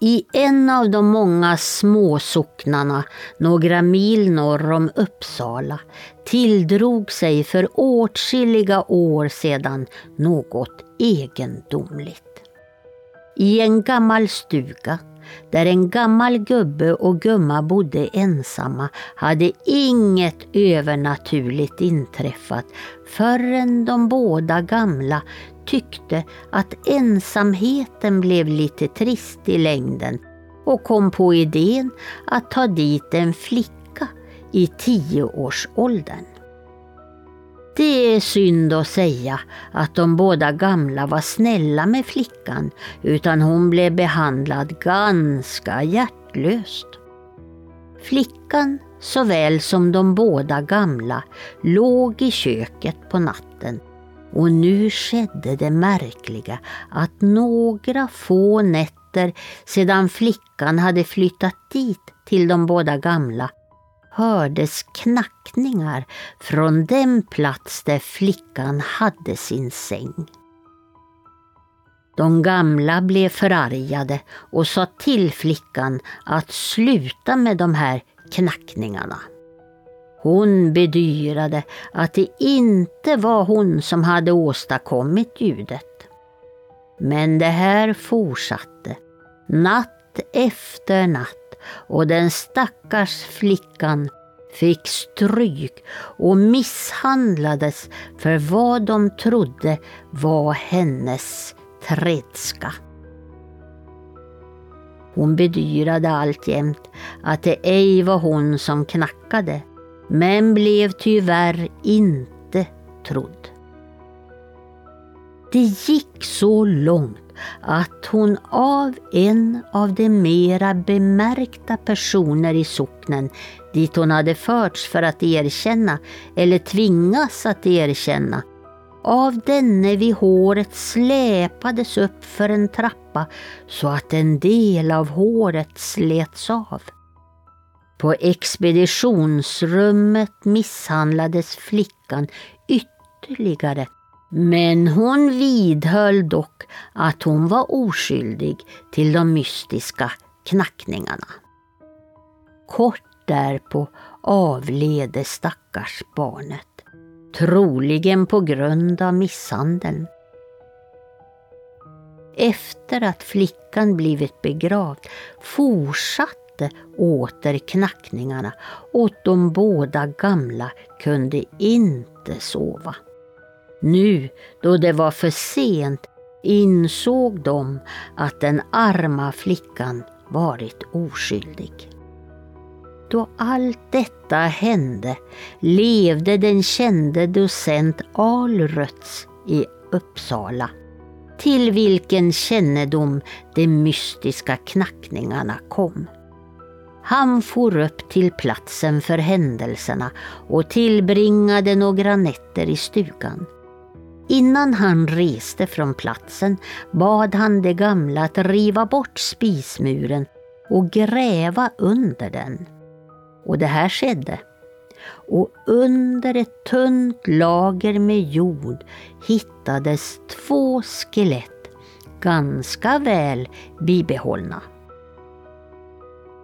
I en av de många småsocknarna några mil norr om Uppsala tilldrog sig för åtskilliga år sedan något egendomligt. I en gammal stuga där en gammal gubbe och gumma bodde ensamma hade inget övernaturligt inträffat förrän de båda gamla tyckte att ensamheten blev lite trist i längden och kom på idén att ta dit en flicka i tioårsåldern. Det är synd att säga att de båda gamla var snälla med flickan utan hon blev behandlad ganska hjärtlöst. Flickan såväl som de båda gamla låg i köket på natten och nu skedde det märkliga att några få nätter sedan flickan hade flyttat dit till de båda gamla hördes knackningar från den plats där flickan hade sin säng. De gamla blev förargade och sa till flickan att sluta med de här knackningarna. Hon bedyrade att det inte var hon som hade åstadkommit ljudet. Men det här fortsatte, natt efter natt och den stackars flickan fick stryk och misshandlades för vad de trodde var hennes tredska. Hon bedyrade alltjämt att det ej var hon som knackade, men blev tyvärr inte trodd. Det gick så långt att hon av en av de mera bemärkta personer i socknen dit hon hade förts för att erkänna eller tvingas att erkänna av denne vid håret släpades upp för en trappa så att en del av håret slets av. På expeditionsrummet misshandlades flickan ytterligare men hon vidhöll dock att hon var oskyldig till de mystiska knackningarna. Kort därpå avled det stackars barnet, troligen på grund av misshandeln. Efter att flickan blivit begravd fortsatte åter knackningarna och de båda gamla kunde inte sova. Nu då det var för sent insåg de att den arma flickan varit oskyldig. Då allt detta hände levde den kände docent Alrötz i Uppsala till vilken kännedom de mystiska knackningarna kom. Han for upp till platsen för händelserna och tillbringade några nätter i stugan. Innan han reste från platsen bad han de gamla att riva bort spismuren och gräva under den. Och det här skedde. Och under ett tunt lager med jord hittades två skelett, ganska väl bibehållna.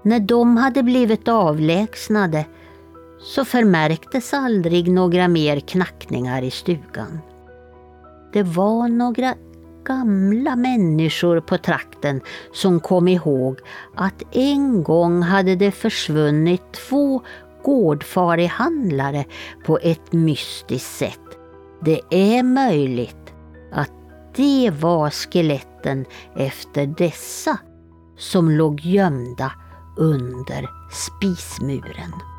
När de hade blivit avlägsnade så förmärktes aldrig några mer knackningar i stugan. Det var några gamla människor på trakten som kom ihåg att en gång hade det försvunnit två gårdfarihandlare på ett mystiskt sätt. Det är möjligt att det var skeletten efter dessa som låg gömda under spismuren.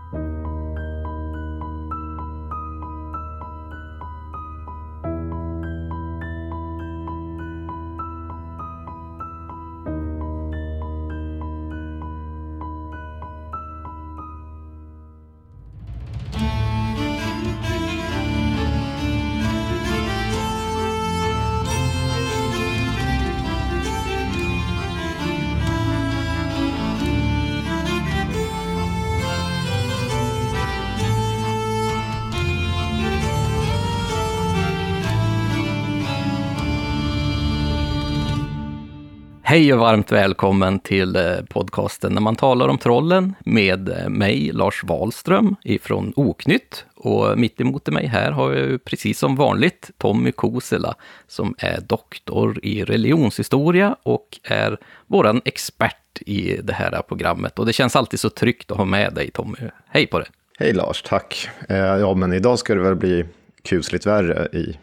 Hej och varmt välkommen till eh, podcasten När man talar om trollen med eh, mig, Lars Wahlström ifrån Oknytt. Och mitt emot mig här har jag ju precis som vanligt Tommy Kosela som är doktor i religionshistoria och är våran expert i det här programmet. Och det känns alltid så tryggt att ha med dig Tommy. Hej på det! Hej Lars, tack. Eh, ja, men idag ska det väl bli kusligt värre i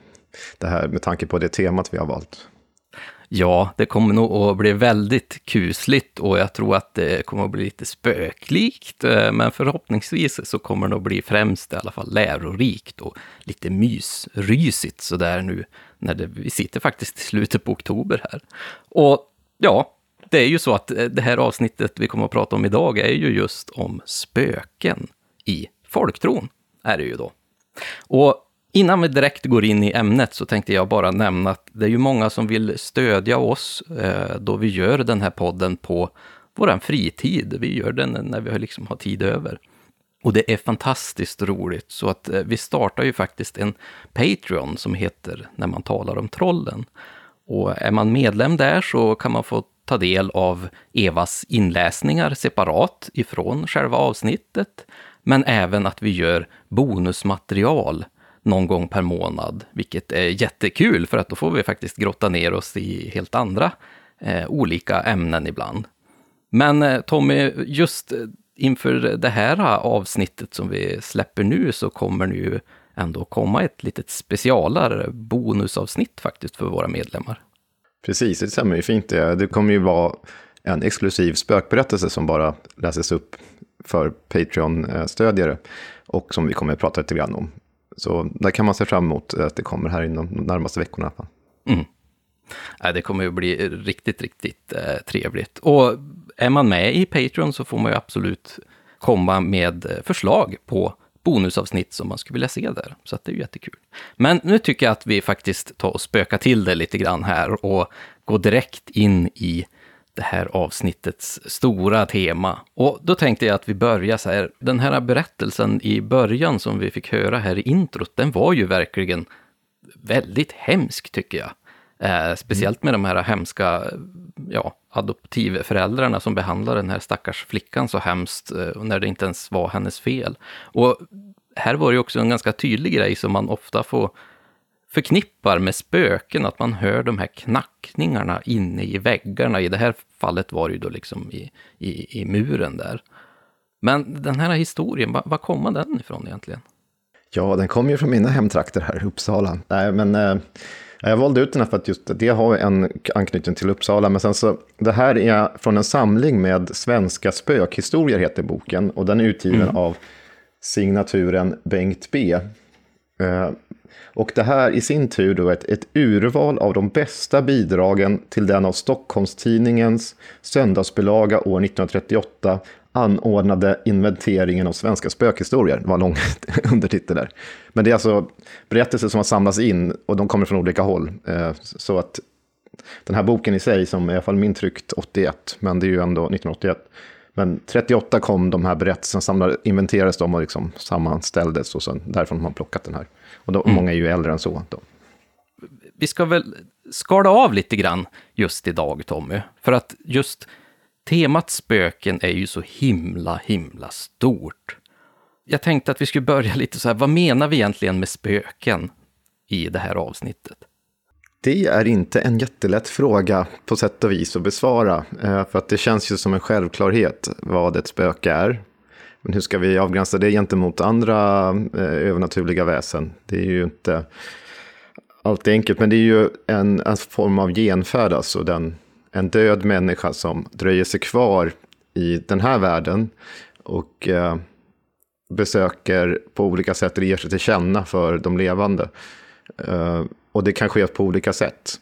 det här med tanke på det temat vi har valt. Ja, det kommer nog att bli väldigt kusligt och jag tror att det kommer att bli lite spöklikt. Eh, men förhoppningsvis så kommer det att bli främst i alla fall lärorikt och lite mysrysigt sådär nu när det, vi sitter faktiskt i slutet på oktober här. Och ja, det är ju så att eh, det här avsnittet vi kommer att prata om idag är ju just om spöken i folktron, är det ju då. Och Innan vi direkt går in i ämnet så tänkte jag bara nämna att det är ju många som vill stödja oss eh, då vi gör den här podden på vår fritid. Vi gör den när vi liksom har tid över. Och det är fantastiskt roligt, så att eh, vi startar ju faktiskt en Patreon som heter När man talar om trollen. Och är man medlem där så kan man få ta del av Evas inläsningar separat ifrån själva avsnittet, men även att vi gör bonusmaterial någon gång per månad, vilket är jättekul för att då får vi faktiskt grotta ner oss i helt andra eh, olika ämnen ibland. Men eh, Tommy, just eh, inför det här eh, avsnittet som vi släpper nu så kommer det ju ändå komma ett litet specialare bonusavsnitt faktiskt för våra medlemmar. Precis, det stämmer ju fint det. Det kommer ju vara en exklusiv spökberättelse som bara läses upp för Patreon-stödjare och som vi kommer att prata lite grann om. Så där kan man se fram emot att det kommer här inom de närmaste veckorna. Mm. Det kommer ju bli riktigt, riktigt eh, trevligt. Och är man med i Patreon så får man ju absolut komma med eh, förslag på bonusavsnitt som man skulle vilja se där. Så det är ju jättekul. Men nu tycker jag att vi faktiskt tar och spökar till det lite grann här och går direkt in i det här avsnittets stora tema. Och då tänkte jag att vi börjar så här, den här berättelsen i början som vi fick höra här i introt, den var ju verkligen väldigt hemsk tycker jag. Eh, speciellt med de här hemska ja, adoptivföräldrarna som behandlar den här stackars flickan så hemskt, eh, när det inte ens var hennes fel. Och här var det ju också en ganska tydlig grej som man ofta får förknippar med spöken, att man hör de här knackningarna inne i väggarna. I det här fallet var det ju då liksom i, i, i muren där. Men den här historien, var, var kommer den ifrån egentligen? Ja, den kommer ju från mina hemtrakter här, Uppsala. Nej, men eh, jag valde ut den här för att just det har en anknytning till Uppsala. Men sen så, det här är från en samling med svenska spökhistorier, heter boken. Och den är utgiven mm. av signaturen Bengt B. Eh, och det här i sin tur då är ett, ett urval av de bästa bidragen till den av Stockholmstidningens söndagsbilaga år 1938 anordnade inventeringen av svenska spökhistorier. Det var en lång undertitel där. Men det är alltså berättelser som har samlats in och de kommer från olika håll. Eh, så att den här boken i sig, som är i alla fall min tryckt 81, men det är ju ändå 1981. Men 38 kom de här berättelserna, inventerades de och liksom sammanställdes och sen därifrån har man plockat den här. Och då, mm. många är ju äldre än så. Då. Vi ska väl skala av lite grann just idag, Tommy. För att just temat spöken är ju så himla, himla stort. Jag tänkte att vi skulle börja lite så här, vad menar vi egentligen med spöken i det här avsnittet? Det är inte en jättelätt fråga på sätt och vis att besvara. Eh, för att det känns ju som en självklarhet vad ett spöke är. Men hur ska vi avgränsa det gentemot andra eh, övernaturliga väsen? Det är ju inte alltid enkelt, men det är ju en, en form av genfärd, alltså den, en död människa som dröjer sig kvar i den här världen och eh, besöker på olika sätt eller ger sig till känna för de levande. Eh, och det kan ske på olika sätt.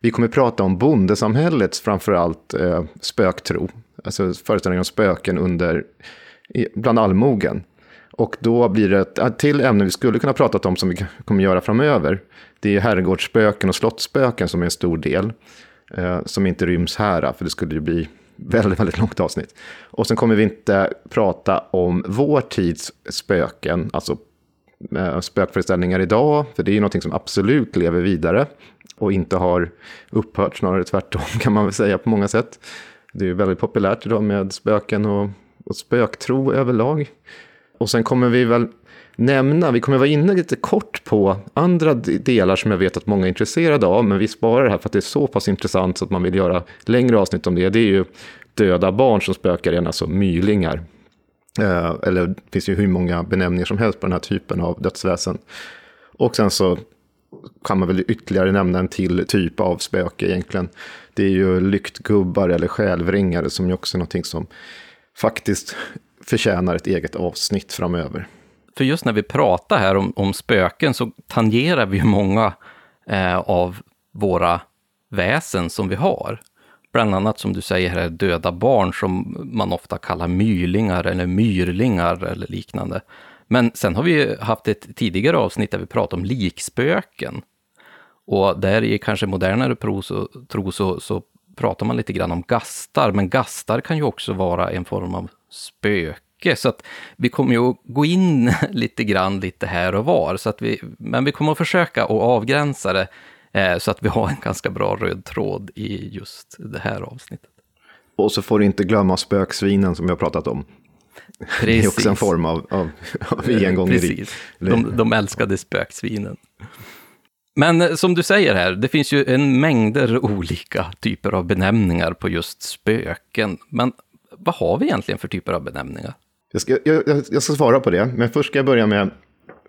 Vi kommer prata om bondesamhällets framförallt eh, spöktro, alltså föreställningen om spöken under bland allmogen. Och då blir det ett till ämne vi skulle kunna prata om som vi kommer göra framöver. Det är herrgårdsspöken och slottsspöken som är en stor del. Eh, som inte ryms här, för det skulle ju bli väldigt, väldigt långt avsnitt. Och sen kommer vi inte prata om vår tids spöken, alltså Eh, spökföreställningar idag, för det är ju någonting som absolut lever vidare. och inte har upphört, snarare tvärtom kan man väl säga på många sätt. Det är ju väldigt populärt idag med spöken och, och spöktro överlag. Och sen kommer vi väl nämna, vi kommer vara inne lite kort på andra delar som jag vet att många är intresserade av, men vi sparar det här för att det är så pass intressant så att man vill göra längre avsnitt om det. Det är ju döda barn som spökar igen, alltså mylingar. Eh, eller det finns ju hur många benämningar som helst på den här typen av dödsväsen. Och sen så kan man väl ytterligare nämna en till typ av spöke egentligen. Det är ju lyktgubbar eller självringare som ju också är någonting som faktiskt förtjänar ett eget avsnitt framöver. För just när vi pratar här om, om spöken så tangerar vi ju många eh, av våra väsen som vi har. Bland annat som du säger här, döda barn som man ofta kallar mylingar eller myrlingar eller liknande. Men sen har vi haft ett tidigare avsnitt där vi pratade om likspöken. Och där i kanske modernare tro så, så, pratar man lite grann om gastar, men gastar kan ju också vara en form av spöke. Så att vi kommer ju att gå in lite grann lite här och var, så att vi, men vi kommer att försöka att avgränsa det så att vi har en ganska bra röd tråd i just det här avsnittet. Och så får du inte glömma spöksvinen som vi har pratat om. Precis. Det är också en form av, av, av engångeri. Precis, de, de älskade spöksvinen. Men eh, som du säger här, det finns ju en mängder olika typer av benämningar på just spöken. Men vad har vi egentligen för typer av benämningar? Jag ska, jag, jag ska svara på det, men först ska jag börja med,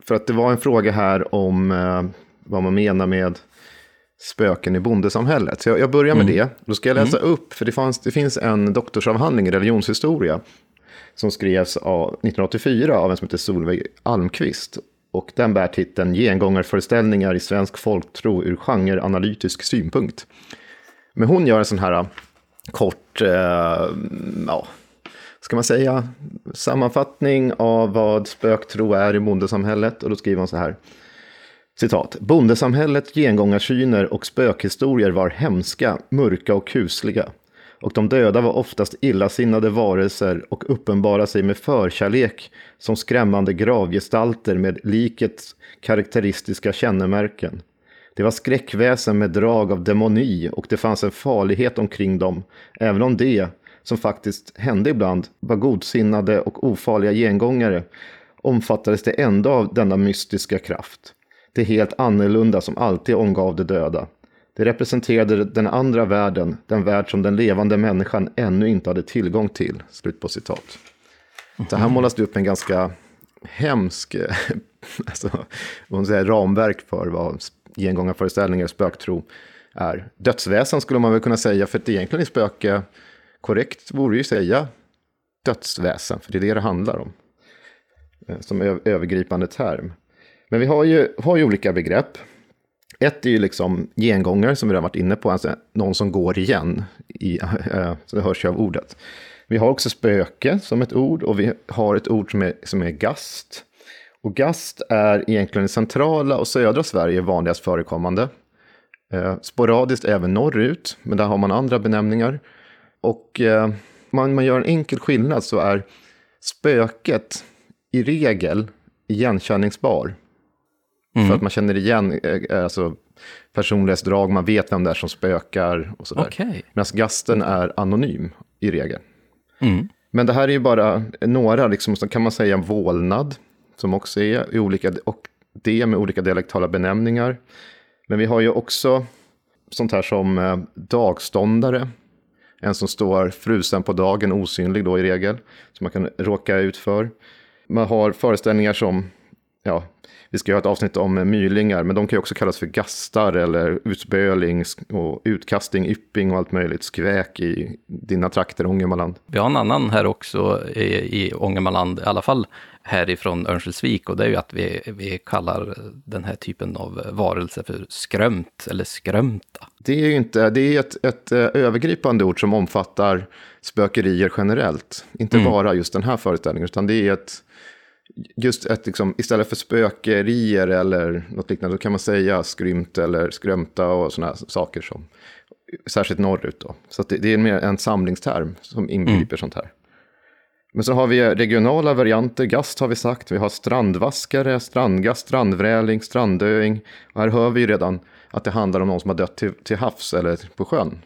för att det var en fråga här om eh, vad man menar med spöken i bondesamhället. Så jag, jag börjar med mm. det. Då ska jag läsa mm. upp, för det, fanns, det finns en doktorsavhandling i religionshistoria som skrevs av, 1984 av en som heter Solveig Almqvist. Och den bär titeln Gengångarföreställningar i svensk folktro ur genreanalytisk synpunkt. Men hon gör en sån här kort, eh, ja, ska man säga, sammanfattning av vad spöktro är i bondesamhället. Och då skriver hon så här. Citat. ”Bondesamhället, gengångarsyner och spökhistorier var hemska, mörka och kusliga och de döda var oftast illasinnade varelser och uppenbara sig med förkärlek som skrämmande gravgestalter med likets karaktäristiska kännemärken. Det var skräckväsen med drag av demoni och det fanns en farlighet omkring dem, även om det, som faktiskt hände ibland, var godsinnade och ofarliga gengångare, omfattades det ändå av denna mystiska kraft. Det helt annorlunda som alltid omgav de döda. Det representerade den andra världen, den värld som den levande människan ännu inte hade tillgång till. Slut på citat. Så här målas det upp en ganska hemsk alltså, säger, ramverk för vad gengångarföreställningar, och spöktro är. Dödsväsen skulle man väl kunna säga, för att egentligen är spöke korrekt vore ju att säga dödsväsen, för det är det det handlar om. Eh, som övergripande term. Men vi har ju, har ju olika begrepp. Ett är ju liksom gengångare som vi redan varit inne på, alltså någon som går igen, i, äh, så det hörs ju av ordet. Vi har också spöke som ett ord och vi har ett ord som är, som är gast. Och gast är egentligen i centrala och södra Sverige vanligast förekommande. Eh, sporadiskt även norrut, men där har man andra benämningar. Och eh, man, man gör en enkel skillnad så är spöket i regel igenkänningsbar. Mm. För att man känner igen eh, eh, alltså, personlighetsdrag, man vet vem det är som spökar och sådär. Okay. Medan gasten är anonym i regel. Mm. Men det här är ju bara några, liksom, så kan man säga vålnad, som också är i olika, och det med olika dialektala benämningar. Men vi har ju också sånt här som eh, dagståndare, en som står frusen på dagen, osynlig då i regel, som man kan råka ut för. Man har föreställningar som ja, vi ska ha ett avsnitt om mylingar, men de kan ju också kallas för gastar eller utböling och utkasting, ypping och allt möjligt. Skväk i dina trakter, Ångermanland. Vi har en annan här också i, i Ångermanland, i alla fall härifrån Örnsköldsvik, och det är ju att vi, vi kallar den här typen av varelse för skrömt eller skrömta. Det är ju inte, det är ett, ett eh, övergripande ord som omfattar spökerier generellt. Inte mm. bara just den här föreställningen, utan det är ett just att liksom, istället för spökerier eller något liknande, då kan man säga skrymt eller skrömta och sådana saker som, särskilt norrut då. Så det, det, är mer en samlingsterm som inbegriper mm. sånt här. Men så har vi regionala varianter, gast har vi sagt, vi har strandvaskare, strandgast, strandvräling, strandöing. Och här hör vi ju redan att det handlar om någon som har dött till, till havs eller på sjön.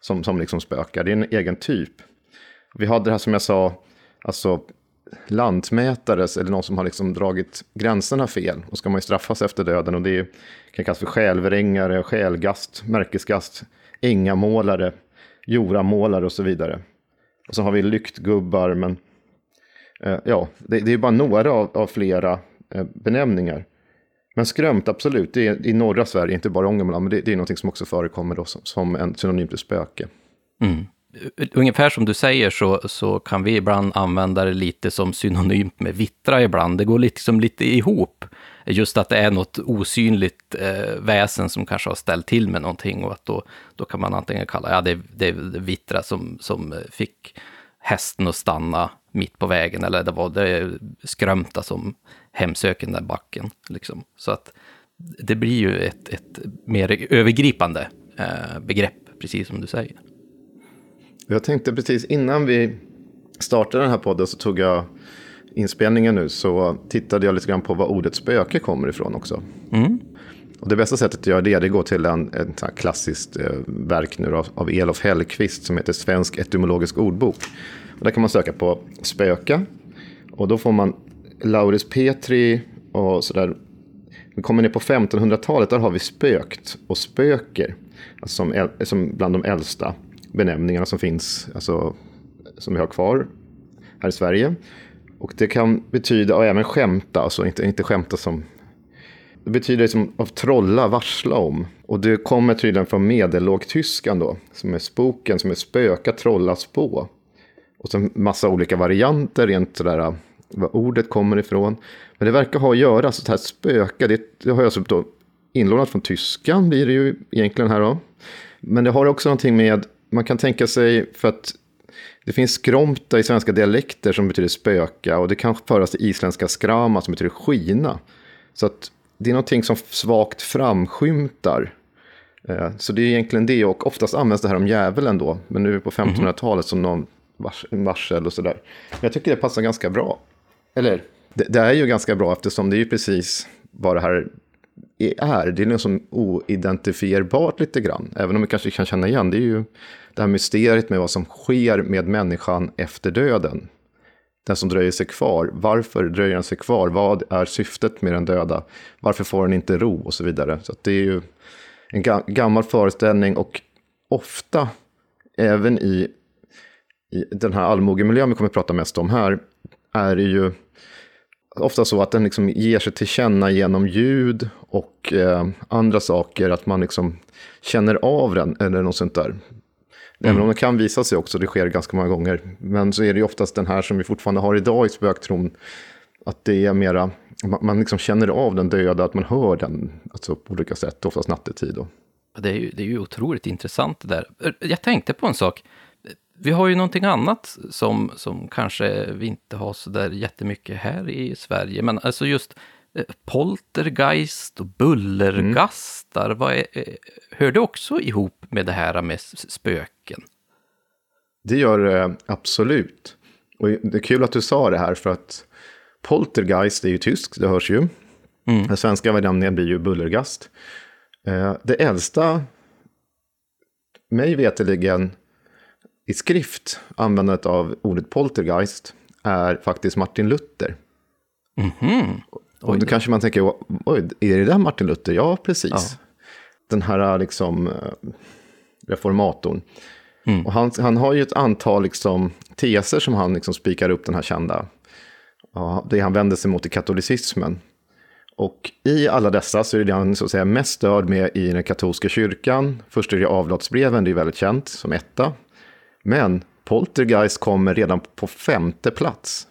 Som, som liksom spökar, det är en egen typ. Vi hade det här som jag sa, alltså lantmätares eller någon som har liksom dragit gränserna fel. Och ska man ju straffas efter döden och det kan kallas för självrängare, själgast, märkesgast, ängamålare, joramålare och så vidare. Och så har vi lyktgubbar, men eh, ja, det, det, är bara några av, av flera eh, benämningar. Men skrömt, absolut, det är i norra Sverige, inte bara Ångermanland, men det, det är något som också förekommer då som, som en synonym till spöke. Mm ungefär som du säger så, så kan vi ibland använda det lite som synonymt med vittra ibland. Det går liksom lite ihop. Just att det är något osynligt eh, väsen som kanske har ställt till med någonting och att då, då kan man antingen kalla, ja det, det, vittra som, som fick hästen att stanna mitt på vägen eller det var det skrömta som hemsöker den där backen. Liksom. Så att det blir ju ett, ett mer övergripande eh, begrepp, precis som du säger. Jag tänkte precis innan vi startade den här podden så tog jag inspelningen nu så tittade jag lite grann på var ordet spöke kommer ifrån också. Mm. Och det bästa sättet att göra det, det går till en, en klassiskt eh, verk nu av, av Elof Hellqvist som heter Svensk etymologisk ordbok. Och där kan man söka på spöka och då får man Lauris Petri och sådär. Vi kommer ner på 1500-talet, där har vi spökt och spöker. Alltså som, som bland de äldsta benämningarna som finns, alltså, som vi har kvar här i Sverige. Och det kan betyda, och även skämta, alltså inte, inte skämta som... Det betyder liksom av trolla, varsla om. Och det kommer tydligen från medellågtyskan då, som är spoken, som är spöka, trolla, spå. Och så massa olika varianter, rent sådär var ordet kommer ifrån. Men det verkar ha att göra, så här spöka, det, det har jag alltså då inlånat från tyskan, blir det ju egentligen här då. Men det har också någonting med man kan tänka sig, för att det finns skromta i svenska dialekter som betyder spöka och det kan föras till isländska skrama som betyder skina. Så att det är någonting som svagt framskymtar. Eh, så det är egentligen det och oftast används det här om djävulen då, men nu på 1500-talet som någon varsel och sådär. Jag tycker det passar ganska bra. Eller, det, det, är ju ganska bra eftersom det är ju precis vad det här är. Det är liksom oidentifierbart lite grann. Även om vi kanske kan känna igen. Det är ju det här mysteriet med vad som sker med människan efter döden. Den som dröjer sig kvar. Varför dröjer den sig kvar? Vad är syftet med den döda? Varför får den inte ro? Och så vidare. Så det är ju en gammal föreställning och ofta även i, i den här allmogemiljön vi kommer att prata mest om här är det ju ofta så att den liksom ger sig till känna genom ljud och eh, andra saker, att man liksom känner av den eller något sånt där. Mm. Även om det kan visa sig också, det sker ganska många gånger. Men så är det ju oftast den här som vi fortfarande har idag i spöktron, att det är mera, man, liksom känner av den döda, att man hör den alltså på olika sätt, oftast nattetid. Då. Det är, ju, det är ju otroligt intressant det där. Jag tänkte på en sak vi har ju någonting annat som, som kanske vi inte har så där jättemycket här i Sverige. Men alltså just eh, poltergeist och bullergastar, mm. vad är, eh, hör det också ihop med det här med spöken? Det gör det absolut. Och det är kul att du sa det här för att poltergeist är ju tyskt, det hörs ju. Mm. Den svenska benämningen blir ju bullergast. Eh, det äldsta, mig veterligen, i skrift, användandet av ordet poltergeist, är faktiskt Martin Luther. Mm -hmm. Och då kanske man tänker, oj, är det där Martin Luther? Ja, precis. Ja. Den här liksom, eh, reformatorn. Mm. Och han, han har ju ett antal liksom, teser som han liksom spikar upp den här kända. Ja, det han vänder sig mot i katolicismen. Och i alla dessa så är det han så att säga, mest störd med i den katolska kyrkan. Först är det avlatsbreven, det är väldigt känt som etta. Men Poltergeist kommer redan på femte plats.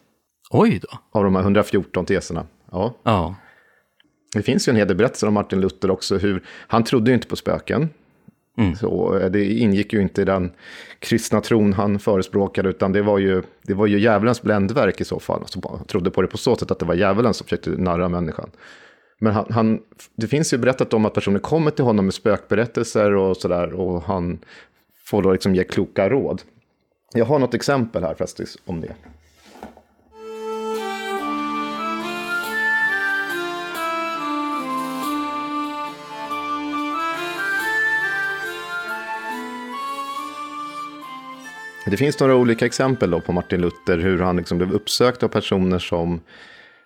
Oj då. Av de här 114 teserna. Ja. ja. Det finns ju en hel del berättelser om Martin Luther också. Hur, han trodde ju inte på spöken. Mm. Så eh, det ingick ju inte i den kristna tron han förespråkade, utan det var ju, det var ju djävulens bländverk i så fall. Alltså, han trodde på det på så sätt att det var djävulen som försökte narra människan. Men han, han, det finns ju berättat om att personer kommer till honom med spökberättelser och sådär, och han får då liksom ge kloka råd. Jag har något exempel här faktiskt om det. Det finns några olika exempel då på Martin Luther, hur han liksom blev uppsökt av personer som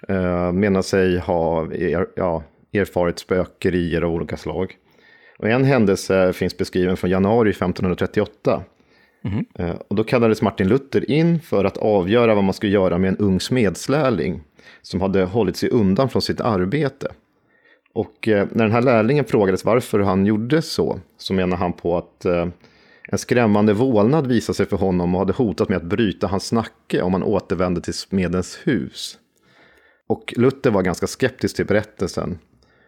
eh, menar sig ha er, ja, erfarit spökerier av olika slag. Och en händelse finns beskriven från januari 1538. Mm. Eh, och då kallades Martin Luther in för att avgöra vad man skulle göra med en ung smedslärling som hade hållit sig undan från sitt arbete. Och eh, när den här lärlingen frågades varför han gjorde så, så menar han på att eh, en skrämmande vålnad visade sig för honom och hade hotat med att bryta hans nacke om han återvände till smedens hus. Och Luther var ganska skeptisk till berättelsen.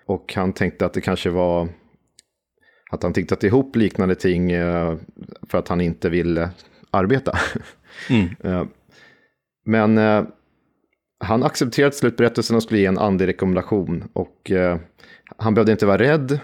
Och han tänkte att det kanske var att han tittat ihop liknande ting eh, för att han inte ville arbeta. Mm. Eh, men eh, han accepterade slutberättelsen och skulle ge en andlig rekommendation. Och han behövde inte vara rädd.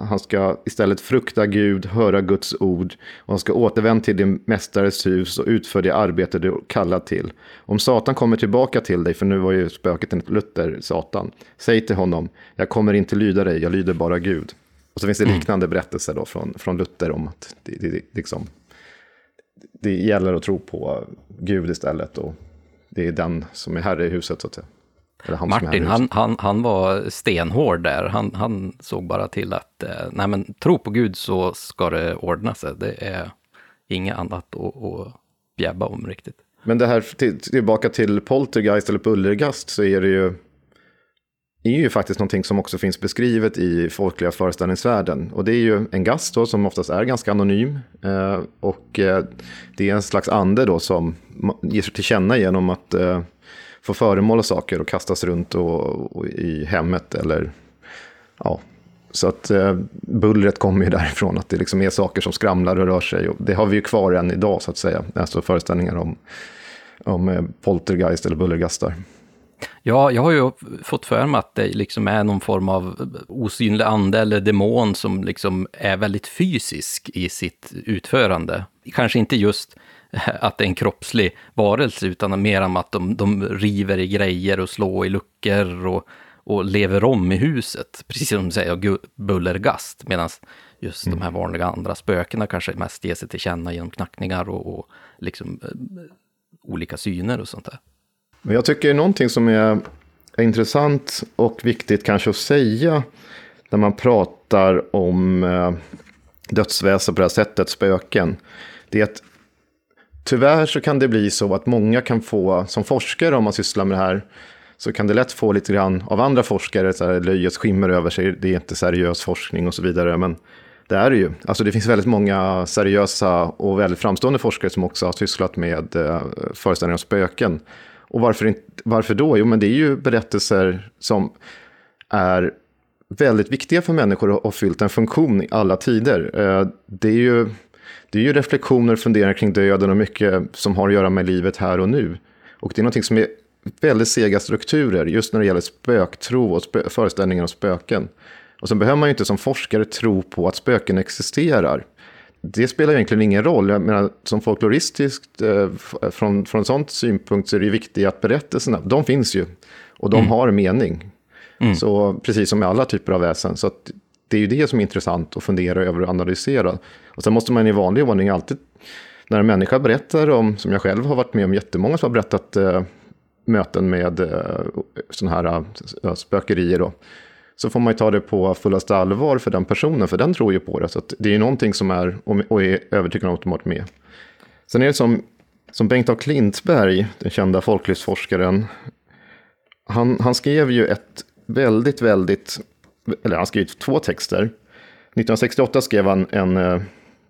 Han ska istället frukta Gud, höra Guds ord. Och han ska återvända till din mästares hus och utföra det arbete du kallad till. Om Satan kommer tillbaka till dig, för nu var ju spöket enligt Luther Satan. Säg till honom, jag kommer inte lyda dig, jag lyder bara Gud. Och så finns det mm. liknande berättelser då från, från Luther om att det, det, det, liksom, det gäller att tro på Gud istället. Och det är den som är herre i huset så att säga. Han Martin, han, han, han var stenhård där. Han, han såg bara till att, eh, nej men tro på Gud så ska det ordna sig. Det är inget annat att, att bjäbba om riktigt. Men det här, till, tillbaka till poltergeist eller bullergast så är det ju är ju faktiskt någonting som också finns beskrivet i folkliga föreställningsvärlden. Och det är ju en gast då som oftast är ganska anonym. Eh, och eh, det är en slags ande då som ger sig till känna genom att eh, få föremål och saker och kastas runt och, och i hemmet eller ja. Så att eh, bullret kommer ju därifrån, att det liksom är saker som skramlar och rör sig. Och det har vi ju kvar än idag så att säga, alltså föreställningar om, om eh, poltergeist eller bullergastar. Ja, jag har ju fått för mig att det liksom är någon form av osynlig ande eller demon som liksom är väldigt fysisk i sitt utförande. Kanske inte just att det är en kroppslig varelse, utan mer om att de, de river i grejer och slår i luckor och, och lever om i huset. Precis som du säger, bullergast, medan just mm. de här vanliga andra spökena kanske mest ger sig till känna genom knackningar och, och liksom, eh, olika syner och sånt där. Men jag tycker någonting som är intressant och viktigt kanske att säga när man pratar om eh, dödsväsen på det här sättet, spöken, det är att tyvärr så kan det bli så att många kan få, som forskare om man sysslar med det här, så kan det lätt få lite grann av andra forskare, så här, löjets skimmer över sig, det är inte seriös forskning och så vidare, men det är det ju. Alltså det finns väldigt många seriösa och väldigt framstående forskare som också har sysslat med eh, föreställningar om spöken. Och varför, inte, varför då? Jo, men det är ju berättelser som är väldigt viktiga för människor och har fyllt en funktion i alla tider. Eh, det är ju, det är ju reflektioner, funderingar kring döden och mycket som har att göra med livet här och nu. Och det är någonting som är väldigt sega strukturer just när det gäller spöktro och spö föreställningar om spöken. Och så behöver man ju inte som forskare tro på att spöken existerar det spelar egentligen ingen roll. Jag menar, som folkloristiskt, eh, från, från en sån synpunkt så är det viktigt att berättelserna, de finns ju. Och de mm. har mening. Mm. Så precis som med alla typer av väsen. Så det är ju det som är intressant att fundera över och analysera. Och sen måste man i vanlig ordning alltid, när en människa berättar om, som jag själv har varit med om jättemånga som har berättat eh, möten med eh, sådana här eh, spökerier då så får man ju ta det på fullaste allvar för den personen, för den tror ju på det. Så det är ju någonting som är, och är övertygad om att de har varit med. Sen är det som, som Bengt av Klintberg, den kända folklivsforskaren, han, han skrev ju ett väldigt, väldigt, eller han skrev två texter. 1968 skrev han en, eh,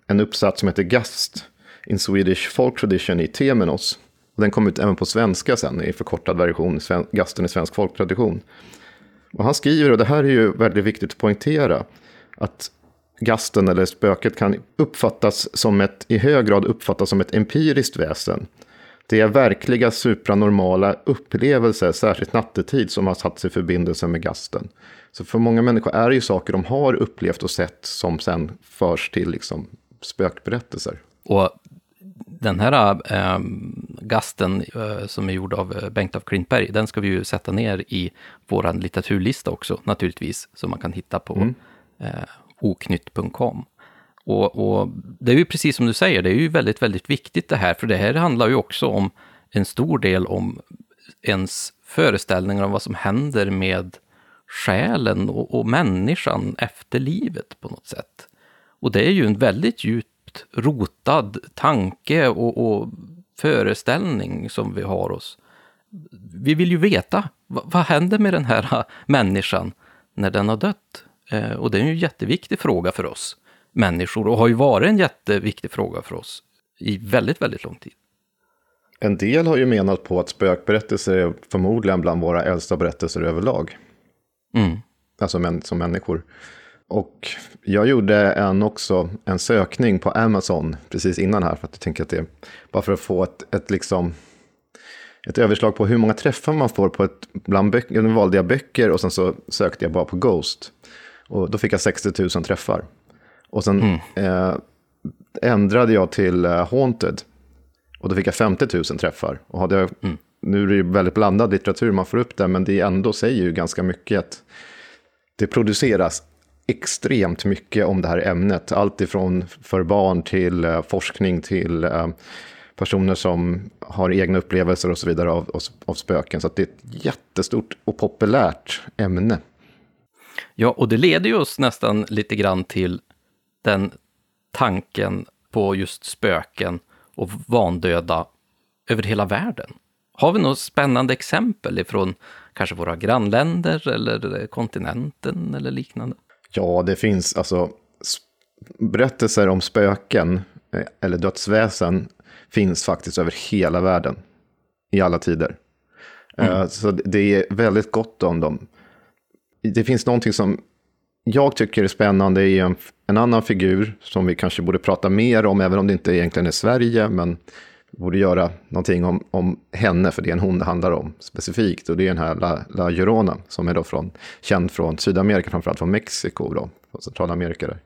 en uppsats som heter Gast in Swedish Folk Tradition i Temenos. Den kom ut även på svenska sen i förkortad version, Gasten i svensk folktradition. Och han skriver, och det här är ju väldigt viktigt att poängtera, att gasten eller spöket kan uppfattas som ett, i hög grad uppfattas som ett empiriskt väsen. Det är verkliga supranormala upplevelser, särskilt nattetid, som har satt sig i förbindelse med gasten. Så för många människor är det ju saker de har upplevt och sett som sen förs till liksom spökberättelser. Och den här äh, gasten äh, som är gjord av äh, Bengt af Klintberg, den ska vi ju sätta ner i vår litteraturlista också naturligtvis, som man kan hitta på mm. oknytt.com. Och, och, det är ju precis som du säger, det är ju väldigt, väldigt viktigt det här, för det här handlar ju också om en stor del om ens föreställningar om vad som händer med själen och, och människan efter livet på något sätt. Och det är ju en väldigt djupt rotad tanke och, och föreställning som vi har oss. Vi vill ju veta, vad, vad händer med den här människan när den har dött? Eh, och det är ju en jätteviktig fråga för oss människor och har ju varit en jätteviktig fråga för oss i väldigt, väldigt lång tid. En del har ju menat på att spökberättelser är förmodligen bland våra äldsta berättelser överlag. Mm. Alltså män, som människor. Och jag gjorde en också en sökning på Amazon precis innan här. För att jag tänker att det bara för att få ett, ett, liksom, ett överslag på hur många träffar man får på ett, bland böcker. Nu valde jag böcker och sen så sökte jag bara på Ghost. Och då fick jag 60 000 träffar. Och sen mm. eh, ändrade jag till eh, Haunted. Och då fick jag 50 000 träffar. Och hade jag, mm. Nu är det ju väldigt blandad litteratur man får upp där, men det ändå säger ju ganska mycket att det produceras extremt mycket om det här ämnet. Allt ifrån för barn till eh, forskning till eh, personer som har egna upplevelser och så vidare av, av, av spöken. Så det är ett jättestort och populärt ämne. Ja, och det leder ju oss nästan lite grann till den tanken på just spöken och vandöda över hela världen. Har vi något spännande exempel ifrån kanske våra grannländer eller kontinenten eller liknande? Ja, det finns alltså berättelser om spöken eh, eller dödsväsen finns faktiskt över hela världen i alla tider. Mm. Eh, så det är väldigt gott om dem. Det finns någonting som jag tycker är spännande i en, en annan figur som vi kanske borde prata mer om, även om det inte egentligen är Sverige, men borde göra någonting om, om henne, för det är en hon det handlar om specifikt. Och det är den här La, La Llorona, som är då från, känd från Sydamerika, framförallt från Mexiko, då, från Centralamerika. Där.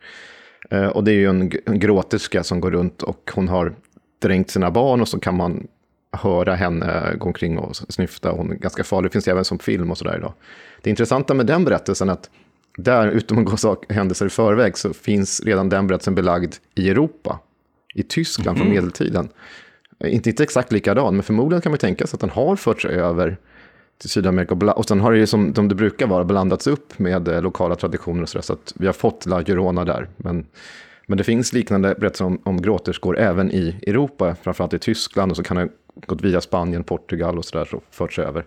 Eh, och det är ju en, en gråterska som går runt och hon har dränkt sina barn och så kan man höra henne gå omkring och snyfta. Hon är ganska farlig, det finns även som film och sådär idag. Det intressanta med den berättelsen är att där, utom att gå sak, händelser i förväg, så finns redan den berättelsen belagd i Europa. I Tyskland mm. från mhm. medeltiden. Eh, inte, inte exakt likadan, men förmodligen kan man tänka sig att den har förts över till Sydamerika. Och, sen har det ju som, de det brukar vara blandats upp med eh, lokala traditioner och sådär, så att vi har fått La Llorona där. Men, men det finns liknande berättelser om, om gråterskor även i Europa, framförallt i Tyskland och så kan det ha gått via Spanien, Portugal och så där, förts över.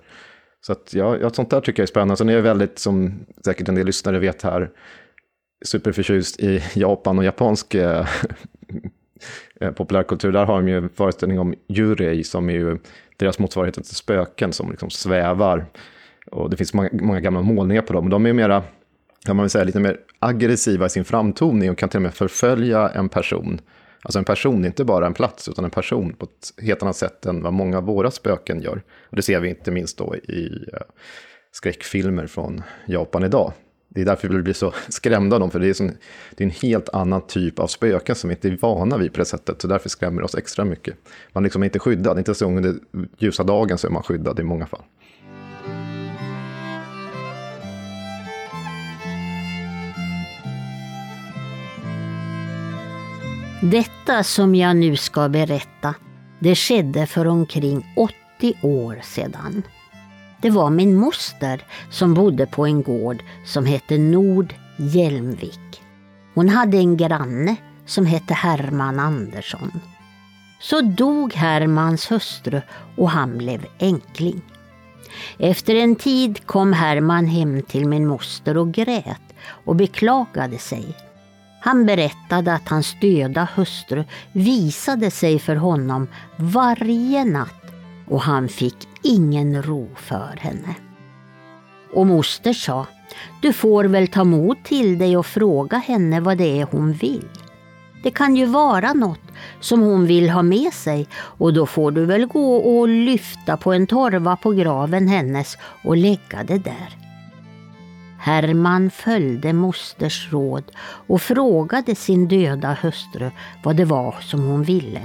Så att, ja, ja, sånt där tycker jag är spännande. Sen är jag väldigt, som säkert en del lyssnare vet här, superförtjust i Japan och japansk eh, Eh, populärkultur. Där har de ju en föreställning om Yurei som är ju deras motsvarighet till spöken som liksom svävar. Och det finns många, många gamla målningar på dem. De är mera, kan man väl säga, lite mer aggressiva i sin framtoning och kan till och med förfölja en person Alltså en person, inte bara en plats, utan en person på ett helt annat sätt än vad många av våra spöken gör. Och det ser vi inte minst då i eh, skräckfilmer från Japan idag. Det är därför vi blir så skrämda av dem, för det är, som, det är en helt annan typ av spöken som vi inte är vana vid på det sättet. Så därför skrämmer det oss extra mycket. Man liksom är inte skyddad, inte så under ljusa dagen så är man skyddad i många fall. Detta som jag nu ska berätta, det skedde för omkring 80 år sedan. Det var min moster som bodde på en gård som hette Nord Hjelmvik. Hon hade en granne som hette Herman Andersson. Så dog Hermans hustru och han blev enkling. Efter en tid kom Herman hem till min moster och grät och beklagade sig han berättade att hans döda hustru visade sig för honom varje natt och han fick ingen ro för henne. Och moster sa, du får väl ta mod till dig och fråga henne vad det är hon vill. Det kan ju vara något som hon vill ha med sig och då får du väl gå och lyfta på en torva på graven hennes och lägga det där. Herman följde mosters råd och frågade sin döda hustru vad det var som hon ville.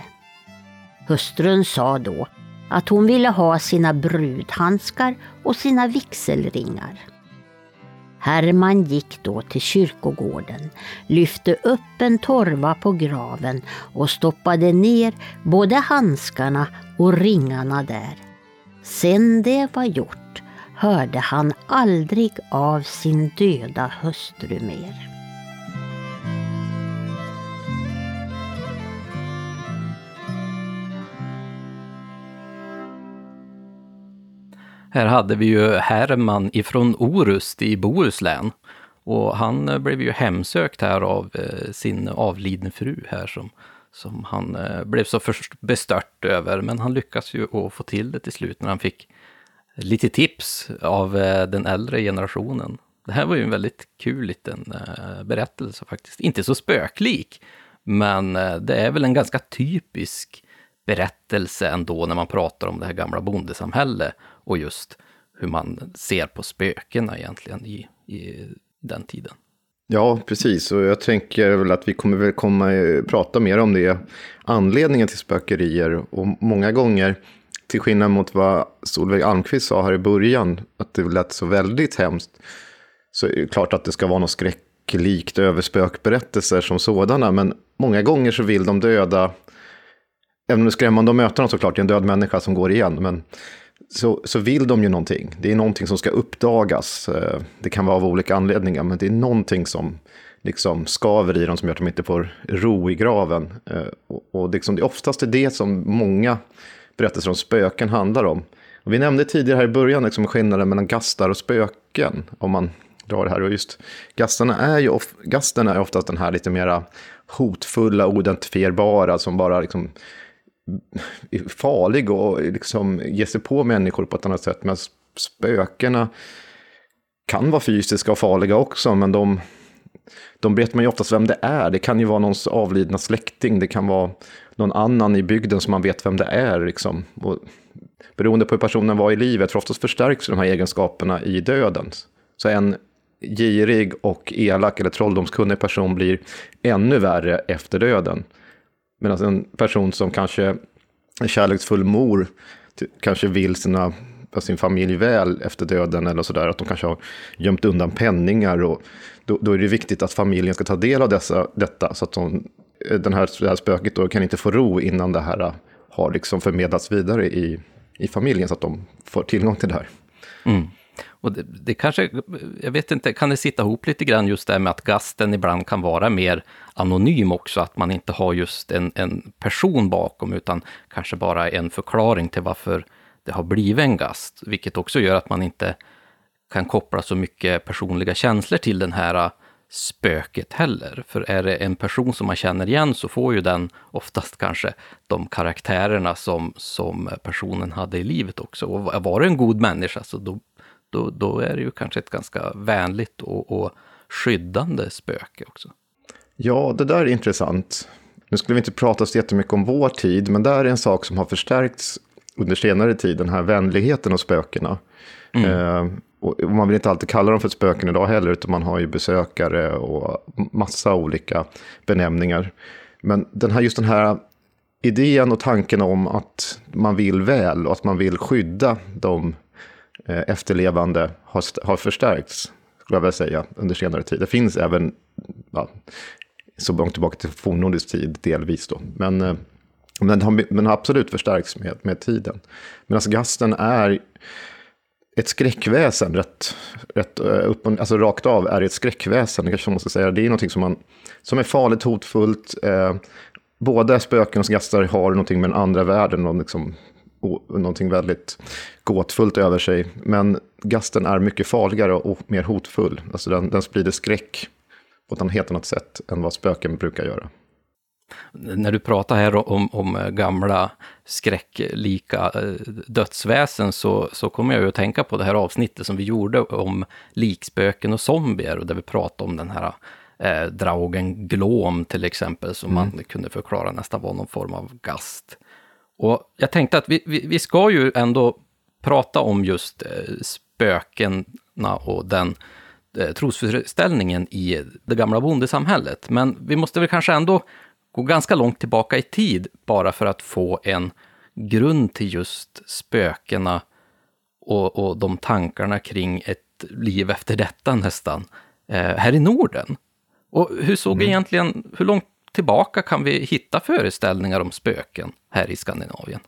Hustrun sa då att hon ville ha sina brudhandskar och sina vigselringar. Herman gick då till kyrkogården, lyfte upp en torva på graven och stoppade ner både handskarna och ringarna där. Sen det var gjort hörde han aldrig av sin döda hustru mer. Här hade vi ju Herman ifrån Orust i Bohuslän. Och han eh, blev ju hemsökt här av eh, sin avlidne fru här som, som han eh, blev så bestört över. Men han lyckas ju att få till det till slut när han fick lite tips av den äldre generationen. Det här var ju en väldigt kul liten berättelse faktiskt. Inte så spöklik, men det är väl en ganska typisk berättelse ändå när man pratar om det här gamla bondesamhället och just hur man ser på spökena egentligen i, i den tiden. Ja, precis. Och jag tänker väl att vi kommer väl komma eh, prata mer om det. Anledningen till spökerier. Och många gånger, till skillnad mot vad Solveig Almqvist sa här i början, att det lät så väldigt hemskt. Så är det klart att det ska vara något skräcklikt över spökberättelser som sådana. Men många gånger så vill de döda, även om det är skrämmande att möta dem såklart, det är en död människa som går igen. Men så, så vill de ju någonting. Det är någonting som ska uppdagas. Eh, det kan vara av olika anledningar, men det är någonting som liksom skaver i dem som gör att de inte får ro i graven. Eh, och, och liksom det är oftast det som många berättelser om spöken handlar om. Och vi nämnde tidigare här i början liksom skillnaden mellan gastar och spöken. Om man drar det här. Och just gastarna är ju of, gasterna är oftast den här lite mera hotfulla, oidentifierbara som bara liksom farlig och liksom ge sig på människor på ett annat sätt. Men spökena kan vara fysiska och farliga också, men de, de vet man ju oftast vem det är. Det kan ju vara någons avlidna släkting, det kan vara någon annan i bygden som man vet vem det är. Liksom. Och beroende på hur personen var i livet, för oftast förstärks de här egenskaperna i döden. Så en girig och elak eller trolldomskunnig person blir ännu värre efter döden. Medan en person som kanske en kärleksfull mor kanske vill sina, sin familj väl efter döden eller sådär. Att de kanske har gömt undan penningar. Och då, då, är det viktigt att familjen ska ta del av dessa, detta. Så att de, eh, den här, det här spöket då kan inte få ro innan det här eh, har liksom förmedlats vidare i, i familjen. Så att de får tillgång till det här. Mm. Och det, det, kanske, jag vet inte, kan det sitta ihop lite grann just det här med att gasten ibland kan vara mer anonym också, att man inte har just en, en person bakom, utan kanske bara en förklaring till varför det har blivit en gast, vilket också gör att man inte kan koppla så mycket personliga känslor till den här spöket heller. För är det en person som man känner igen så får ju den oftast kanske de karaktärerna som, som personen hade i livet också. Och var det en god människa så då då, då är det ju kanske ett ganska vänligt och, och skyddande spöke också. Ja, det där är intressant. Nu skulle vi inte prata så jättemycket om vår tid, men det är en sak som har förstärkts under senare tid, den här vänligheten och spökena. Mm. Eh, och man vill inte alltid kalla dem för spöken idag heller, utan man har ju besökare och massa olika benämningar. Men den här, just den här idén och tanken om att man vill väl och att man vill skydda de Eh, efterlevande har, har förstärkts, skulle jag vilja säga, under senare tid. Det finns även, ja, så långt tillbaka till fornnordisk tid, delvis då. Men, eh, men, har, men har absolut förstärkts med, med tiden. Medan alltså gasten är ett skräckväsen, rätt, rätt eh, upp, alltså rakt av är det ett skräckväsen, det kanske man ska säga. Det är någonting som, man, som är farligt, hotfullt. Eh, båda spöken och gastar har någonting med den andra världen och liksom någonting väldigt gåtfullt över sig. Men gasten är mycket farligare och mer hotfull. Alltså den, den sprider skräck på ett helt annat sätt än vad spöken brukar göra. När du pratar här om, om gamla skräcklika eh, dödsväsen så, så kommer jag ju att tänka på det här avsnittet som vi gjorde om likspöken och zombier och där vi pratade om den här eh, Draugen Glom till exempel som mm. man kunde förklara nästan var någon form av gast. Och jag tänkte att vi, vi, vi ska ju ändå prata om just eh, spökena och den eh, trosföreställningen i det gamla bondesamhället. Men vi måste väl kanske ändå gå ganska långt tillbaka i tid bara för att få en grund till just spökena och, och de tankarna kring ett liv efter detta nästan, eh, här i Norden. Och hur såg mm. egentligen, hur långt tillbaka kan vi hitta föreställningar om spöken här i Skandinavien?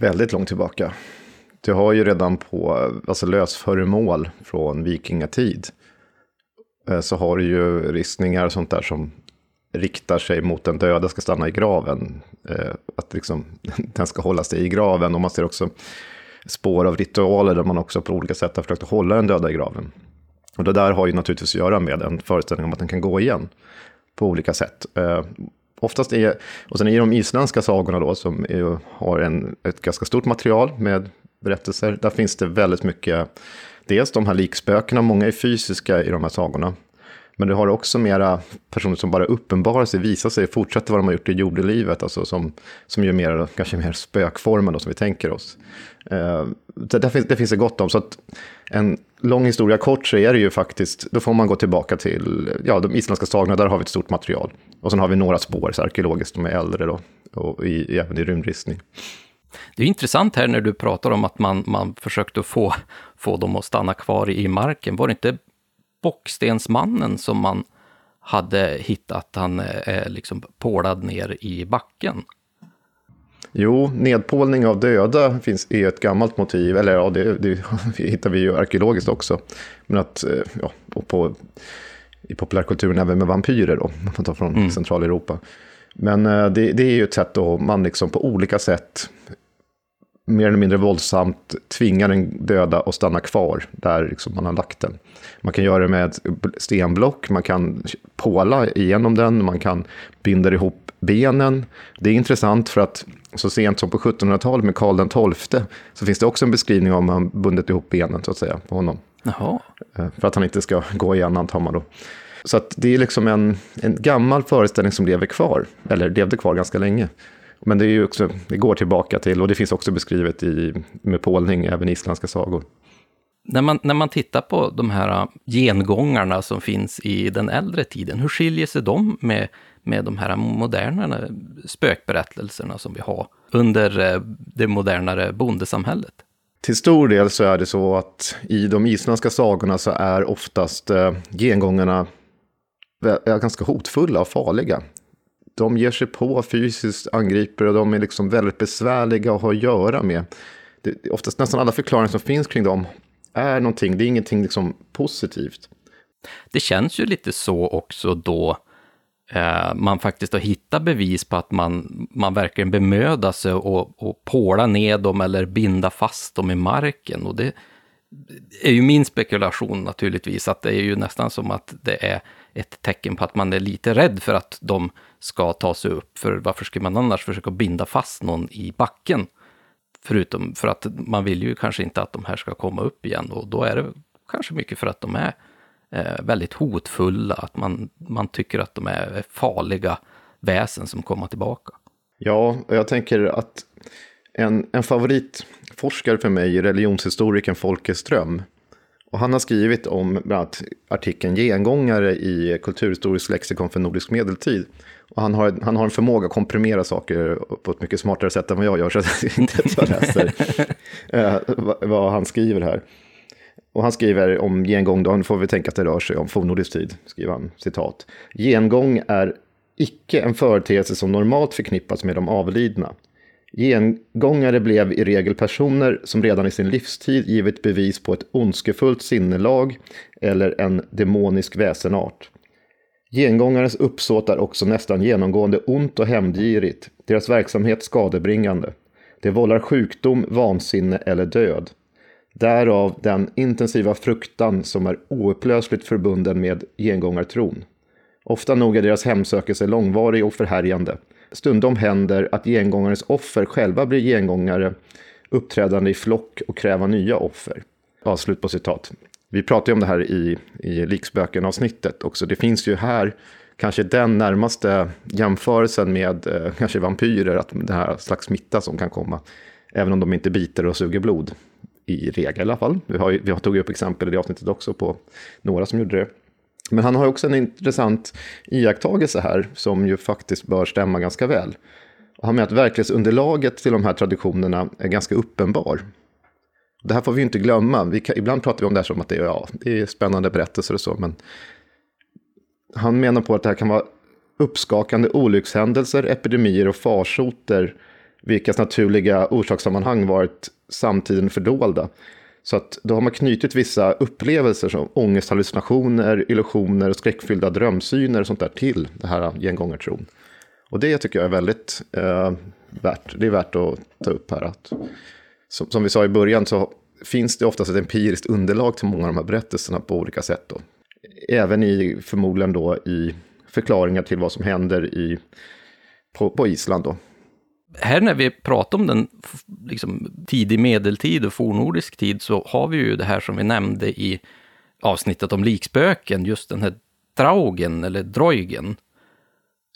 Väldigt långt tillbaka. Du har ju redan på alltså lösföremål från vikingatid. Eh, så har du ju ristningar och sånt där som riktar sig mot den döda ska stanna i graven. Eh, att liksom, den ska hålla sig i graven. Och man ser också spår av ritualer där man också på olika sätt har försökt hålla den döda i graven. Och det där har ju naturligtvis att göra med en föreställning om att den kan gå igen på olika sätt. Eh, oftast är, och sen i de isländska sagorna då, som är, har en, ett ganska stort material med berättelser, där finns det väldigt mycket, dels de här likspökena, många är fysiska i de här sagorna, men du har också mera personer som bara uppenbarar sig, visar sig, fortsätter vad de har gjort i jordelivet, alltså som, som gör mer, kanske mer spökformen då, som vi tänker oss. Eh, det, det, finns, det finns det gott om, så att en lång historia kort så är det ju faktiskt, då får man gå tillbaka till ja, de isländska sagorna, där har vi ett stort material. Och sen har vi några spår så arkeologiskt, de är äldre då, och i, även i rymdristning. Det är intressant här när du pratar om att man, man försökte få, få dem att stanna kvar i marken. Var det inte Bockstensmannen som man hade hittat, han är liksom pålad ner i backen? Jo, nedpålning av döda finns, är ett gammalt motiv, eller ja, det, det hittar vi ju arkeologiskt också. Men att, eh, ja, på, i populärkulturen även med vampyrer då, om man tar från mm. Centraleuropa. Men eh, det, det, är ju ett sätt då man liksom på olika sätt mer eller mindre våldsamt tvingar den döda att stanna kvar där liksom man har lagt den. Man kan göra det med stenblock, man kan påla igenom den, man kan binda ihop benen. Det är intressant för att så sent som på 1700-talet med Karl XII så finns det också en beskrivning om han bundit ihop benen så att säga på honom. Jaha. Eh, för att han inte ska gå igen antar man då. Så att det är liksom en, en gammal föreställning som lever kvar, eller levde kvar ganska länge. Men det, är ju också, det går tillbaka till, och det finns också beskrivet i, med pålning även i isländska sagor. När man, när man tittar på de här gengångarna som finns i den äldre tiden, hur skiljer sig de med, med de här moderna spökberättelserna som vi har under eh, det modernare bondesamhället? Till stor del så är det så att i de isländska sagorna så är oftast gengångarna ganska hotfulla och farliga de ger sig på fysiskt, angriper och de är liksom väldigt besvärliga att ha att göra med. Det, oftast nästan alla förklaringar som finns kring dem är någonting, det är ingenting liksom positivt. Det känns ju lite så också då eh, man faktiskt har hittat bevis på att man, man verkligen bemödar sig och, och påla ner dem eller binda fast dem i marken. Och det är ju min spekulation naturligtvis, att det är ju nästan som att det är ett tecken på att man är lite rädd för att de ska ta sig upp. För varför skulle man annars försöka binda fast någon i backen? Förutom för att man vill ju kanske inte att de här ska komma upp igen och då är det kanske mycket för att de är eh, väldigt hotfulla, att man, man tycker att de är farliga väsen som kommer tillbaka. Ja, och jag tänker att en, en favoritforskare för mig är religionshistorikern Folke Ström. Och han har skrivit om bland annat artikeln Gengångare i Kulturhistorisk lexikon för nordisk medeltid. Och han, har, han har en förmåga att komprimera saker på ett mycket smartare sätt än vad jag gör, så är inte att jag läser eh, vad han skriver här. Och han skriver om gengång, då får vi tänka att det rör sig om fornnordisk tid, skriver han, citat. Gengång är icke en företeelse som normalt förknippas med de avlidna. Gengångare blev i regel personer som redan i sin livstid givit bevis på ett ondskefullt sinnelag eller en demonisk väsenart. Gengångarens uppsåt är också nästan genomgående ont och hämndgirigt, deras verksamhet skadebringande. Det vållar sjukdom, vansinne eller död. Därav den intensiva fruktan som är oupplösligt förbunden med gengångartron. Ofta nog är deras hemsökelse långvarig och förhärjande. Stundom händer att gengångarens offer själva blir gengångare, uppträdande i flock och kräva nya offer. Ja, slut på citat. Vi pratade om det här i, i Liksböken-avsnittet också. Det finns ju här kanske den närmaste jämförelsen med eh, kanske vampyrer, att det här slags smitta som kan komma. Även om de inte biter och suger blod. I regel i alla fall. Vi, har, vi har tog upp exempel i det avsnittet också på några som gjorde det. Men han har också en intressant iakttagelse här som ju faktiskt bör stämma ganska väl. Han menar att verklighetsunderlaget till de här traditionerna är ganska uppenbar. Det här får vi inte glömma. Vi kan, ibland pratar vi om det här som att det är, ja, det är spännande berättelser och så, men han menar på att det här kan vara uppskakande olyckshändelser, epidemier och farsoter, vilkas naturliga orsakssammanhang varit samtiden fördolda. Så att då har man knutit vissa upplevelser som ångesthallucinationer, illusioner och skräckfyllda drömsyner och sånt där till det här gengångartron. Och det tycker jag är väldigt eh, värt, det är värt att ta upp här. Att, som, som vi sa i början så finns det oftast ett empiriskt underlag till många av de här berättelserna på olika sätt. Då. Även i, förmodligen då i förklaringar till vad som händer i, på, på Island. Då. Här när vi pratar om den liksom, tidig medeltid och fornordisk tid så har vi ju det här som vi nämnde i avsnittet om likspöken, just den här draugen eller droigen.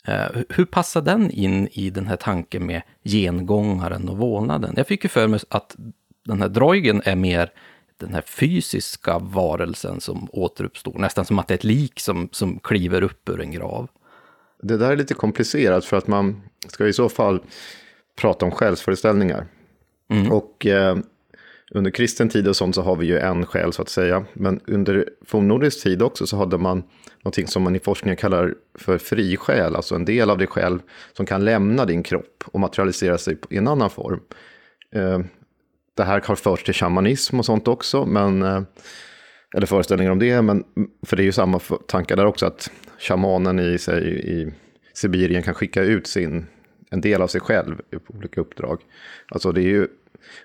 Uh, hur passar den in i den här tanken med gengångaren och vålnaden? Jag fick ju för mig att den här droigen är mer den här fysiska varelsen som återuppstår, nästan som att det är ett lik som, som kliver upp ur en grav. Det där är lite komplicerat för att man ska i så fall prata om själsföreställningar. Mm. Och eh, under kristen tid och sånt så har vi ju en själ så att säga. Men under fornnordisk tid också så hade man någonting som man i forskningen kallar för frisjäl. Alltså en del av dig själv som kan lämna din kropp och materialisera sig i en annan form. Eh, det här har förts till shamanism och sånt också. Men, eh, eller föreställningar om det. Men, för det är ju samma tankar där också. Att shamanen i, sig, i Sibirien kan skicka ut sin en del av sig själv på olika uppdrag. Alltså det är ju,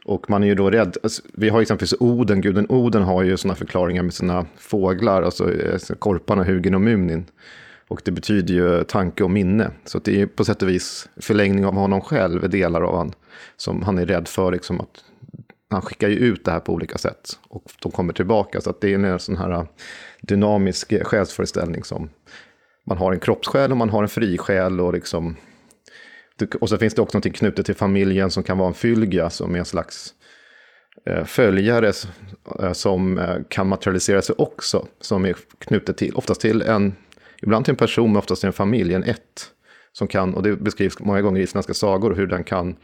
och man är ju då rädd, alltså vi har exempelvis Oden, guden Oden har ju sådana förklaringar med sina fåglar, alltså eh, korparna, Hugin och Munin. Och det betyder ju tanke och minne. Så det är ju på sätt och vis förlängning av honom själv, delar av han, som han är rädd för. Liksom att, han skickar ju ut det här på olika sätt och de kommer tillbaka. Så det är en sån här eh, dynamisk själsföreställning som man har en kroppssjäl och man har en frisjäl och liksom och så finns det också något knutet till familjen som kan vara en fylga som är en slags eh, följare eh, som eh, kan materialisera sig också. Som är knutet till, oftast till en, ibland till en person, men oftast till en familj, en ett. Som kan, och det beskrivs många gånger i svenska sagor, hur den kan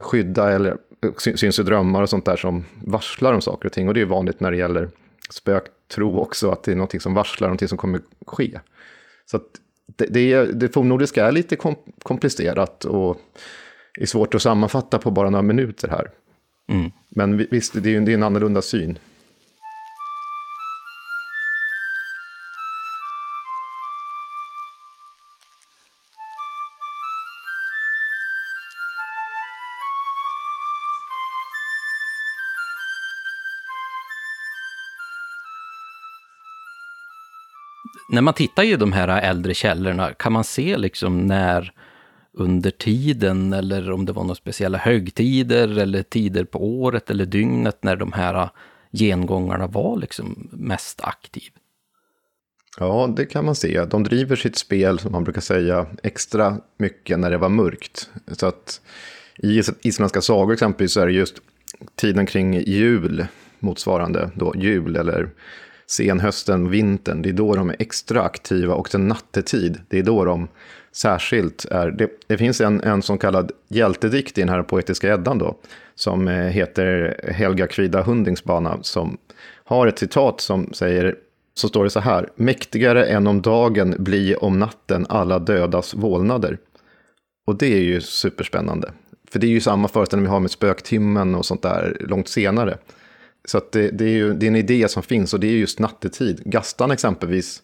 skydda eller syns i drömmar och sånt där som varslar om saker och ting. Och det är vanligt när det gäller spöktro också, att det är något som varslar, någonting som kommer ske. Så att det, det, det fornnordiska är lite komplicerat och är svårt att sammanfatta på bara några minuter här. Mm. Men visst, det är, är en annorlunda syn. När man tittar i de här äldre källorna, kan man se liksom när under tiden eller om det var några speciella högtider eller tider på året eller dygnet när de här gengångarna var liksom mest aktiv? Ja, det kan man se. De driver sitt spel, som man brukar säga, extra mycket när det var mörkt. Så att i isländska sagor exempelvis så är det just tiden kring jul, motsvarande då jul eller senhösten, vintern, det är då de är extra aktiva och sen nattetid, det är då de särskilt är. Det, det finns en, en så kallad hjältedikt i den här poetiska Eddan då, som eh, heter Helga Kvida Hundingsbana, som har ett citat som säger, så står det så här, mäktigare än om dagen bli om natten alla dödas vålnader. Och det är ju superspännande. För det är ju samma föreställning vi har med spöktimmen och sånt där långt senare. Så det, det, är ju det är en idé som finns och det är just nattetid. Gastan exempelvis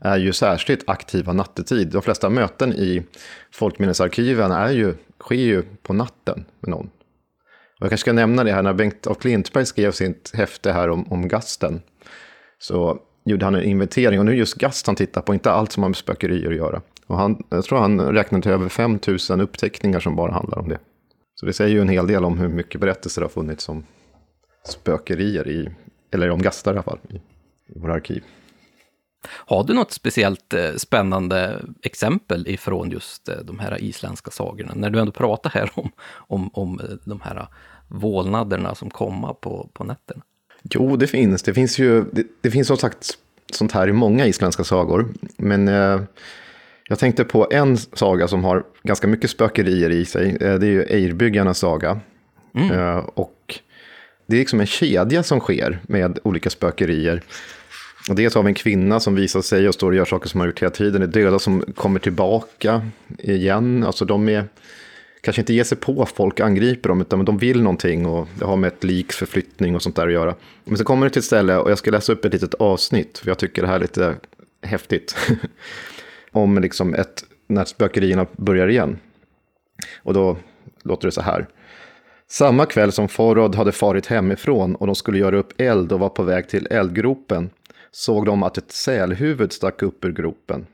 är ju särskilt aktiva nattetid. De flesta möten i folkminnesarkiven är ju, sker ju på natten med någon. Och jag kanske ska nämna det här när Bengt af Klintberg skrev sitt häfte här om, om gasten. Så gjorde han en inventering och nu är just gast han tittar på, inte allt som har med spökerier att göra. Och han, jag tror han räknade till över 5 000 uppteckningar som bara handlar om det. Så det säger ju en hel del om hur mycket berättelser det har funnits om spökerier i, eller om gastar i alla fall, i, i våra arkiv. Har du något speciellt eh, spännande exempel ifrån just eh, de här isländska sagorna? När du ändå pratar här om, om, om eh, de här vålnaderna som kommer på, på nätterna. Jo, det finns. Det finns ju, det, det finns som sagt sånt här i många isländska sagor. Men eh, jag tänkte på en saga som har ganska mycket spökerier i sig. Det är ju Eirbyggarnas saga. Mm. Eh, och det är liksom en kedja som sker med olika spökerier. Och dels har vi en kvinna som visar sig och står och gör saker som har gjort hela tiden. Det är döda som kommer tillbaka igen. Alltså de är, kanske inte ger sig på folk, angriper dem, utan de vill någonting och det har med ett liks förflyttning och sånt där att göra. Men så kommer det till ett ställe och jag ska läsa upp ett litet avsnitt, för jag tycker det här är lite häftigt. Om liksom ett, när spökerierna börjar igen. Och då låter det så här. Samma kväll som Forrod hade farit hemifrån och de skulle göra upp eld och var på väg till eldgropen såg de att ett sälhuvud stack upp ur gropen.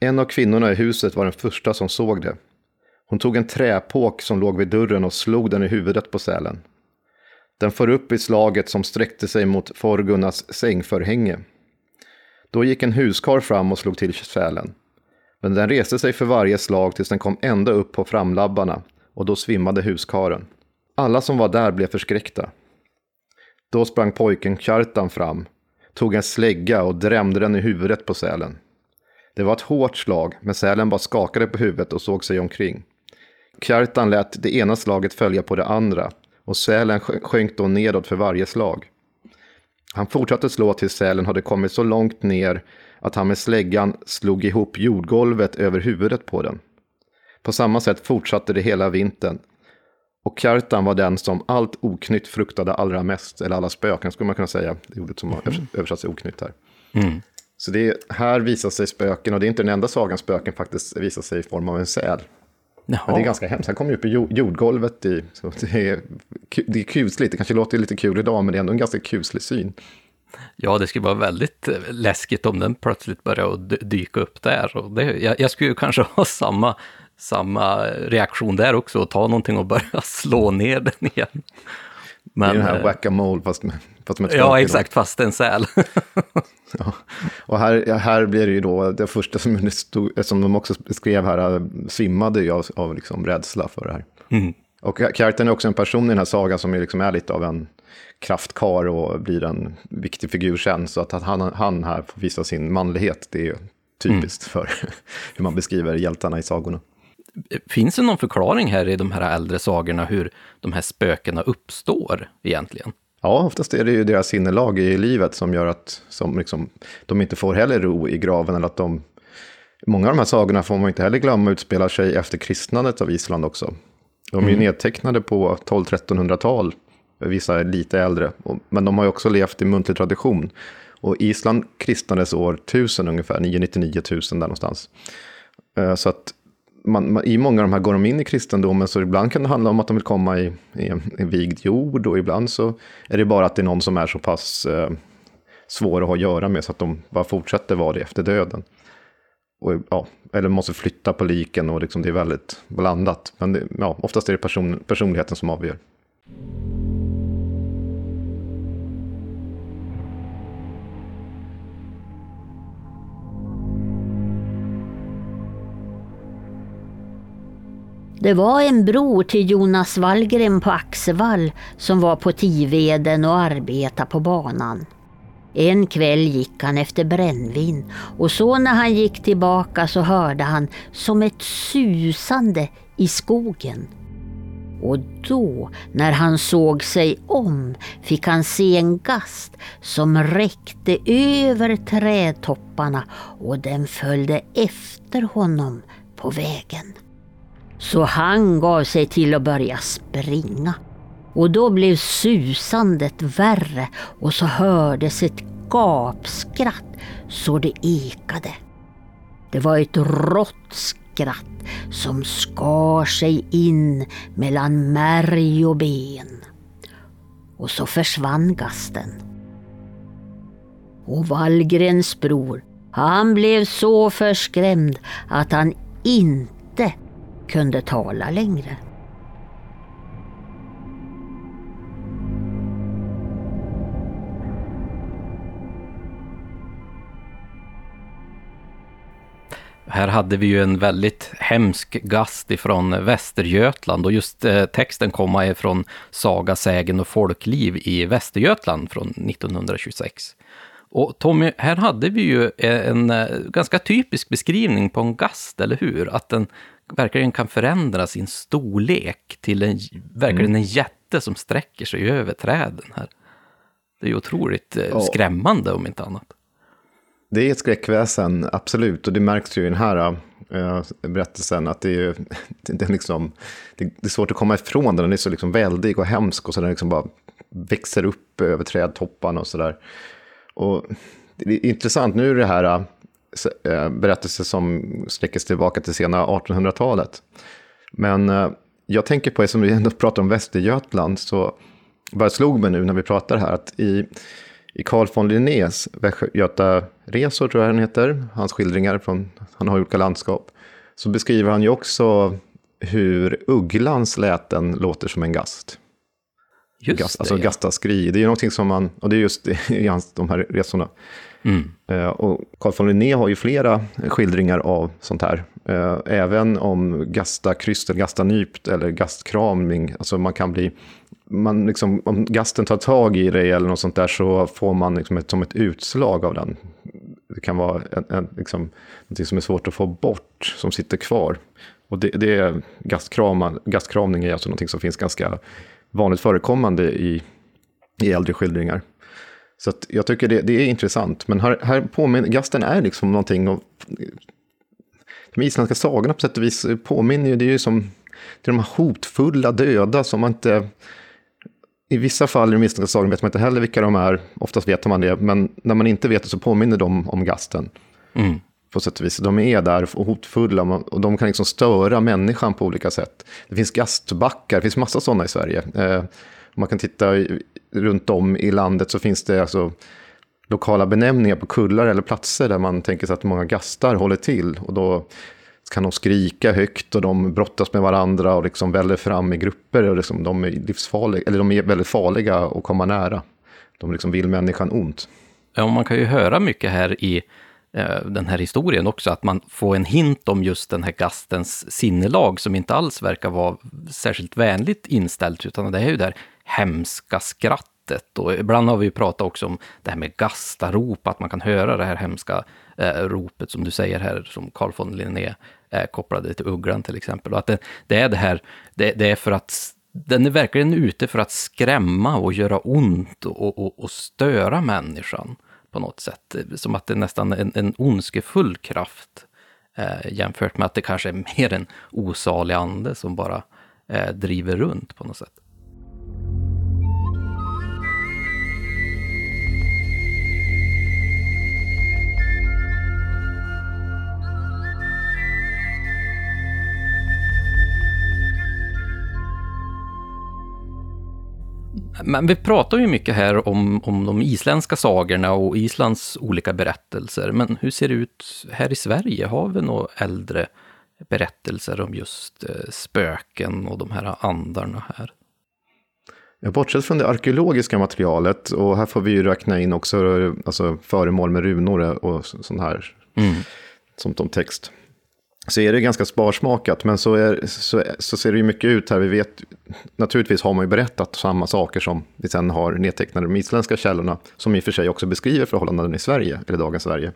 En av kvinnorna i huset var den första som såg det. Hon tog en träpåk som låg vid dörren och slog den i huvudet på sälen. Den för upp i slaget som sträckte sig mot Forgunnas sängförhänge. Då gick en huskar fram och slog till sälen. Men den reste sig för varje slag tills den kom ända upp på framlabbarna och då svimmade huskaren. Alla som var där blev förskräckta. Då sprang pojken Kjartan fram, tog en slägga och drämde den i huvudet på sälen. Det var ett hårt slag, men sälen bara skakade på huvudet och såg sig omkring. Kjartan lät det ena slaget följa på det andra och sälen sjönk då nedåt för varje slag. Han fortsatte slå tills sälen hade kommit så långt ner att han med släggan slog ihop jordgolvet över huvudet på den. På samma sätt fortsatte det hela vintern. Och Kjartan var den som allt oknytt fruktade allra mest, eller alla spöken skulle man kunna säga, det ordet som har mm. översatts i oknytt här. Mm. Så det här visar sig spöken, och det är inte den enda sagan spöken faktiskt visar sig i form av en säl. Det är ganska hemskt, han kommer ju upp i jordgolvet i, så det är, det är kusligt, det kanske låter lite kul idag, men det är ändå en ganska kuslig syn. Ja, det skulle vara väldigt eh, läskigt om den plötsligt började dyka upp där. Och det, jag, jag skulle kanske ha samma, samma reaktion där också, och ta någonting och börja slå ner den igen. Men, det är den här eh, whack-a-mole fast med, fast med Ja, exakt, fast en säl. ja. Och här, här blir det ju då, det första som, stod, som de också skrev här, eh, svimmade ju av, av liksom rädsla för det här. Mm. Och karaktären är också en person i den här sagan som är, liksom är lite av en kraftkar och blir en viktig figur sen. Så att han, han här får visa sin manlighet, det är typiskt mm. för hur man beskriver hjältarna i sagorna. Finns det någon förklaring här i de här äldre sagorna hur de här spökena uppstår egentligen? Ja, oftast är det ju deras sinnelag i livet som gör att som liksom, de inte får heller ro i graven. Eller att de, många av de här sagorna får man inte heller glömma utspelar sig efter kristnandet av Island också. De är mm. ju nedtecknade på 12-1300-tal vissa är lite äldre. Men de har ju också levt i muntlig tradition. Och Island kristnades år 1000 ungefär, 999 000 där någonstans. Eh, så att man, man, i många av de här går de in i kristendomen, så ibland kan det handla om att de vill komma i, i en, vigd jord, och ibland så är det bara att det är någon som är så pass eh, svår att ha att göra med, så att de bara fortsätter vara det efter döden. Och, ja, eller måste flytta på liken, och liksom det är väldigt blandat. Men det, ja, oftast är det person, personligheten som avgör. Det var en bror till Jonas Wallgren på Axevall som var på Tiveden och arbetade på banan. En kväll gick han efter brännvin och så när han gick tillbaka så hörde han som ett susande i skogen. Och då, när han såg sig om, fick han se en gast som räckte över trädtopparna och den följde efter honom på vägen. Så han gav sig till att börja springa. Och då blev susandet värre och så hördes ett gapskratt så det ekade. Det var ett rått skratt som skar sig in mellan märg och ben. Och så försvann gasten. Och Wallgrens bror, han blev så förskrämd att han inte kunde tala längre. Här hade vi ju en väldigt hemsk gast ifrån Västergötland och just eh, texten kommer ifrån Saga, sägen och folkliv i Västergötland från 1926. Och Tommy, här hade vi ju eh, en, en ganska typisk beskrivning på en gast, eller hur? Att den verkligen kan förändra sin storlek till en, verkligen mm. en jätte som sträcker sig över träden här. Det är ju otroligt eh, Ja. skrämmande om inte annat. Det är ett skräckväsen, absolut. Och det märks ju i den här äh, berättelsen att det är, det, är liksom, det, det är svårt att komma ifrån den. Den är så liksom väldig och hemsk och så den liksom bara växer upp över trädtopparna och sådär. Och det är intressant, nu är det här äh, berättelser som sträcker sig tillbaka till sena 1800-talet. Men äh, jag tänker på, som vi ändå pratar om Västergötland, så bara slog mig nu när vi pratar här att i i Carl von Linnés Västgötaresor, tror jag han heter, hans skildringar från, han har olika landskap, så beskriver han ju också hur ugglans läten låter som en gast. Just gast det, alltså ja. gastaskri, det är ju någonting som man, och det är just i hans, de här resorna. Mm. Eh, och Carl von Linné har ju flera skildringar av sånt här. Eh, även om gastakryst, eller gastanypt eller gastkramning. Alltså man kan bli, man liksom, om gasten tar tag i dig eller något sånt där så får man liksom ett, som ett utslag av den. Det kan vara en, en, liksom, något som är svårt att få bort, som sitter kvar. Och det, det är gastkram, gastkramning är alltså något som finns ganska vanligt förekommande i, i äldre skildringar. Så jag tycker det, det är intressant. Men här, här påminner, gasten är liksom någonting av... De isländska sagorna på sätt och vis påminner ju, det är ju som det är de här hotfulla döda som man inte... I vissa fall i de isländska sagorna vet man inte heller vilka de är, oftast vet man det, men när man inte vet det så påminner de om gasten. Mm. På sätt och vis. De är där och hotfulla och de kan liksom störa människan på olika sätt. Det finns gastbackar, det finns massa sådana i Sverige. Om man kan titta runt om i landet så finns det alltså lokala benämningar på kullar eller platser där man tänker sig att många gastar håller till. Och då kan de skrika högt och de brottas med varandra och liksom väller fram i grupper. Och liksom de är livsfarliga, eller de är väldigt farliga att komma nära. De liksom vill människan ont. Ja, och man kan ju höra mycket här i eh, den här historien också, att man får en hint om just den här gastens sinnelag som inte alls verkar vara särskilt vänligt inställt, utan det är ju det här hemska skrattet. Och ibland har vi ju pratat också om det här med gastarop, att man kan höra det här hemska eh, ropet som du säger här, som Carl von Linné eh, kopplade till ugglan till exempel. Och att det, det är det här, det, det är för att den är verkligen ute för att skrämma och göra ont och, och, och störa människan på något sätt. Som att det är nästan en, en ondskefull kraft eh, jämfört med att det kanske är mer en osalig ande som bara eh, driver runt på något sätt. Men vi pratar ju mycket här om, om de isländska sagorna och Islands olika berättelser. Men hur ser det ut här i Sverige? Har vi några äldre berättelser om just eh, spöken och de här andarna här? Ja, bortsett från det arkeologiska materialet, och här får vi ju räkna in också alltså, föremål med runor och sånt här, Mm. som om text. Så är det ganska sparsmakat, men så, är, så, så ser det ju mycket ut här. Vi vet, naturligtvis har man ju berättat samma saker som vi sen har nedtecknade i de isländska källorna, som i och för sig också beskriver förhållanden i Sverige, eller dagens Sverige.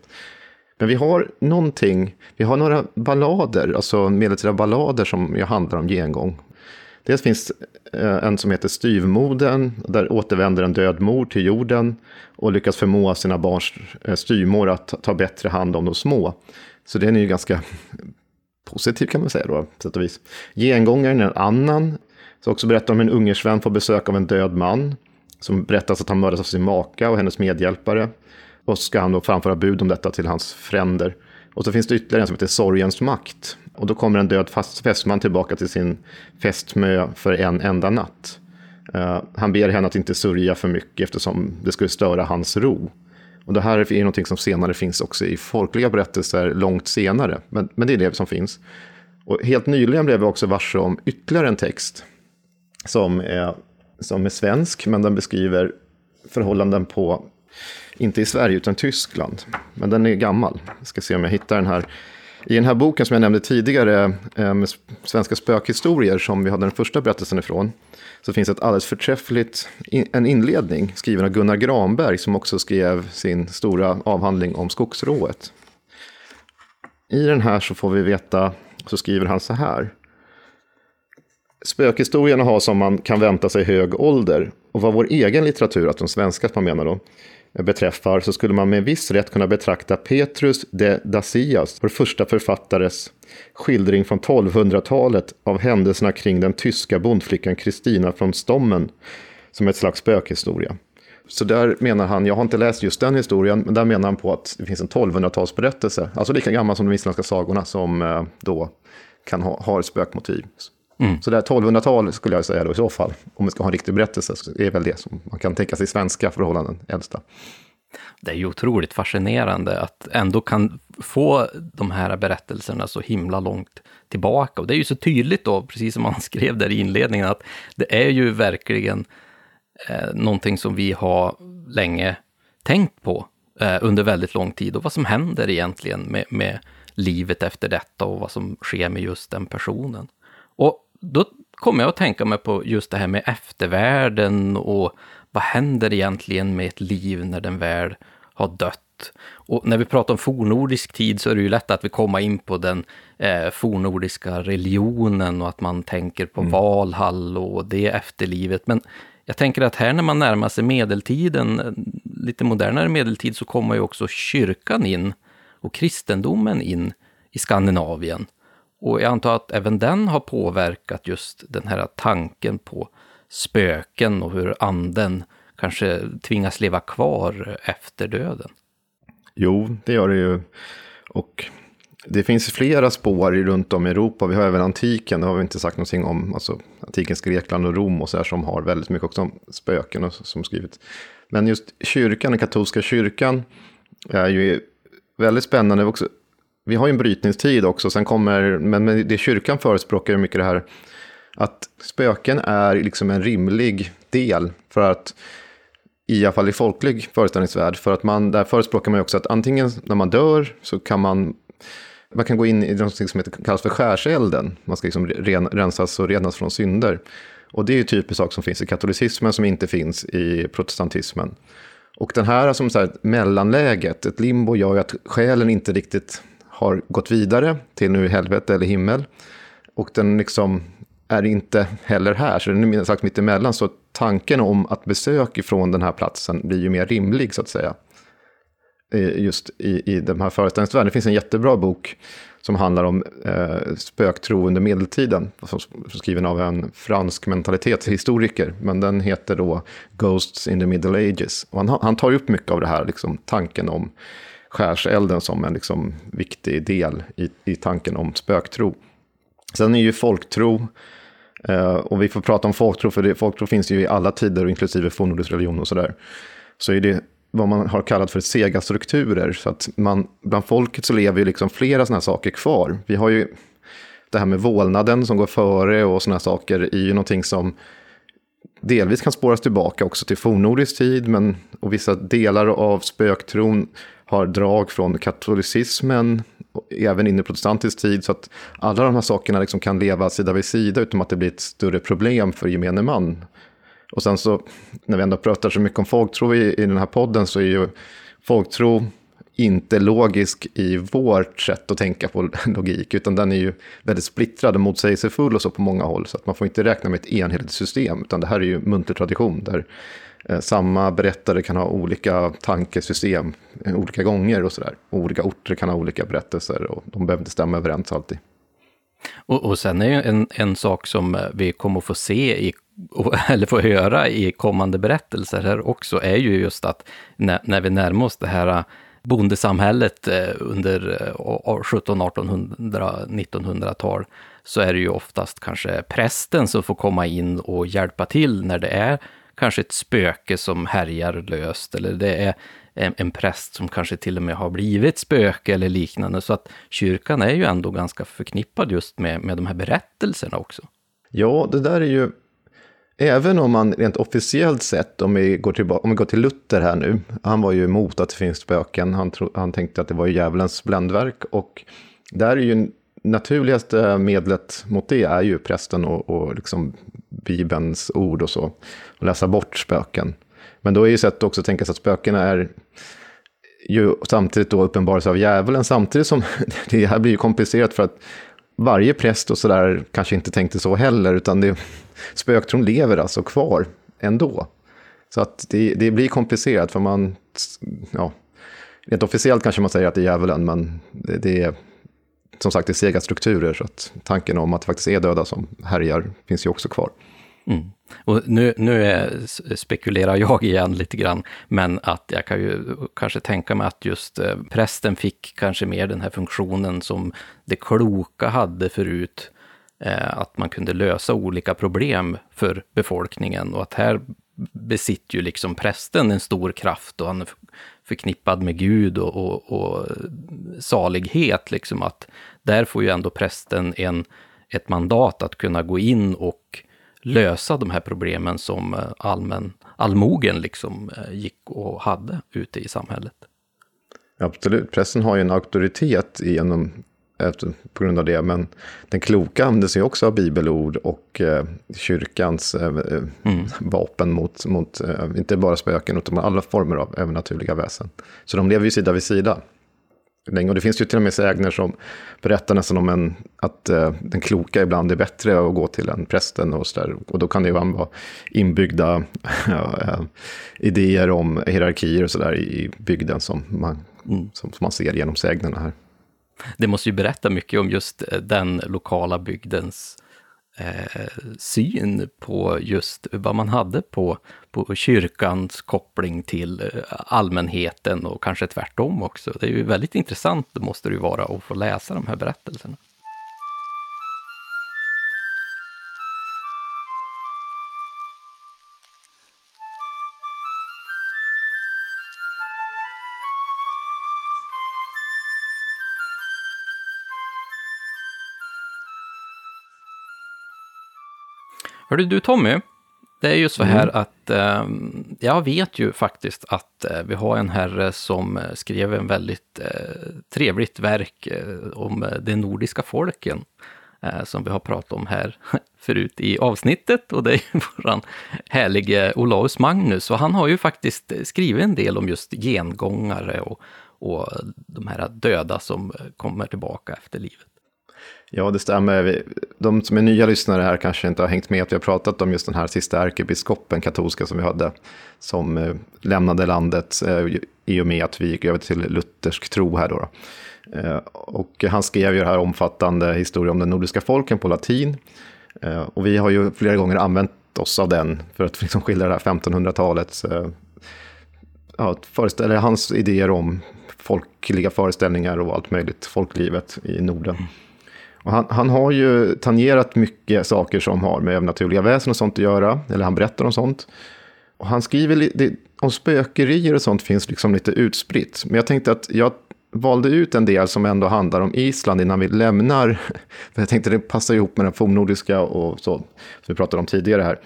Men vi har någonting, vi har några ballader, alltså medeltida ballader som ju handlar om gengång. Dels finns eh, en som heter Styvmoden, där återvänder en död mor till jorden och lyckas förmå sina barns eh, styvmor att ta bättre hand om de små. Så den är ju ganska positiv kan man säga då, på sätt och vis. Gengångaren är en annan, som också berättar om en ungersvän får besök av en död man, som berättas att han mördats av sin maka och hennes medhjälpare. Och så ska han då framföra bud om detta till hans fränder. Och så finns det ytterligare en som heter Sorgens makt. Och då kommer en död fästman tillbaka till sin fästmö för en enda natt. Uh, han ber henne att inte sörja för mycket eftersom det skulle störa hans ro. Och det här är någonting som senare finns också i folkliga berättelser långt senare. Men, men det är det som finns. Och helt nyligen blev vi också varse om ytterligare en text som är, som är svensk, men den beskriver förhållanden på, inte i Sverige utan Tyskland. Men den är gammal. Jag ska se om jag hittar den här. I den här boken som jag nämnde tidigare, eh, med svenska spökhistorier, som vi hade den första berättelsen ifrån, så finns ett alldeles förträffligt, en inledning skriven av Gunnar Granberg, som också skrev sin stora avhandling om skogsrået. I den här så får vi veta, så skriver han så här. spökhistorierna har som man kan vänta sig hög ålder. Och vad vår egen litteratur, att de svenska man menar då, beträffar så skulle man med viss rätt kunna betrakta Petrus de Dacias, vår första författares skildring från 1200-talet av händelserna kring den tyska bondflickan Kristina från Stommen som ett slags spökhistoria. Så där menar han, jag har inte läst just den historien, men där menar han på att det finns en 1200-talsberättelse, alltså lika gammal som de isländska sagorna, som eh, då kan ha, ha spökmotiv. Mm. Så det är 1200-tal skulle jag säga då i så fall, om vi ska ha en riktig berättelse, så är väl det som man kan tänka sig svenska förhållanden äldsta. Det är ju otroligt fascinerande att ändå kan få de här berättelserna så himla långt tillbaka. Och det är ju så tydligt då, precis som man skrev där i inledningen, att det är ju verkligen eh, någonting som vi har länge tänkt på eh, under väldigt lång tid och vad som händer egentligen med, med livet efter detta och vad som sker med just den personen. Och då kommer jag att tänka mig på just det här med eftervärlden och vad händer egentligen med ett liv när den väl har dött? Och när vi pratar om fornordisk tid så är det ju lätt att vi kommer in på den eh, fornordiska religionen och att man tänker på mm. Valhall och det efterlivet. Men jag tänker att här när man närmar sig medeltiden, lite modernare medeltid, så kommer ju också kyrkan in och kristendomen in i Skandinavien. Och jag antar att även den har påverkat just den här tanken på spöken och hur anden kanske tvingas leva kvar efter döden. Jo, det gör det ju. Och det finns flera spår runt om i Europa. Vi har även antiken, det har vi inte sagt någonting om. Alltså antikens Grekland och Rom och så här som har väldigt mycket också om spöken och som skrivit. Men just kyrkan, den katolska kyrkan, är ju väldigt spännande också vi har ju en brytningstid också, sen kommer, men det kyrkan förespråkar är mycket det här att spöken är liksom en rimlig del för att, i alla fall i folklig föreställningsvärld, för att man, där förespråkar man ju också att antingen när man dör så kan man, man kan gå in i något som heter, kallas för skärselden, man ska liksom ren, rensas och renas från synder. Och det är ju typiskt sak som finns i katolicismen som inte finns i protestantismen. Och den här som så här, mellanläget, ett limbo, gör ju att själen inte riktigt har gått vidare till nu helvete eller himmel. Och den liksom är inte heller här, så den är sagt mitt emellan. Så tanken om att besök ifrån den här platsen blir ju mer rimlig så att säga. Just i, i den här föreställningsvärlden. Det finns en jättebra bok som handlar om eh, spöktro under medeltiden. Som, skriven av en fransk mentalitetshistoriker. Men den heter då Ghosts in the Middle Ages. Och han, han tar upp mycket av det här, liksom, tanken om skärselden som en liksom viktig del i, i tanken om spöktro. Sen är ju folktro, eh, och vi får prata om folktro, för det, folktro finns ju i alla tider, inklusive fornnordisk religion och sådär. Så är det vad man har kallat för sega strukturer. Så att man, bland folket så lever ju liksom flera sådana här saker kvar. Vi har ju det här med vålnaden som går före och sådana saker är ju någonting som delvis kan spåras tillbaka också till fornnordisk tid, men och vissa delar av spöktron har drag från katolicismen, även in i protestantisk tid. Så att alla de här sakerna liksom kan leva sida vid sida utan att det blir ett större problem för gemene man. Och sen så, när vi ändå pratar så mycket om folktro i, i den här podden, så är ju folktro inte logisk i vårt sätt att tänka på logik, utan den är ju väldigt splittrad och motsägelsefull och så på många håll. Så att man får inte räkna med ett enhetligt system, utan det här är ju muntlig tradition, där Eh, samma berättare kan ha olika tankesystem eh, olika gånger och sådär. Olika orter kan ha olika berättelser och de behöver inte stämma överens alltid. Och, och sen är ju en, en sak som eh, vi kommer att få se i eller få höra i kommande berättelser här också, är ju just att när, när vi närmar oss det här bondesamhället under 1700, 1800, 1900-tal, så är det ju oftast kanske prästen som får komma in och hjälpa till när det är kanske ett spöke som härjar löst, eller det är en, en präst som kanske till och med har blivit spöke eller liknande. Så att kyrkan är ju ändå ganska förknippad just med, med de här berättelserna också. Ja, det där är ju, även om man rent officiellt sett, om vi går, tillbaka, om vi går till Luther här nu, han var ju emot att det finns spöken, han, tro, han tänkte att det var djävulens bländverk, och där är ju naturligaste medlet mot det är ju prästen och, och liksom Bibelns ord och så. Och läsa bort spöken. Men då är ju sätt också att tänka sig att spökena är ju samtidigt då uppenbarelse av djävulen, samtidigt som det här blir ju komplicerat för att varje präst och sådär kanske inte tänkte så heller, utan det, spöktron lever alltså kvar ändå. Så att det, det blir komplicerat, för man, ja, rent officiellt kanske man säger att det är djävulen, men det, det är som sagt det är sega strukturer, så att tanken om att det faktiskt är döda som härjar finns ju också kvar. Mm. Och nu, nu är, spekulerar jag igen lite grann, men att jag kan ju kanske tänka mig att just eh, prästen fick kanske mer den här funktionen som det kloka hade förut, eh, att man kunde lösa olika problem för befolkningen och att här besitter ju liksom prästen en stor kraft och han förknippad med Gud och, och, och salighet, liksom att där får ju ändå prästen en, ett mandat att kunna gå in och lösa de här problemen som eh, allmän, allmogen liksom eh, gick och hade ute i samhället. Absolut, pressen har ju en auktoritet genom, efter, på grund av det, men den kloka använder sig också av bibelord och eh, kyrkans eh, eh mm. vapen mot, mot eh, inte bara spöken, utan alla former av övernaturliga väsen. Så de lever ju sida vid sida. Och det finns ju till och med sägner som berättar nästan om en, att uh, den kloka ibland är bättre att gå till än prästen. Och, så där. och då kan det ju vara inbyggda uh, idéer om hierarkier och sådär i bygden som man, mm. som, som man ser genom sägnerna här. Det måste ju berätta mycket om just eh, den lokala bygdens eh, syn på just vad man hade på, på kyrkans koppling till eh, allmänheten och kanske tvärtom också. Det är ju väldigt intressant, det måste det ju vara, att få läsa de här berättelserna. Hörru du Tommy, det är ju så här mm. att eh, jag vet ju faktiskt att eh, vi har en herre som eh, skrev en väldigt eh, trevligt verk eh, om eh, de nordiska folken. som vi har pratat om här förut i avsnittet och det är ju våran härlige Olaus Magnus. Och han har ju faktiskt skrivit en del om just gengångare och, och de här döda som kommer tillbaka efter livet. Ja, det stämmer. De som är nya lyssnare här kanske inte har hängt med att vi har pratat om just den här sista ärkebiskopen, katolska, som vi hade, som eh, lämnade landet eh, i och med att vi gick över till luthersk tro här då. Eh, och han skrev ju det här omfattande historia om den nordiska folken på latin. Och vi har ju flera gånger använt oss av den för att liksom skildra det här 1500-talets ja, föreställer hans idéer om folkliga föreställningar och allt möjligt, folklivet i Norden. Och han, han, har ju tangerat mycket saker som har med övernaturliga väsen och sånt att göra, eller han berättar om sånt. Och han skriver det, om spökerier och sånt finns liksom lite utspritt. Men jag tänkte att jag valde ut en del som ändå handlar om Island innan vi lämnar. För jag tänkte det passar ihop med den fornnordiska och så, som vi pratade om tidigare här.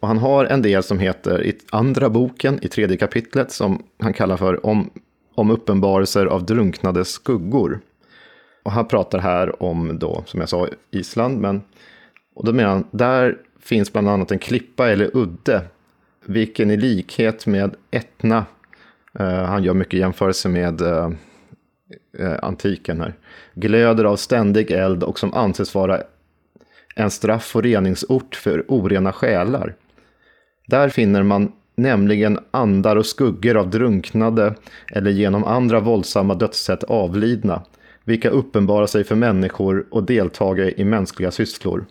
Och han har en del som heter i andra boken, i tredje kapitlet, som han kallar för om, om uppenbarelser av drunknade skuggor. Och han pratar här om då, som jag sa, Island. Men, och då menar han, där finns bland annat en klippa eller udde, vilken i likhet med Etna, eh, han gör mycket jämförelse med eh, eh antiken här, glöder av ständig eld och som anses vara en straff och reningsort för orena själar. Där finner man nämligen andar och skuggor av drunknade eller genom andra våldsamma dödssätt avlidna, vilka uppenbarar sig för människor och deltagare i mänskliga sysslor.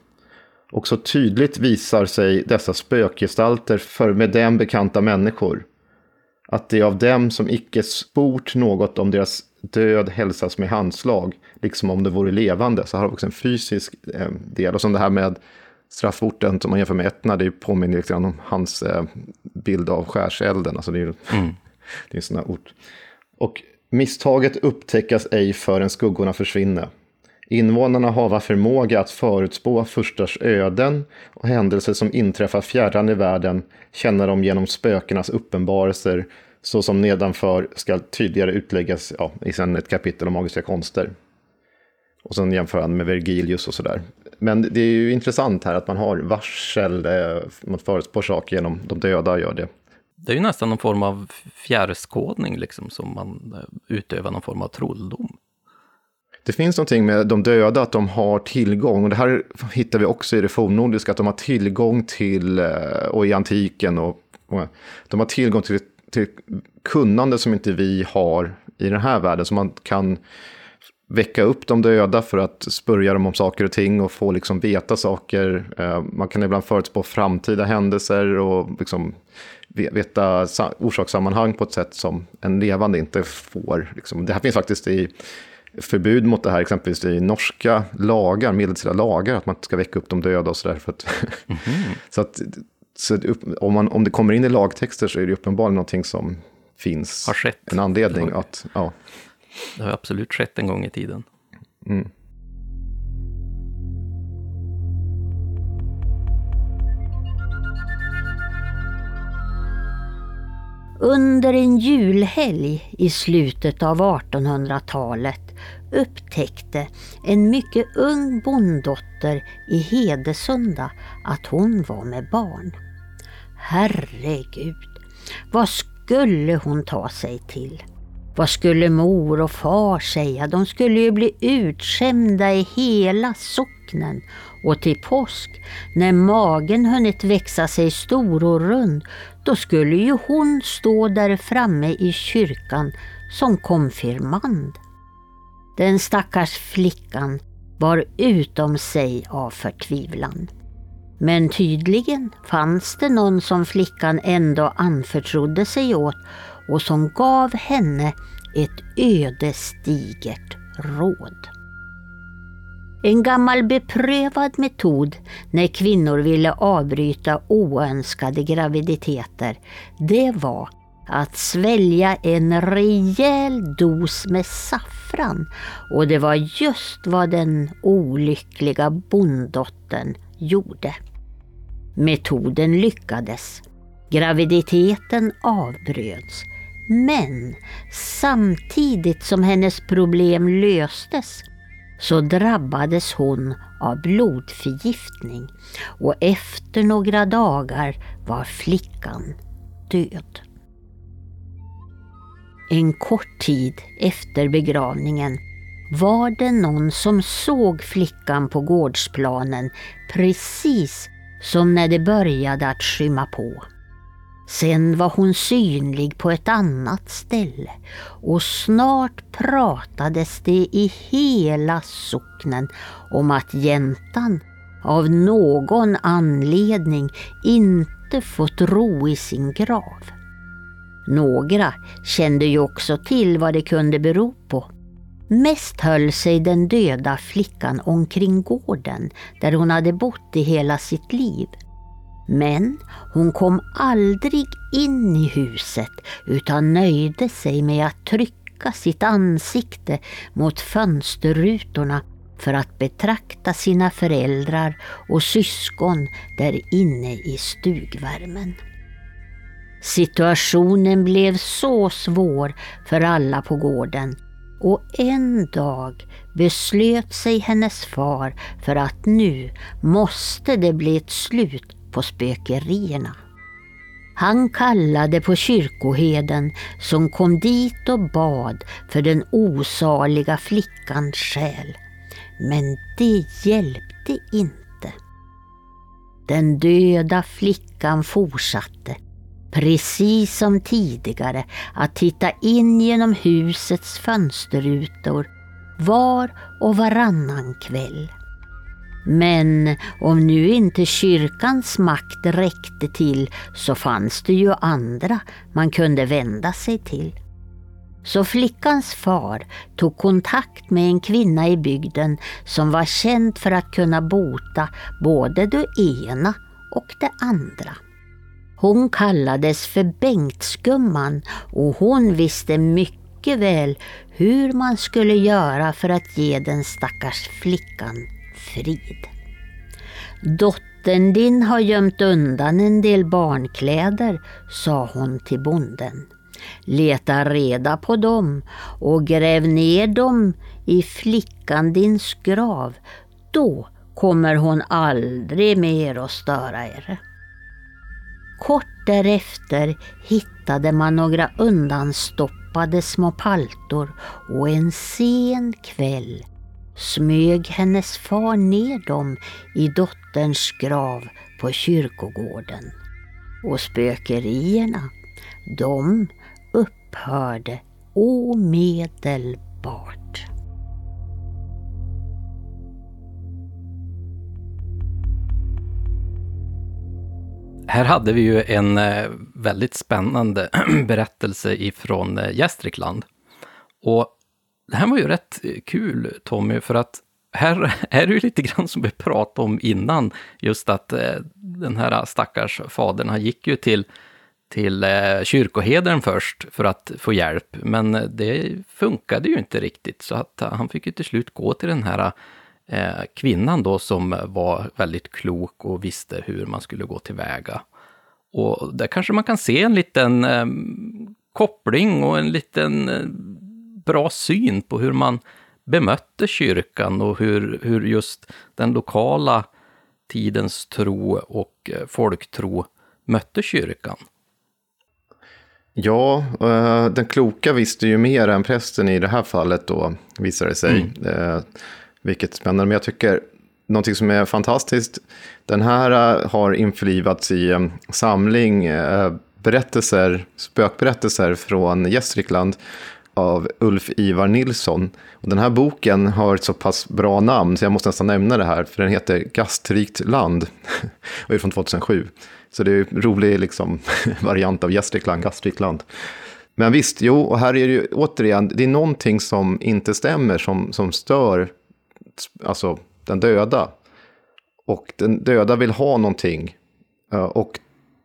Och så tydligt visar sig dessa spökgestalter för med dem bekanta människor. Att det av dem som icke sport något om deras död hälsas med handslag, liksom om det vore levande, så har det också en fysisk eh, del. Och som det här med strafforten som man jämför med Etna, det påminner lite grann om hans eh, bild av skärselden. Alltså det är, mm. det är en sån här ort. Och Misstaget upptäckas ej förrän skuggorna försvinner. Invånarna hava förmåga att förutspå förstars öden och händelser som inträffar fjärran i världen känner de genom spökenas uppenbarelser så som nedanför ska tydligare utläggas ja, i sen ett kapitel om magiska konster. Och sen jämför han med Vergilius och sådär. Men det är ju intressant här att man har varsel, eh, man förutspår saker genom de döda gör det det är ju nästan någon form av fjärrskådning liksom som man eh, utövar någon form av trolldom. Det finns någonting med de döda, att de har tillgång, och det här hittar vi också i det fornnordiska, att de har tillgång till, eh, och i antiken, och, och de har tillgång till, till kunnande som inte vi har i den här världen, som man kan väcka upp de döda för att spörja dem om saker och ting och få liksom veta saker. Eh, man kan ibland förutspå framtida händelser och liksom veta orsakssammanhang på ett sätt som en levande inte får. Liksom. Det här finns faktiskt i förbud mot det här, exempelvis i norska lagar, medeltida lagar, att man ska väcka upp de döda och sådär. Mm -hmm. så att, så om, man, om det kommer in i lagtexter så är det uppenbarligen någonting som finns. Har skett. En anledning att, ja. Det har absolut skett en gång i tiden. Mm. Under en julhelg i slutet av 1800-talet upptäckte en mycket ung bonddotter i Hedesunda att hon var med barn. Herregud, vad skulle hon ta sig till? Vad skulle mor och far säga? De skulle ju bli utskämda i hela socknen. Och till påsk, när magen hunnit växa sig stor och rund, då skulle ju hon stå där framme i kyrkan som konfirmand. Den stackars flickan var utom sig av förtvivlan. Men tydligen fanns det någon som flickan ändå anförtrodde sig åt och som gav henne ett ödesdigert råd. En gammal beprövad metod när kvinnor ville avbryta oönskade graviditeter, det var att svälja en rejäl dos med saffran och det var just vad den olyckliga bonddottern gjorde. Metoden lyckades. Graviditeten avbröts men samtidigt som hennes problem löstes så drabbades hon av blodförgiftning och efter några dagar var flickan död. En kort tid efter begravningen var det någon som såg flickan på gårdsplanen precis som när det började att skymma på. Sen var hon synlig på ett annat ställe och snart pratades det i hela socknen om att jäntan av någon anledning inte fått ro i sin grav. Några kände ju också till vad det kunde bero på. Mest höll sig den döda flickan omkring gården där hon hade bott i hela sitt liv. Men hon kom aldrig in i huset utan nöjde sig med att trycka sitt ansikte mot fönsterrutorna för att betrakta sina föräldrar och syskon där inne i stugvärmen. Situationen blev så svår för alla på gården och en dag beslöt sig hennes far för att nu måste det bli ett slut på spökerierna. Han kallade på kyrkoheden som kom dit och bad för den osaliga flickans själ. Men det hjälpte inte. Den döda flickan fortsatte, precis som tidigare, att titta in genom husets fönsterrutor var och varannan kväll. Men om nu inte kyrkans makt räckte till så fanns det ju andra man kunde vända sig till. Så flickans far tog kontakt med en kvinna i bygden som var känd för att kunna bota både det ena och det andra. Hon kallades för Bengtsgumman och hon visste mycket väl hur man skulle göra för att ge den stackars flickan frid. Dottern din har gömt undan en del barnkläder, sa hon till bonden. Leta reda på dem och gräv ner dem i flickan dins grav. Då kommer hon aldrig mer att störa er. Kort därefter hittade man några undanstoppade små paltor och en sen kväll smög hennes far ner dem i dotterns grav på kyrkogården. Och spökerierna, de upphörde omedelbart. Här hade vi ju en eh, väldigt spännande berättelse ifrån eh, Gästrikland. Och det här var ju rätt eh, kul, Tommy, för att här är det ju lite grann som vi pratade om innan, just att eh, den här stackars fadern, han gick ju till, till eh, kyrkoheden först för att få hjälp, men det funkade ju inte riktigt, så att han fick ju till slut gå till den här kvinnan då som var väldigt klok och visste hur man skulle gå tillväga. Och där kanske man kan se en liten koppling och en liten bra syn på hur man bemötte kyrkan och hur, hur just den lokala tidens tro och eh, folktro mötte kyrkan. Ja, eh, den kloka visste ju mer än prästen i det här fallet då, visar det sig. Mm. Eh, vilket är spännande, men jag tycker någonting som är fantastiskt, den här har införlivats i en samling berättelser, spökberättelser från Gästrikland av Ulf Ivar Nilsson. Och den här boken har ett så pass bra namn så jag måste nästan nämna det här, för den heter Gastrikt land och är från 2007. Så det är en rolig liksom, variant av Gästrikland, Gastrikland. Men visst, jo, och här är det ju återigen, det är någonting som inte stämmer, som, som stör alltså den döda. Och den döda vill ha någonting. Eh, och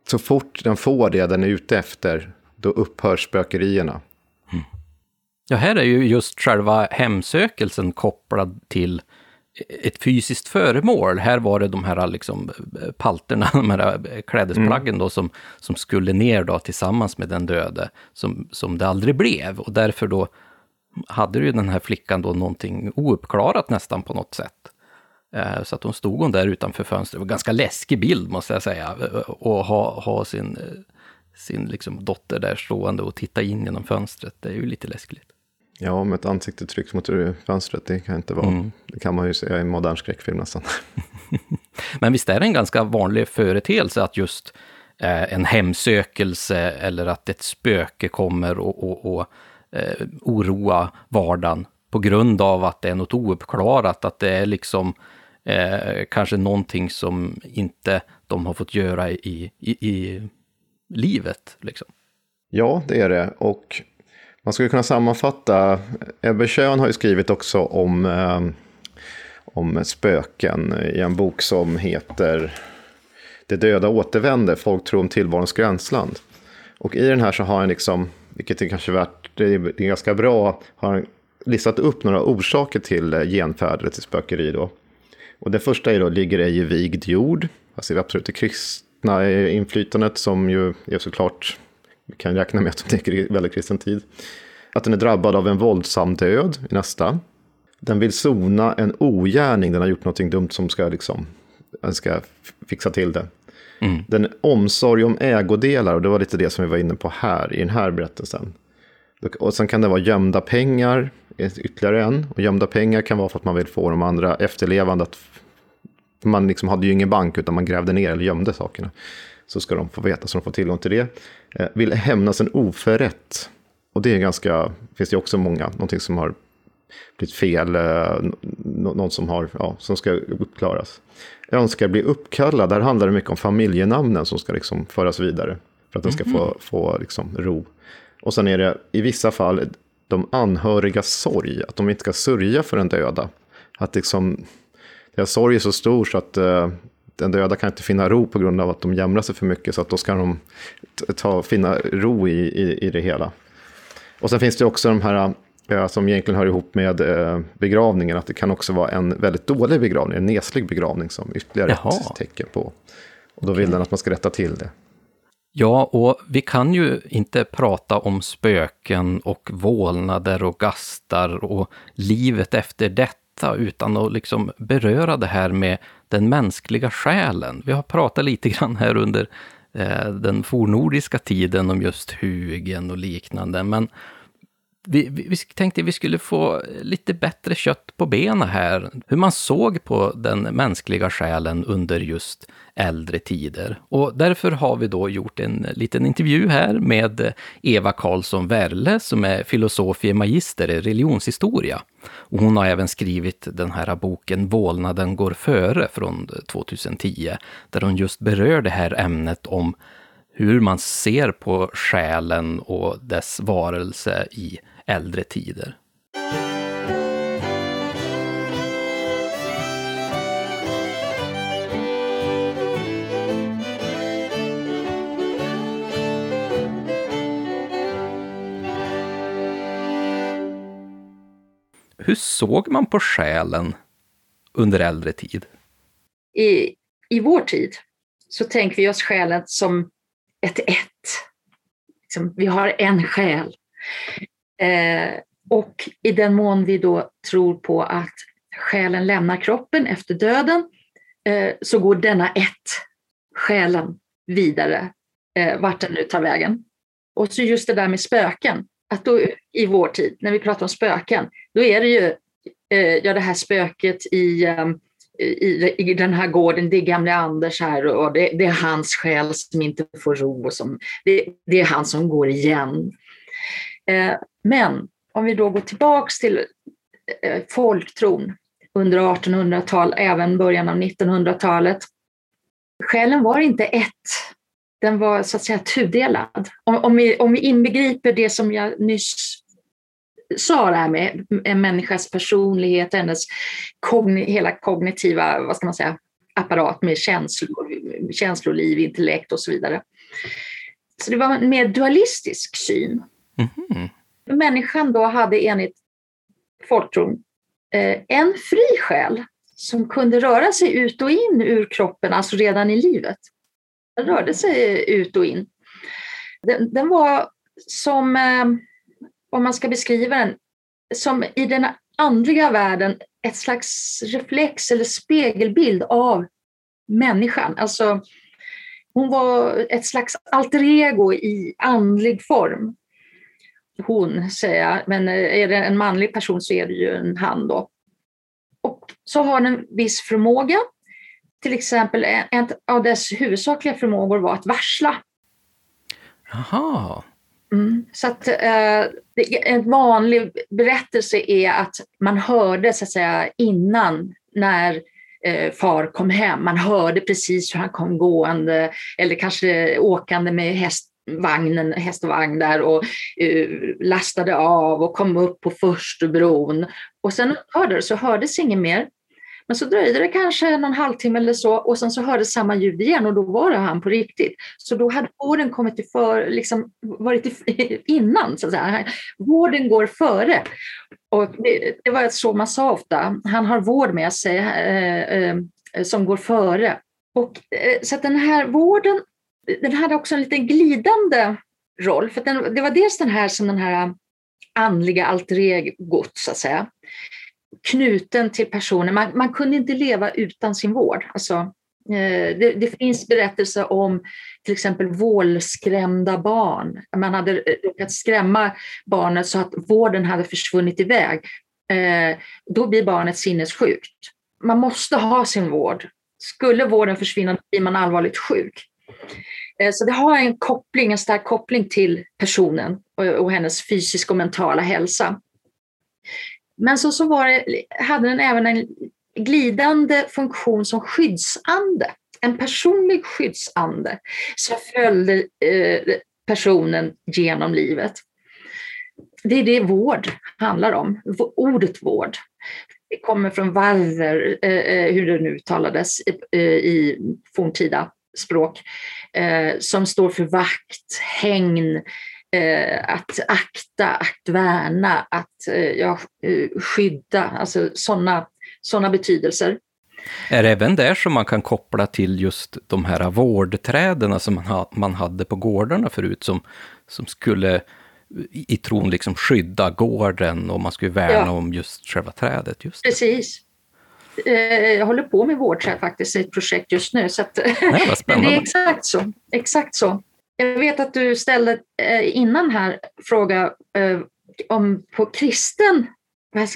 så fort den får det den är ute efter, då upphör spökerierna. Ja, här är ju just själva hemsökelsen kopplad till ett fysiskt föremål. Här var det de här liksom palterna, de här klädesplaggen mm. då, som, som skulle ner då tillsammans med den döde, som, som det aldrig blev. Och därför då hade ju den här flickan då någonting ouppklarat nästan på något sätt. Eh, så att hon stod hon där utanför fönstret, det var en ganska läskig bild måste jag säga, eh, och ha, ha sin, eh, sin liksom dotter där stående och titta in genom fönstret, det är ju lite läskigt. Ja, med ett ansikte trycks mot fönstret, det kan inte vara, mm. det kan man ju säga i en modern skräckfilm nästan. Men visst är det en ganska vanlig företeelse att just eh, en hemsökelse eller att ett spöke kommer och, och, och eh, oroa vardagen på grund av att det är något ouppklarat, att det är liksom eh, kanske någonting som inte de har fått göra i, i, i livet. Liksom. Ja, det är det. Och man skulle kunna sammanfatta, Ebbe Schön har ju skrivit också om, eh, om spöken i en bok som heter Det döda återvänder, folk tror om tillvarons gränsland. Och i den här så har han liksom, vilket är kanske värt, det är, det är ganska bra, har han listat upp några orsaker till eh, genfärder till spökeri. Då. Och det första är då, ligger ej i vigd jord. Alltså det absolut det kristna inflytandet som ju är såklart, vi kan räkna med att det är väldigt kristen tid. Att den är drabbad av en våldsam död i nästa. Den vill sona en ogärning, den har gjort någonting dumt som ska liksom, ska fixa till det. Mm. Den omsorg om ägodelar, och det var lite det som vi var inne på här i den här berättelsen. Och sen kan det vara gömda pengar, ytterligare en. Och gömda pengar kan vara för att man vill få de andra efterlevande att... Man liksom hade ju ingen bank utan man grävde ner eller gömde sakerna. Så ska de få veta så de får tillgång till det. Eh, vill hämnas en oförrätt. Och det är ganska, finns det också många, någonting som har blivit fel, eh, någon som, har, ja, som ska uppklaras. Önskar bli uppkallad, där handlar det mycket om familjenamnen som ska liksom föras vidare. För att den ska få, mhm. få liksom ro. Och sen är det i vissa fall de anhörigas sorg, att de inte ska sörja för den döda. Att liksom, deras sorg är så stor så att uh, den döda kan inte finna ro på grund av att de jämrar sig för mycket. Så att då ska de ta, finna ro i, i, i det hela. Och sen finns det också de här uh, som egentligen hör ihop med uh, begravningen. Att det kan också vara en väldigt dålig begravning, en neslig begravning som ytterligare Jaha. ett tecken på. Och då vill den att man ska rätta till det. Ja, och vi kan ju inte prata om spöken och vålnader och gastar och livet efter detta utan att liksom beröra det här med den mänskliga själen. Vi har pratat lite grann här under eh, den fornordiska tiden om just hugen och liknande, men vi, vi tänkte vi skulle få lite bättre kött på benen här. Hur man såg på den mänskliga själen under just äldre tider. Och därför har vi då gjort en liten intervju här med Eva Karlsson Werle som är filosofie magister i religionshistoria. Och hon har även skrivit den här boken Vålnaden går före från 2010, där hon just berör det här ämnet om hur man ser på själen och dess varelse i äldre tider. Hur såg man på själen under äldre tid? I, I vår tid så tänker vi oss själen som ett ett. Liksom, vi har en själ. Eh, och i den mån vi då tror på att själen lämnar kroppen efter döden eh, så går denna ett, själen, vidare eh, vart den nu tar vägen. Och så just det där med spöken, att då i vår tid, när vi pratar om spöken, då är det ju eh, ja, det här spöket i um, i, i den här gården, det är gamle Anders här och det, det är hans själ som inte får ro. Och som, det, det är han som går igen. Eh, men om vi då går tillbaks till eh, folktron under 1800-tal, även början av 1900-talet. Själen var inte ett, den var så att säga tudelad. Om, om, vi, om vi inbegriper det som jag nyss sa det här med en människas personlighet, hennes kogn hela kognitiva, vad ska man säga, apparat med känslor, känsloliv, intellekt och så vidare. Så det var en mer dualistisk syn. Mm. Människan då hade enligt folktron eh, en fri själ som kunde röra sig ut och in ur kroppen, alltså redan i livet. Den rörde sig ut och in. Den, den var som eh, om man ska beskriva den, som i den andliga världen ett slags reflex eller spegelbild av människan. Alltså, hon var ett slags alter ego i andlig form. Hon, säger jag, men är det en manlig person så är det ju en han då. Och så har den en viss förmåga. Till exempel en av dess huvudsakliga förmågor var att varsla. Jaha. Mm. Så att, eh, en vanlig berättelse är att man hörde så att säga innan när eh, far kom hem. Man hörde precis hur han kom gående eller kanske åkande med häst och vagn där och uh, lastade av och kom upp på förstubron. Och sen hörde, så hördes inget mer. Men så dröjde det kanske någon halvtimme eller så och sen så hördes samma ljud igen och då var det han på riktigt. Så då hade vården kommit till för, liksom varit innan, så att säga. Vården går före. Och det, det var så man sa ofta, han har vård med sig eh, eh, som går före. Och, eh, så att den här vården, den hade också en lite glidande roll. För den, det var dels den här som den här andliga alter egot, så att säga knuten till personen. Man, man kunde inte leva utan sin vård. Alltså, eh, det, det, finns berättelser om till exempel vålskrämda barn. Man hade eh, råkat skrämma barnet så att vården hade försvunnit iväg. Eh, då blir barnet sinnessjukt. Man måste ha sin vård. Skulle vården försvinna blir man allvarligt sjuk. Eh, så det har en koppling, en stark koppling till personen och hennes fysiska och mentala hälsa. Men så, så var det, hade den även en glidande funktion som skyddsande. En personlig skyddsande som följde eh, personen genom livet. Det är det vård handlar om, ordet vård. Det kommer från varver, eh, eh hur det nu uttalades eh, i forntida språk, som står för vakt, hägn, eh, att akta, att värna, att eh, ja, eh, skydda, alltså sådana såna betydelser. Är det även där som man kan koppla till just de här vårdträden som man, ha, man hade på gårdarna förut, som, som skulle i tron liksom skydda gården och man skulle värna ja. om just själva trädet? Just Precis. Eh, jag håller på med vårdträd faktiskt i ett projekt just nu. Så att, Nej, det är exakt så. Exakt så. Jag vet att du ställde eh, innan här fråga eh, om på kristen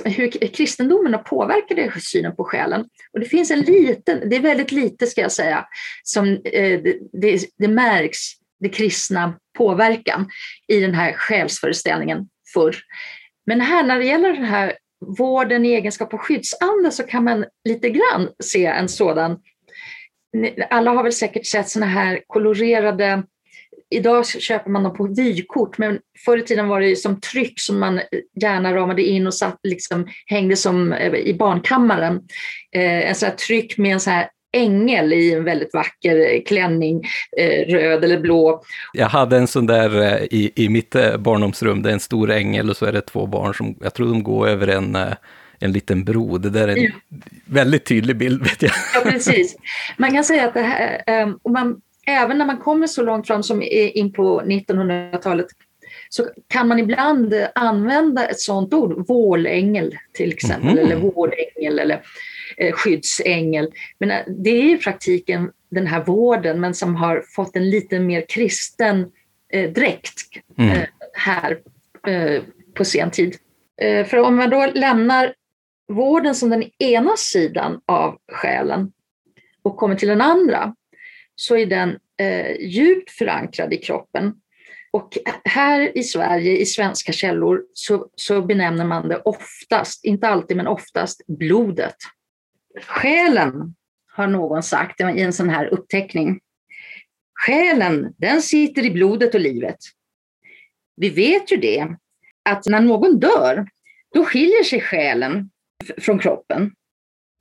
hur kristendomen har påverkat synen på själen. Och det finns en liten, det är väldigt lite ska jag säga, som eh, det, det, det märks, det kristna påverkan i den här själsföreställningen förr. Men här när det gäller den här vården i egenskap av skyddsande så kan man lite grann se en sådan. Alla har väl säkert sett sådana här kolorerade Idag köper man dem på vykort, men förr i tiden var det som tryck som man gärna ramade in och satt, liksom, hängde som eh, i barnkammaren. Eh, en sån här tryck med en sån här ängel i en väldigt vacker klänning, eh, röd eller blå. Jag hade en sån där eh, i, i mitt eh, barndomsrum, det är en stor ängel och så är det två barn som, jag tror de går över en eh, en liten bro. Det där är en ja. väldigt tydlig bild vet jag. Ja, precis. Man kan säga att det här, och man, även när man kommer så långt fram som in på 1900-talet så kan man ibland använda ett sådant ord, vålängel till exempel, mm. eller vårdängel eller eh, skyddsängel. Men eh, det är i praktiken den här vården, men som har fått en lite mer kristen eh, dräkt mm. eh, här eh, på sen tid. Eh, för om man då lämnar vården som den ena sidan av själen och kommer till den andra, så är den eh, djupt förankrad i kroppen. Och här i Sverige, i svenska källor, så, så benämner man det oftast, inte alltid men oftast, blodet. Själen, har någon sagt i en sån här uppteckning. Själen, den sitter i blodet och livet. Vi vet ju det, att när någon dör, då skiljer sig själen från kroppen.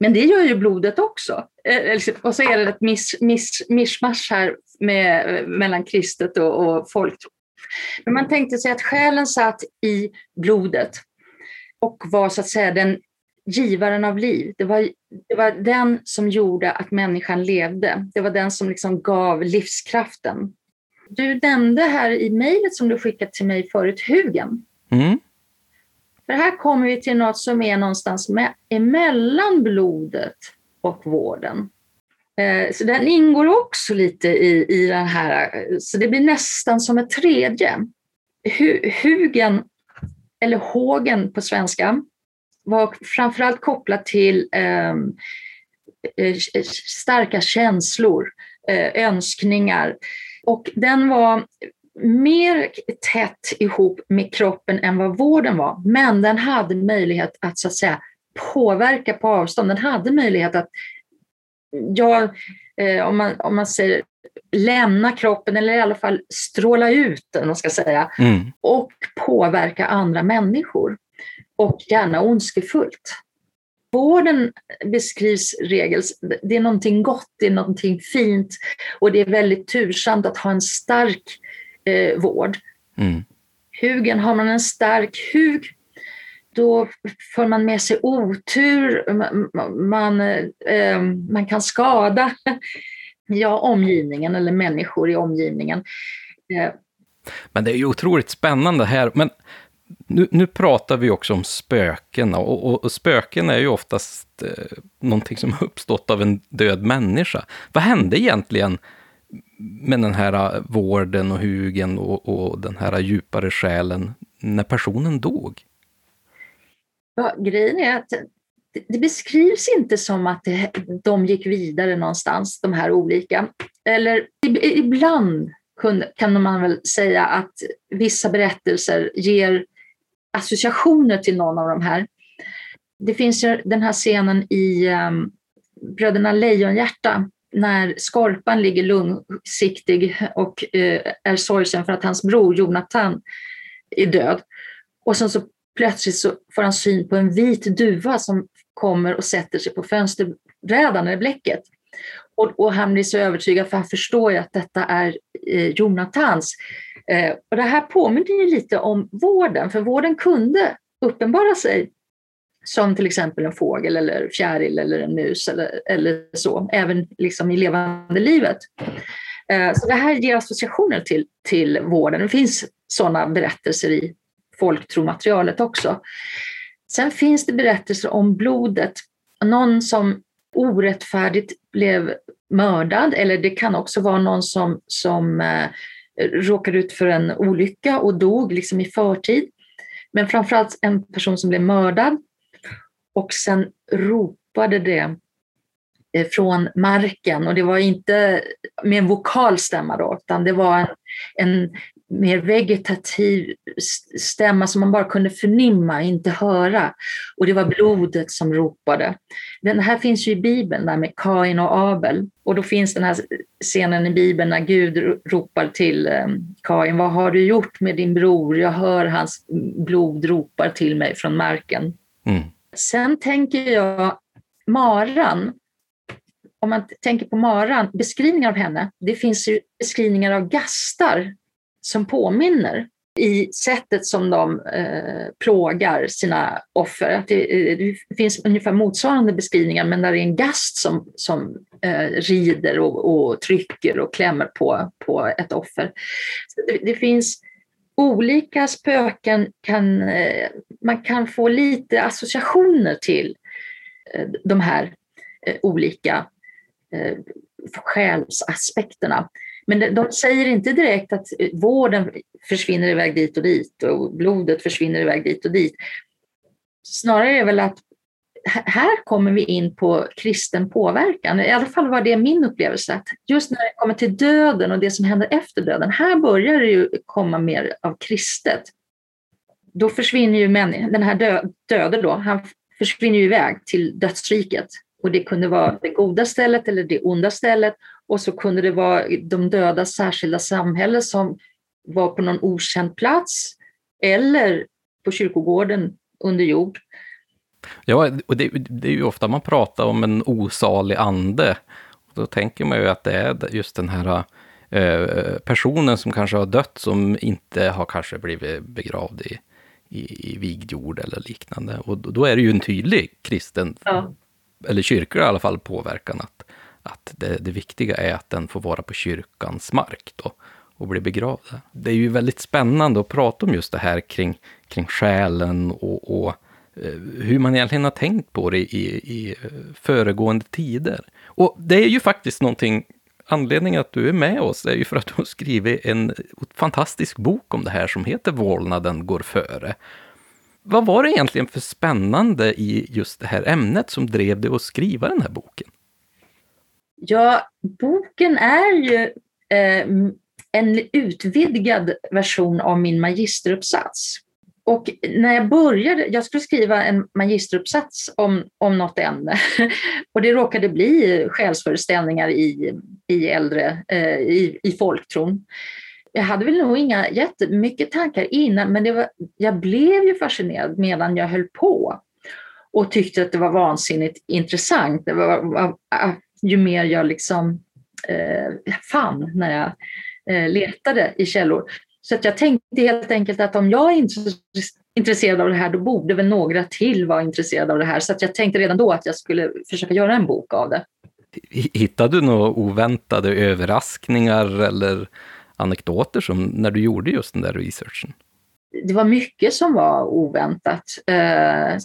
Men det gör ju blodet också. Eh, och så är det ett miss, miss, mischmasch här med, mellan kristet och, och folktro. Men man tänkte sig att själen satt i blodet och var så att säga den givaren av liv. Det var, det var den som gjorde att människan levde. Det var den som liksom gav livskraften. Du nämnde här i mejlet som du skickat till mig förut, Hugen. Mm. För här kommer vi till något som är någonstans med, emellan blodet och vården. Eh, så den ingår också lite i, i den här, så det blir nästan som ett tredje. Hugen, eller hågen på svenska, var framförallt kopplat till ehm, eh, starka känslor, eh, önskningar. Och den var mer tätt ihop med kroppen än vad vården var, men den hade möjlighet att så att säga påverka på avstånd. Den hade möjlighet att, ja, eh, om, man, om man säger lämna kroppen eller i alla fall stråla ut den, man ska säga, mm. och påverka andra människor. Och gärna ondskefullt. Vården beskrivs regels, det är någonting gott, det är någonting fint och det är väldigt tursamt att ha en stark eh, vård. Mm. Hugen, har man en stark hug, då får man med sig otur, man, man, eh, man kan skada ja, omgivningen eller människor i omgivningen. Eh. Men det är ju otroligt spännande här. Men nu, nu pratar vi också om spöken och, och, och spöken är ju oftast eh, någonting som har uppstått av en död människa. Vad hände egentligen med den här eh, vården och hugen och, och den här djupare själen när personen dog? Ja, grejen är att det beskrivs inte som att de gick vidare någonstans, de här olika. Eller ibland kan man väl säga att vissa berättelser ger associationer till någon av de här. Det finns ju den här scenen i um, Bröderna Lejonhjärta när Skorpan ligger lungsiktig och uh, är sorgsen för att hans bror Jonathan är död. Och sen så plötsligt så får han syn på en vit duva som kommer och sätter sig på fönsterbrädan eller bläcket. Och, och, han blir så övertygad för han förstår ju att detta är eh, Jonathans. Eh, och det här påminner ju lite om vården, för vården kunde uppenbara sig som till exempel en fågel eller fjäril eller en mus eller, eller så, även liksom i levande livet. Eh, så det här ger associationer till, till vården. Det finns sådana berättelser i folktromaterialet också. Sen finns det berättelser om blodet. Någon som orättfärdigt blev mördad eller det kan också vara någon som, som eh, råkade ut för en olycka och dog liksom i förtid. Men framförallt en person som blev mördad och sen ropade det eh, från marken och det var inte med en vokal stämma då, utan det var en, en mer vegetativ stämma som man bara kunde förnimma, inte höra. Och det var blodet som ropade. Den här finns ju i Bibeln, där med Kain och Abel. Och då finns den här scenen i Bibeln när Gud ropar till ehm, Kain, vad har du gjort med din bror? Jag hör hans blod ropar till mig från marken. Mm. Sen tänker jag Maran, om man tänker på Maran, beskrivningar av henne, det finns ju beskrivningar av gastar som påminner i sättet som de eh, plågar sina offer. Att det, eh, det, finns ungefär motsvarande beskrivningar men där det är en gast som, som eh, rider och, och, trycker och klämmer på, på ett offer. Det, det, finns olika spöken, kan, eh, man kan få lite associationer till eh, de här eh, olika eh, själsaspekterna. Men de säger inte direkt att eh, vården försvinner iväg dit och dit och blodet försvinner iväg dit och dit. Snarare är det väl att här kommer vi in på kristen påverkan. I alla fall var det min upplevelse. Att just när det kommer till döden och det som händer efter döden, här börjar det ju komma mer av kristet. Då försvinner ju människan, den här dö, döde då, han försvinner ju iväg till dödsriket. Och det kunde vara det goda stället eller det onda stället. Och så kunde det vara de dödas särskilda samhälle som var på någon okänd plats eller på kyrkogården under jord. Ja, och det, det är ju ofta man pratar om en osalig ande. Då tänker man ju att det är just den här eh, personen som kanske har dött som inte har kanske blivit begravd i, i, i vigd jord eller liknande. Och då är det ju en tydlig kristen, ja. eller kyrklig i alla fall, påverkan att att det, det, viktiga är att den får vara på kyrkans mark då och bli begravd där. Det är ju väldigt spännande att prata om just det här kring, kring själen och, och eh, hur man egentligen har tänkt på det i, i föregående tider. Och det är ju faktiskt någonting, anledningen att du är med oss är ju för att du har skrivit en fantastisk bok om det här som heter Vålnaden går före. Vad var det egentligen för spännande i just det här ämnet som drev dig att skriva den här boken? Ja, boken är ju eh, en utvidgad version av min magisteruppsats. Och när jag började, jag skulle skriva en magisteruppsats om, om något ämne och det råkade bli själsföreställningar i, i äldre, eh, i, i folktron. Jag hade väl nog inga jättemycket tankar innan, men det var, jag blev ju fascinerad medan jag höll på och tyckte att det var vansinnigt intressant. Det var, var, ju mer jag liksom eh, fann när jag eh, letade i källor. Så att jag tänkte helt enkelt att om jag är intresserad av det här, då borde väl några till vara intresserade av det här. Så att jag tänkte redan då att jag skulle försöka göra en bok av det. Hittade du några oväntade överraskningar eller anekdoter som när du gjorde just den där researchen? Det var mycket som var oväntat. Eh,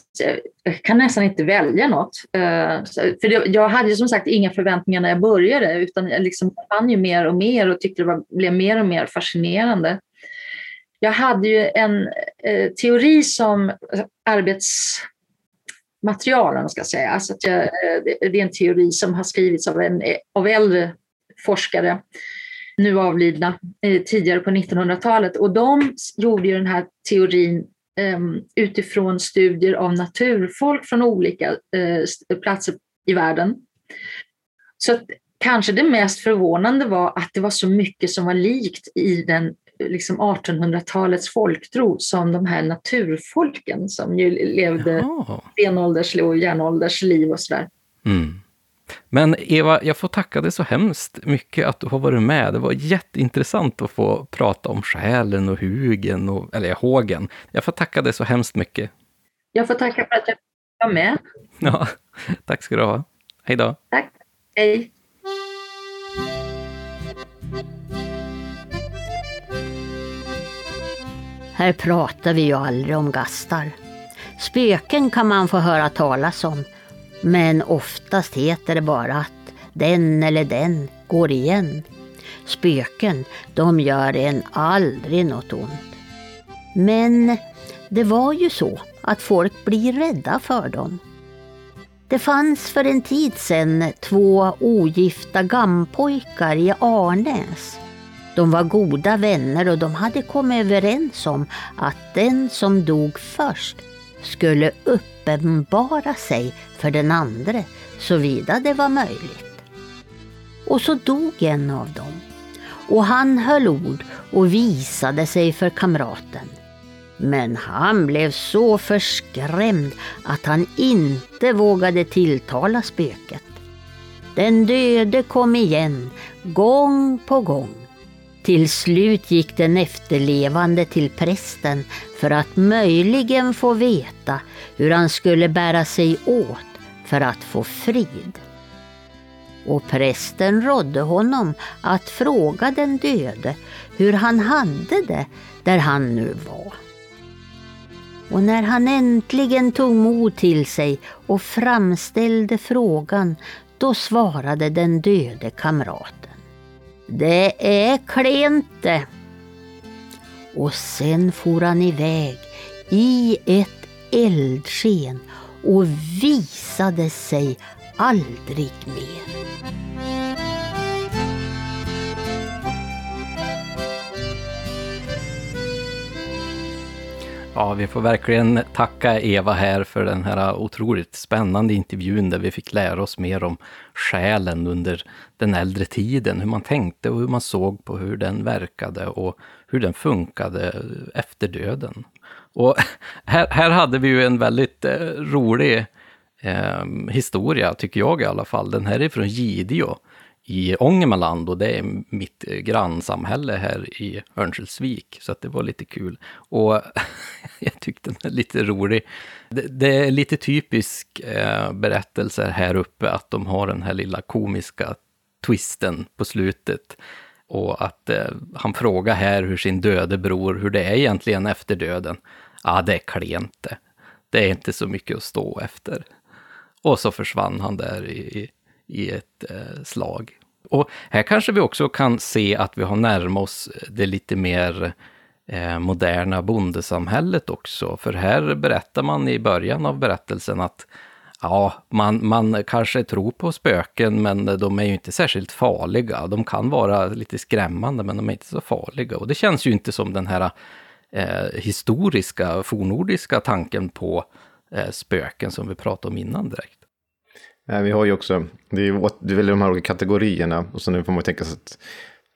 jag kan nästan inte välja något. Eh, för jag hade som sagt inga förväntningar när jag började utan jag liksom fann ju mer och mer och tyckte det blev mer och mer fascinerande. Jag hade ju en eh, teori som arbetsmaterial, om man ska säga. Alltså jag, det är en teori som har skrivits av, en, av äldre forskare nu avlidna, eh, tidigare på 1900-talet. Och de gjorde ju den här teorin ehm, utifrån studier av naturfolk från olika eh, platser i världen. Så att kanske det mest förvånande var att det var så mycket som var likt i den liksom 1800-talets folktro som de här naturfolken som ju levde stenålders och järnålders liv och sådär. Mm. Men Eva, jag får tacka dig så hemskt mycket att du har varit med. Det var jätteintressant att få prata om själen och hugen, och, eller hågen. Jag får tacka dig så hemskt mycket. Jag får tacka för att jag var med. Ja, tack ska du ha. Hej då. Tack. Hej. Här pratar vi ju aldrig om gastar. Spöken kan man få höra talas om, men oftast heter det bara att den eller den går igen. Spöken, de gör en aldrig något ont. Men det var ju så att folk blir rädda för dem. Det fanns för en tid sedan två ogifta gammpojkar i Arnäs. De var goda vänner och de hade kommit överens om att den som dog först skulle uppenbara sig för den andre såvida det var möjligt. Och så dog en av dem och han höll ord och visade sig för kamraten. Men han blev så förskrämd att han inte vågade tilltala spöket. Den döde kom igen, gång på gång. Till slut gick den efterlevande till prästen för att möjligen få veta hur han skulle bära sig åt för att få frid. Och prästen rådde honom att fråga den döde hur han hade det där han nu var. Och när han äntligen tog mod till sig och framställde frågan, då svarade den döde kamraten. Det är klent det. Och sen for han iväg i ett eldsken och visade sig aldrig mer. Ja, vi får verkligen tacka Eva här för den här otroligt spännande intervjun där vi fick lära oss mer om själen under den äldre tiden, hur man tänkte och hur man såg på hur den verkade och hur den funkade efter döden. Och här, här hade vi ju en väldigt eh, rolig eh, historia, tycker jag i alla fall. Den här är från Gideå i Ångermanland och det är mitt grannsamhälle här i Örnsköldsvik. Så att det var lite kul. Och jag tyckte den är lite rolig. Det, det är lite typisk eh, berättelser här uppe att de har den här lilla komiska twisten på slutet. Och att eh, han frågar här hur sin döde bror, hur det är egentligen efter döden. Ja, det är klent det. Det är inte så mycket att stå efter. Och så försvann han där i, i i ett eh, slag. Och här kanske vi också kan se att vi har närmat oss eh, det lite mer eh, moderna bondesamhället också. För här berättar man i början av berättelsen att ja, man, man kanske tror på spöken, men de är ju inte särskilt farliga. De kan vara lite skrämmande, men de är inte så farliga. Och det känns ju inte som den här eh, historiska, fornordiska tanken på eh, spöken som vi pratade om innan direkt. Vi har ju också, det är, ju, det är väl de här olika kategorierna och så nu får man tänka sig att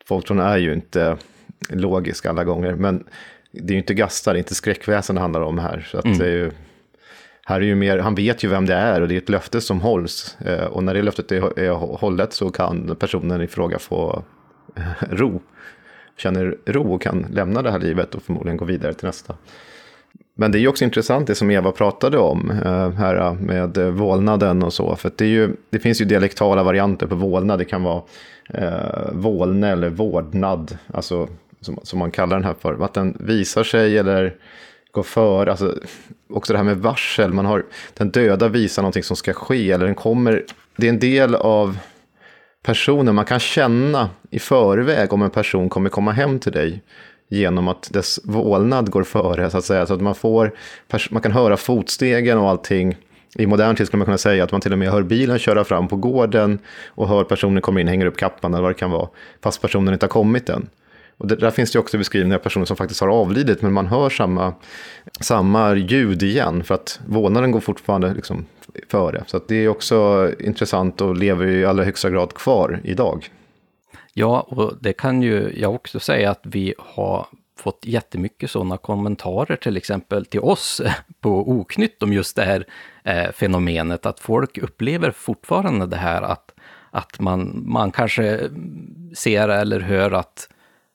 folktron är ju inte logiska alla gånger, men det är ju inte gastar, det är inte skräckväsen det handlar om här. Så att mm. det är ju, här är ju mer, han vet ju vem det är och det är ett löfte som hålls. Eh, och när det löftet är, är hållet så kan personen i fråga få eh, ro. Känner ro och kan lämna det här livet och förmodligen gå vidare till nästa. Men det är ju också intressant det som Eva pratade om eh, här eh, med vålnaden och så. För det, är ju, det finns ju dialektala varianter på vålnad. Det kan vara eh, vålne eller vårdnad, alltså som, som man kallar den här för. Att den visar sig eller går för. Alltså, också det här med varsel. Man har, den döda visar någonting som ska ske. Eller den kommer, det är en del av personen. Man kan känna i förväg om en person kommer komma hem till dig genom att dess vålnad går före, så att säga. Så att man, får, man kan höra fotstegen och allting. I modern tid skulle man kunna säga att man till och med hör bilen köra fram på gården och hör personen komma in, hänger upp kappan eller vad det kan vara, fast personen inte har kommit än. Och där finns det också beskrivningar av personer som faktiskt har avlidit, men man hör samma, samma ljud igen, för att vålnaden går fortfarande liksom före. Så det är också intressant och lever i allra högsta grad kvar idag. Ja, och det kan ju jag också säga att vi har fått jättemycket sådana kommentarer till exempel till oss på Oknytt om just det här eh, fenomenet, att folk upplever fortfarande det här att, att man, man kanske ser eller hör att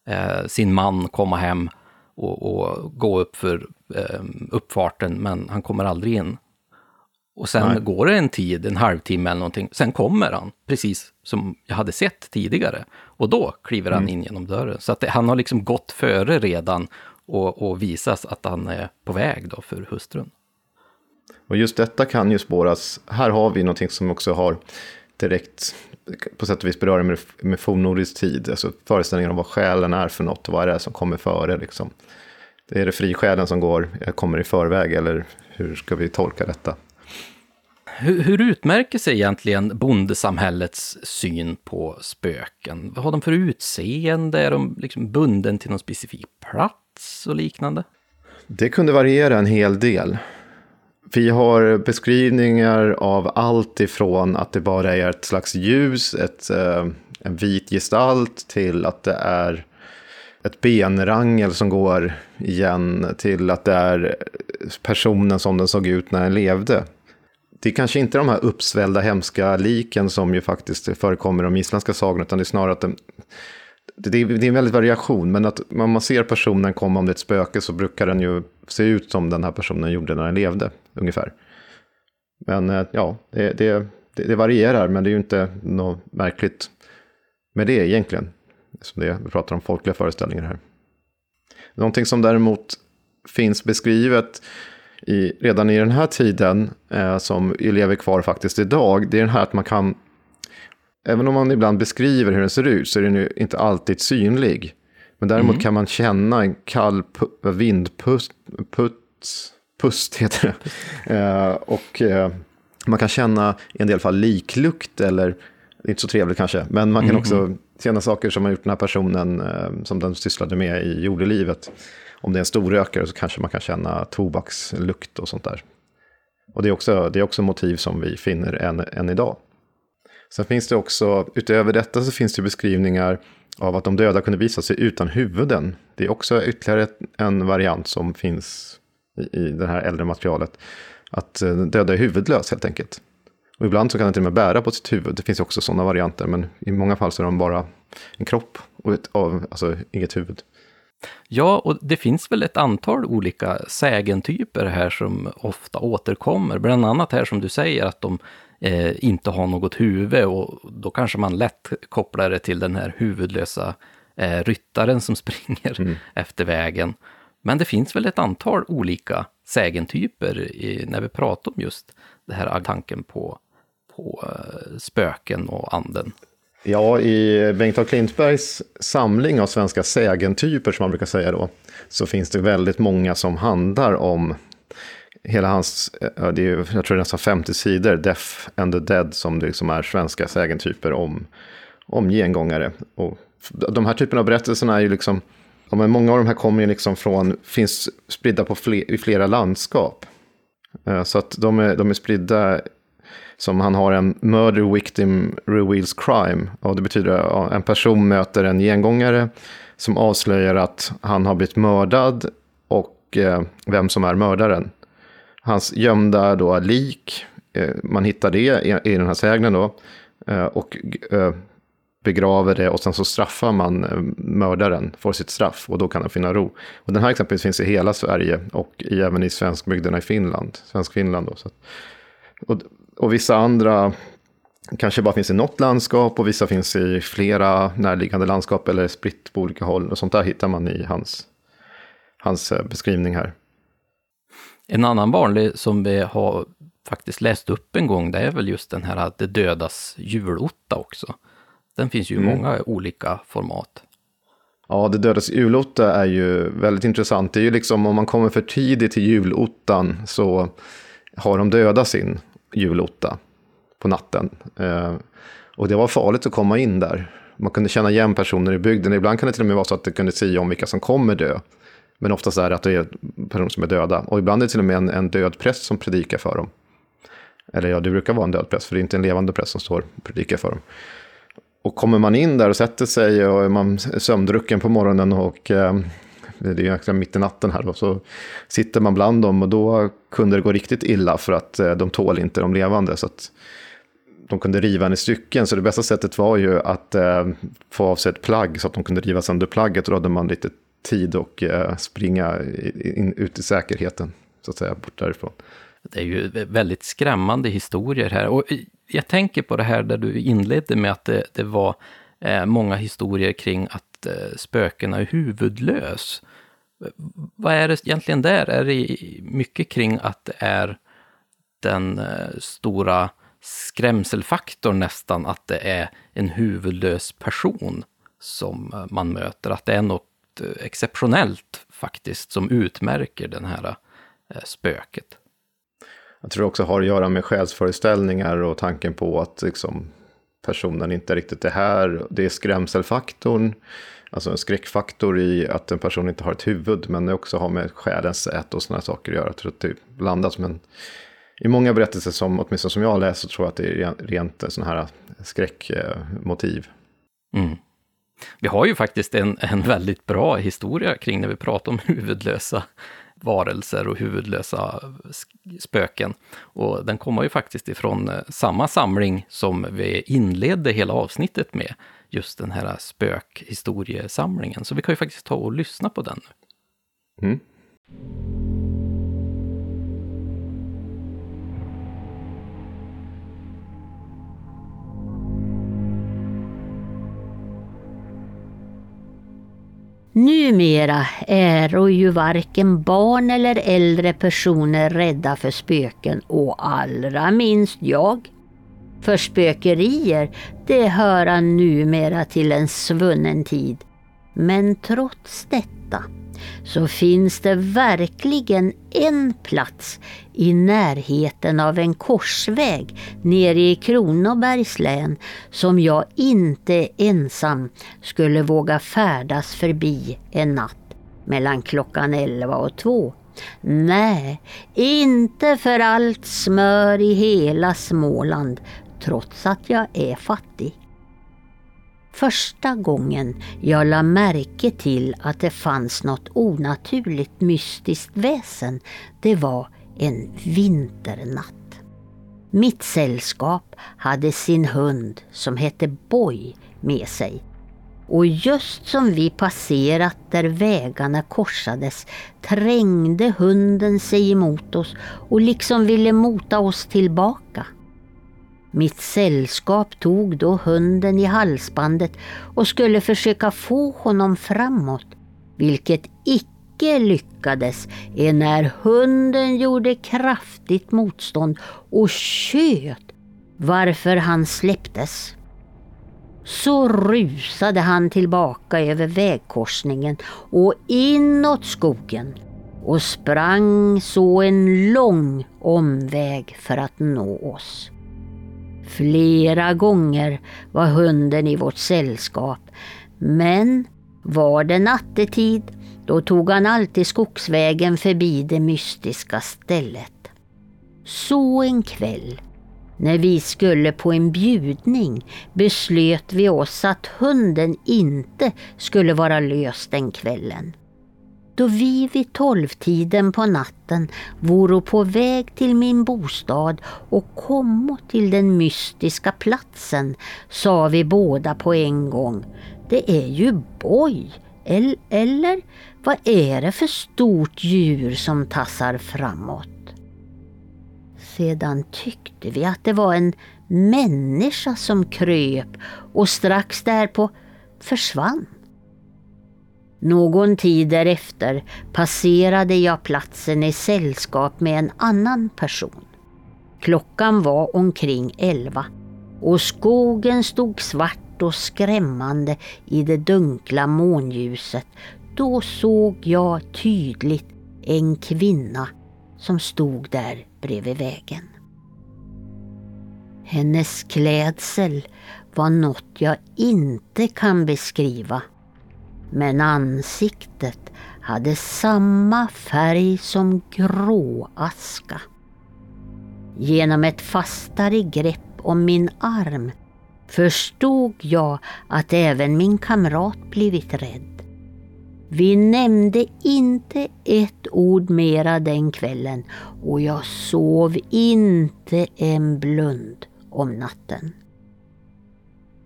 eh, sin man komma hem och, och gå upp för eh, uppfarten, men han kommer aldrig in. Och sen Nej. går det en tid, en halvtimme eller någonting, sen kommer han, precis som jag hade sett tidigare. Och då kliver han mm. in genom dörren. Så att det, han har liksom gått före redan och, och visas att han är på väg då för hustrun. Och just detta kan ju spåras, här har vi någonting som också har direkt på sätt och vis beröra med, med fornnordisk tid, alltså föreställningen om vad själen är för något, vad är det som kommer före liksom. är det frisjälen som går, kommer i förväg eller hur ska vi tolka detta? Hur, hur utmärker sig egentligen bondesamhällets syn på spöken? Vad har de för utseende? Är de liksom bunden till någon specifik plats och liknande? Det kunde variera en hel del. Vi har beskrivningar av allt ifrån att det bara är ett slags ljus, ett, eh, en vit gestalt, till att det är ett benrangel som går igen, till att det är personen som den såg ut när den levde. Det är kanske inte de här uppsvällda hemska liken som ju faktiskt förekommer i de isländska sagorna, utan det är snarare att de, det, är, det är en väldig variation, men att när man ser personen komma om det är ett spöke så brukar den ju se ut som den här personen gjorde när den levde, ungefär. Men eh, ja, det, det, det varierar, men det är ju inte något märkligt med det egentligen. Som det, vi pratar om folkliga föreställningar här. Någonting som däremot finns beskrivet i, redan i den här tiden, eh, som lever kvar faktiskt idag, det är den här att man kan, även om man ibland beskriver hur den ser ut, så är den ju inte alltid synlig. Men däremot mm. kan man känna en kall vindpust, pust, pust heter det. Eh, och eh, man kan känna i en del fall liklukt, eller inte så trevligt kanske, men man kan mm. också känna saker som har gjort den här personen, eh, som den sysslade med i jordelivet om det är en storrökare så kanske man kan känna tobakslukt och sånt där. Och det är också, det är också motiv som vi finner än, än idag. Sen finns det också, utöver detta så finns det beskrivningar av att de döda kunde visa sig utan huvuden. Det är också ytterligare en variant som finns i, i det här äldre materialet. Att eh, döda är huvudlös helt enkelt. Och ibland så kan den till och med bära på sitt huvud. Det finns också sådana varianter, men i många fall så är de bara en kropp och ett, alltså inget huvud. Ja, och det finns väl ett antal olika sägentyper här som ofta återkommer. Bland annat här som du säger att de eh, inte har något huvud och då kanske man lätt kopplar det till den här huvudlösa eh, ryttaren som springer mm. efter vägen. Men det finns väl ett antal olika sägentyper i, när vi pratar om just det här tanken på, på eh, spöken och anden. Ja, i Bengt A. Klintbergs samling av svenska sägentyper, som man brukar säga då, så finns det väldigt många som handlar om hela hans, det är, jag tror det är nästan 50 sidor, Death and the Dead, som det liksom är svenska sägentyper om, om gengångare. Och de här typerna av berättelserna är ju liksom, många av de här kommer ju liksom från, finns spridda på fler, i flera landskap. Eh, så att de är, de är spridda som han har en murder victim reveals crime. Och det betyder att en person möter en gengångare som avslöjar att han har blivit mördad och eh, vem som är mördaren. Hans gömda då lik, eh, man hittar det i, i den här sägnen då. Eh, och eh, begraver det och sen så straffar man eh, mördaren, får sitt straff och då kan han finna ro. Och den här exempelvis finns i hela Sverige och i, även i svenskbygderna i Finland, svensk Finland. Då, så. Och och vissa andra kanske bara finns i något landskap och vissa finns i flera närliggande landskap eller spritt på olika håll. Och sånt där hittar man i hans, hans eh, beskrivning här. En annan vanlig som vi har faktiskt läst upp en gång, det är väl just den här att det dödas julotta också. Den finns ju i mm. många olika format. Ja, det dödas julotta är ju väldigt intressant. Det är ju liksom om man kommer för tidigt till julottan så har de dödat sin julotta på natten. Eh, och det var farligt att komma in där. Man kunde känna igen personer i bygden. Ibland kan det till och med vara så att det kunde säga om vilka som kommer dö. Men oftast är det att det är personer som är döda. Och ibland är det till och med en, en död präst som predikar för dem. Eller ja, det brukar vara en död präst, för det är inte en levande präst som står och predikar för dem. Och kommer man in där och sätter sig och är man sömndrucken på morgonen och eh, det är ju mitt i natten här då, så sitter man bland dem och då kunde det gå riktigt illa för att eh, de tål inte de levande. Så att de kunde riva en i stycken, så det bästa sättet var ju att eh, få av sig ett plagg så att de kunde riva sönder plagget. Och då hade man lite tid och eh, springa in, ut i säkerheten, så att säga, bort därifrån. Det är ju väldigt skrämmande historier här. Och jag tänker på det här där du inledde med att det, det var många historier kring att spökena är huvudlös. Vad är det egentligen där? Är det mycket kring att det är den eh, stora skrämselfaktorn nästan, att det är en huvudlös person som eh, man möter, att det är något eh, exceptionellt faktiskt som utmärker den här spöket. Jag tror det också har att göra med själsföreställningar och tanken på att liksom, personen inte riktigt är här. Det är skrämselfaktorn, alltså en skräckfaktor i att en person inte har ett huvud, men det också har med själens ät och sådana saker att göra. Jag tror att det blandas men. I många berättelser, som, åtminstone som jag har läst, så tror jag att det är rent sådana här eh, skräckmotiv. Mm. Vi har ju faktiskt en, en väldigt bra historia kring när vi pratar om huvudlösa varelser och huvudlösa spöken. Och den kommer ju faktiskt ifrån eh, samma samling som vi inledde hela avsnittet med, just den här spökhistoriesamlingen. Så vi kan ju faktiskt ta och lyssna på den. Mm. Numera är ju varken barn eller äldre personer rädda för spöken och allra minst jag. För spökerier, det hör numera till en svunnen tid. Men trots detta så finns det verkligen en plats i närheten av en korsväg nere i Kronobergs län som jag inte ensam skulle våga färdas förbi en natt mellan klockan 11 och 2. Nej, inte för allt smör i hela Småland trots att jag är fattig. Första gången jag la märke till att det fanns något onaturligt mystiskt väsen, det var en vinternatt. Mitt sällskap hade sin hund som hette Boy med sig. Och just som vi passerat där vägarna korsades trängde hunden sig emot oss och liksom ville mota oss tillbaka. Mitt sällskap tog då hunden i halsbandet och skulle försöka få honom framåt, vilket icke lyckades enär hunden gjorde kraftigt motstånd och tjöt, varför han släpptes. Så rusade han tillbaka över vägkorsningen och inåt skogen och sprang så en lång omväg för att nå oss. Flera gånger var hunden i vårt sällskap, men var det nattetid, då tog han alltid skogsvägen förbi det mystiska stället. Så en kväll, när vi skulle på en bjudning, beslöt vi oss att hunden inte skulle vara lös den kvällen då vi vid tolvtiden på natten voro på väg till min bostad och kommo till den mystiska platsen sa vi båda på en gång, det är ju boj, eller, eller vad är det för stort djur som tassar framåt? Sedan tyckte vi att det var en människa som kröp och strax därpå försvann. Någon tid därefter passerade jag platsen i sällskap med en annan person. Klockan var omkring elva och skogen stod svart och skrämmande i det dunkla månljuset. Då såg jag tydligt en kvinna som stod där bredvid vägen. Hennes klädsel var något jag inte kan beskriva men ansiktet hade samma färg som gråaska. Genom ett fastare grepp om min arm förstod jag att även min kamrat blivit rädd. Vi nämnde inte ett ord mera den kvällen och jag sov inte en blund om natten.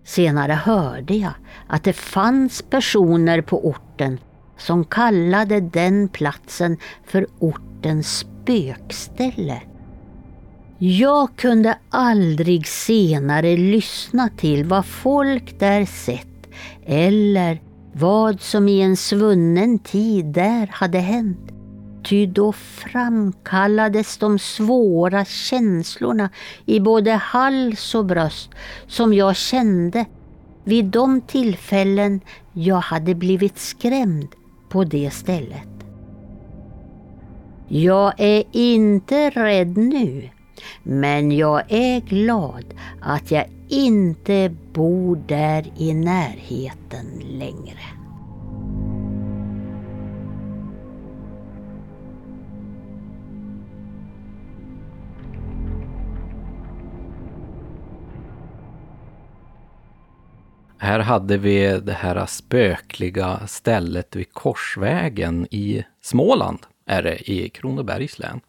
Senare hörde jag att det fanns personer på orten som kallade den platsen för ortens spökställe. Jag kunde aldrig senare lyssna till vad folk där sett eller vad som i en svunnen tid där hade hänt. Ty då framkallades de svåra känslorna i både hals och bröst som jag kände vid de tillfällen jag hade blivit skrämd på det stället. Jag är inte rädd nu, men jag är glad att jag inte bor där i närheten längre. Här hade vi det här spökliga stället vid Korsvägen i Småland, är det, i Kronobergs län.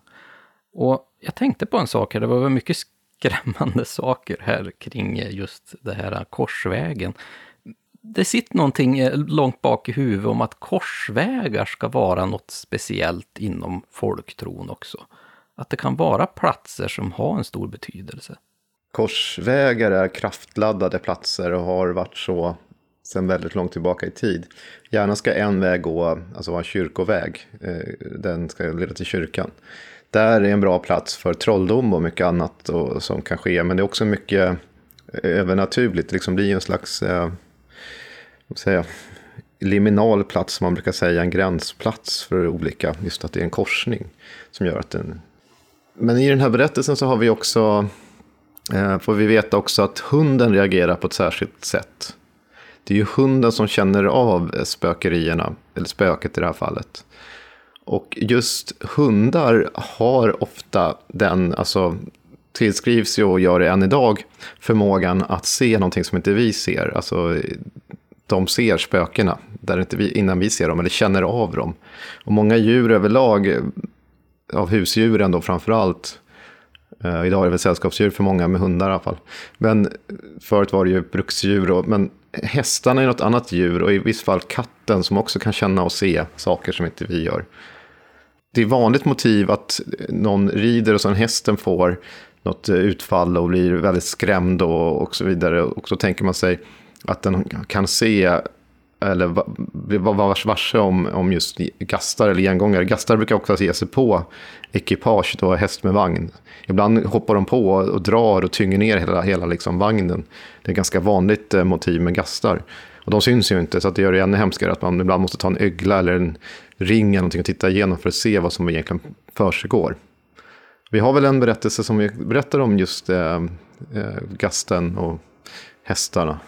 Och jag tänkte på en sak här, det var mycket skrämmande saker här kring just det här Korsvägen. Det sitter någonting eh, långt bak i huvudet om att korsvägar ska vara något speciellt inom folktron också. Att det kan vara platser som har en stor betydelse. Korsvägar är kraftladdade platser och har varit så sedan väldigt långt tillbaka i tid. Gärna ska en väg gå, alltså vara en kyrkoväg. Eh, den ska leda till kyrkan. Där är en bra plats för trolldom och mycket annat och, som kan ske. Men det är också mycket eh, övernaturligt. Det liksom blir en slags eh, säga, liminal plats, som man brukar säga, en gränsplats för olika. Just att det är en korsning som gör att den... Men i den här berättelsen så har vi också Eh, får vi veta också att hunden reagerar på ett särskilt sätt. Det är ju hunden som känner av spökerierna, eller spöket i det här fallet. Och just hundar har ofta den, alltså tillskrivs ju och gör det än idag, förmågan att se någonting som inte vi ser. Alltså de ser spökena där inte vi, innan vi ser dem, eller känner av dem. Och många djur överlag, av husdjuren då framför allt, Uh, idag är det väl sällskapsdjur för många, med hundar i alla fall. Men förut var det ju bruksdjur. Och, men hästarna är något annat djur och i vissa fall katten som också kan känna och se saker som inte vi gör. Det är vanligt motiv att någon rider och sen hästen får något utfall och blir väldigt skrämd och, och så vidare. Och så tänker man sig att den kan se eller vara varse om, om just gastar eller gengångare. Gastar brukar också ge sig på ekipage, då häst med vagn. Ibland hoppar de på och drar och tynger ner hela, hela liksom vagnen. Det är ett ganska vanligt eh, motiv med gastar. Och de syns ju inte, så det gör det ännu hemskare att man ibland måste ta en ögla eller en ring eller någonting och titta igenom för att se vad som egentligen försiggår. Vi har väl en berättelse som vi berättar om just eh, eh gasten och hästarna.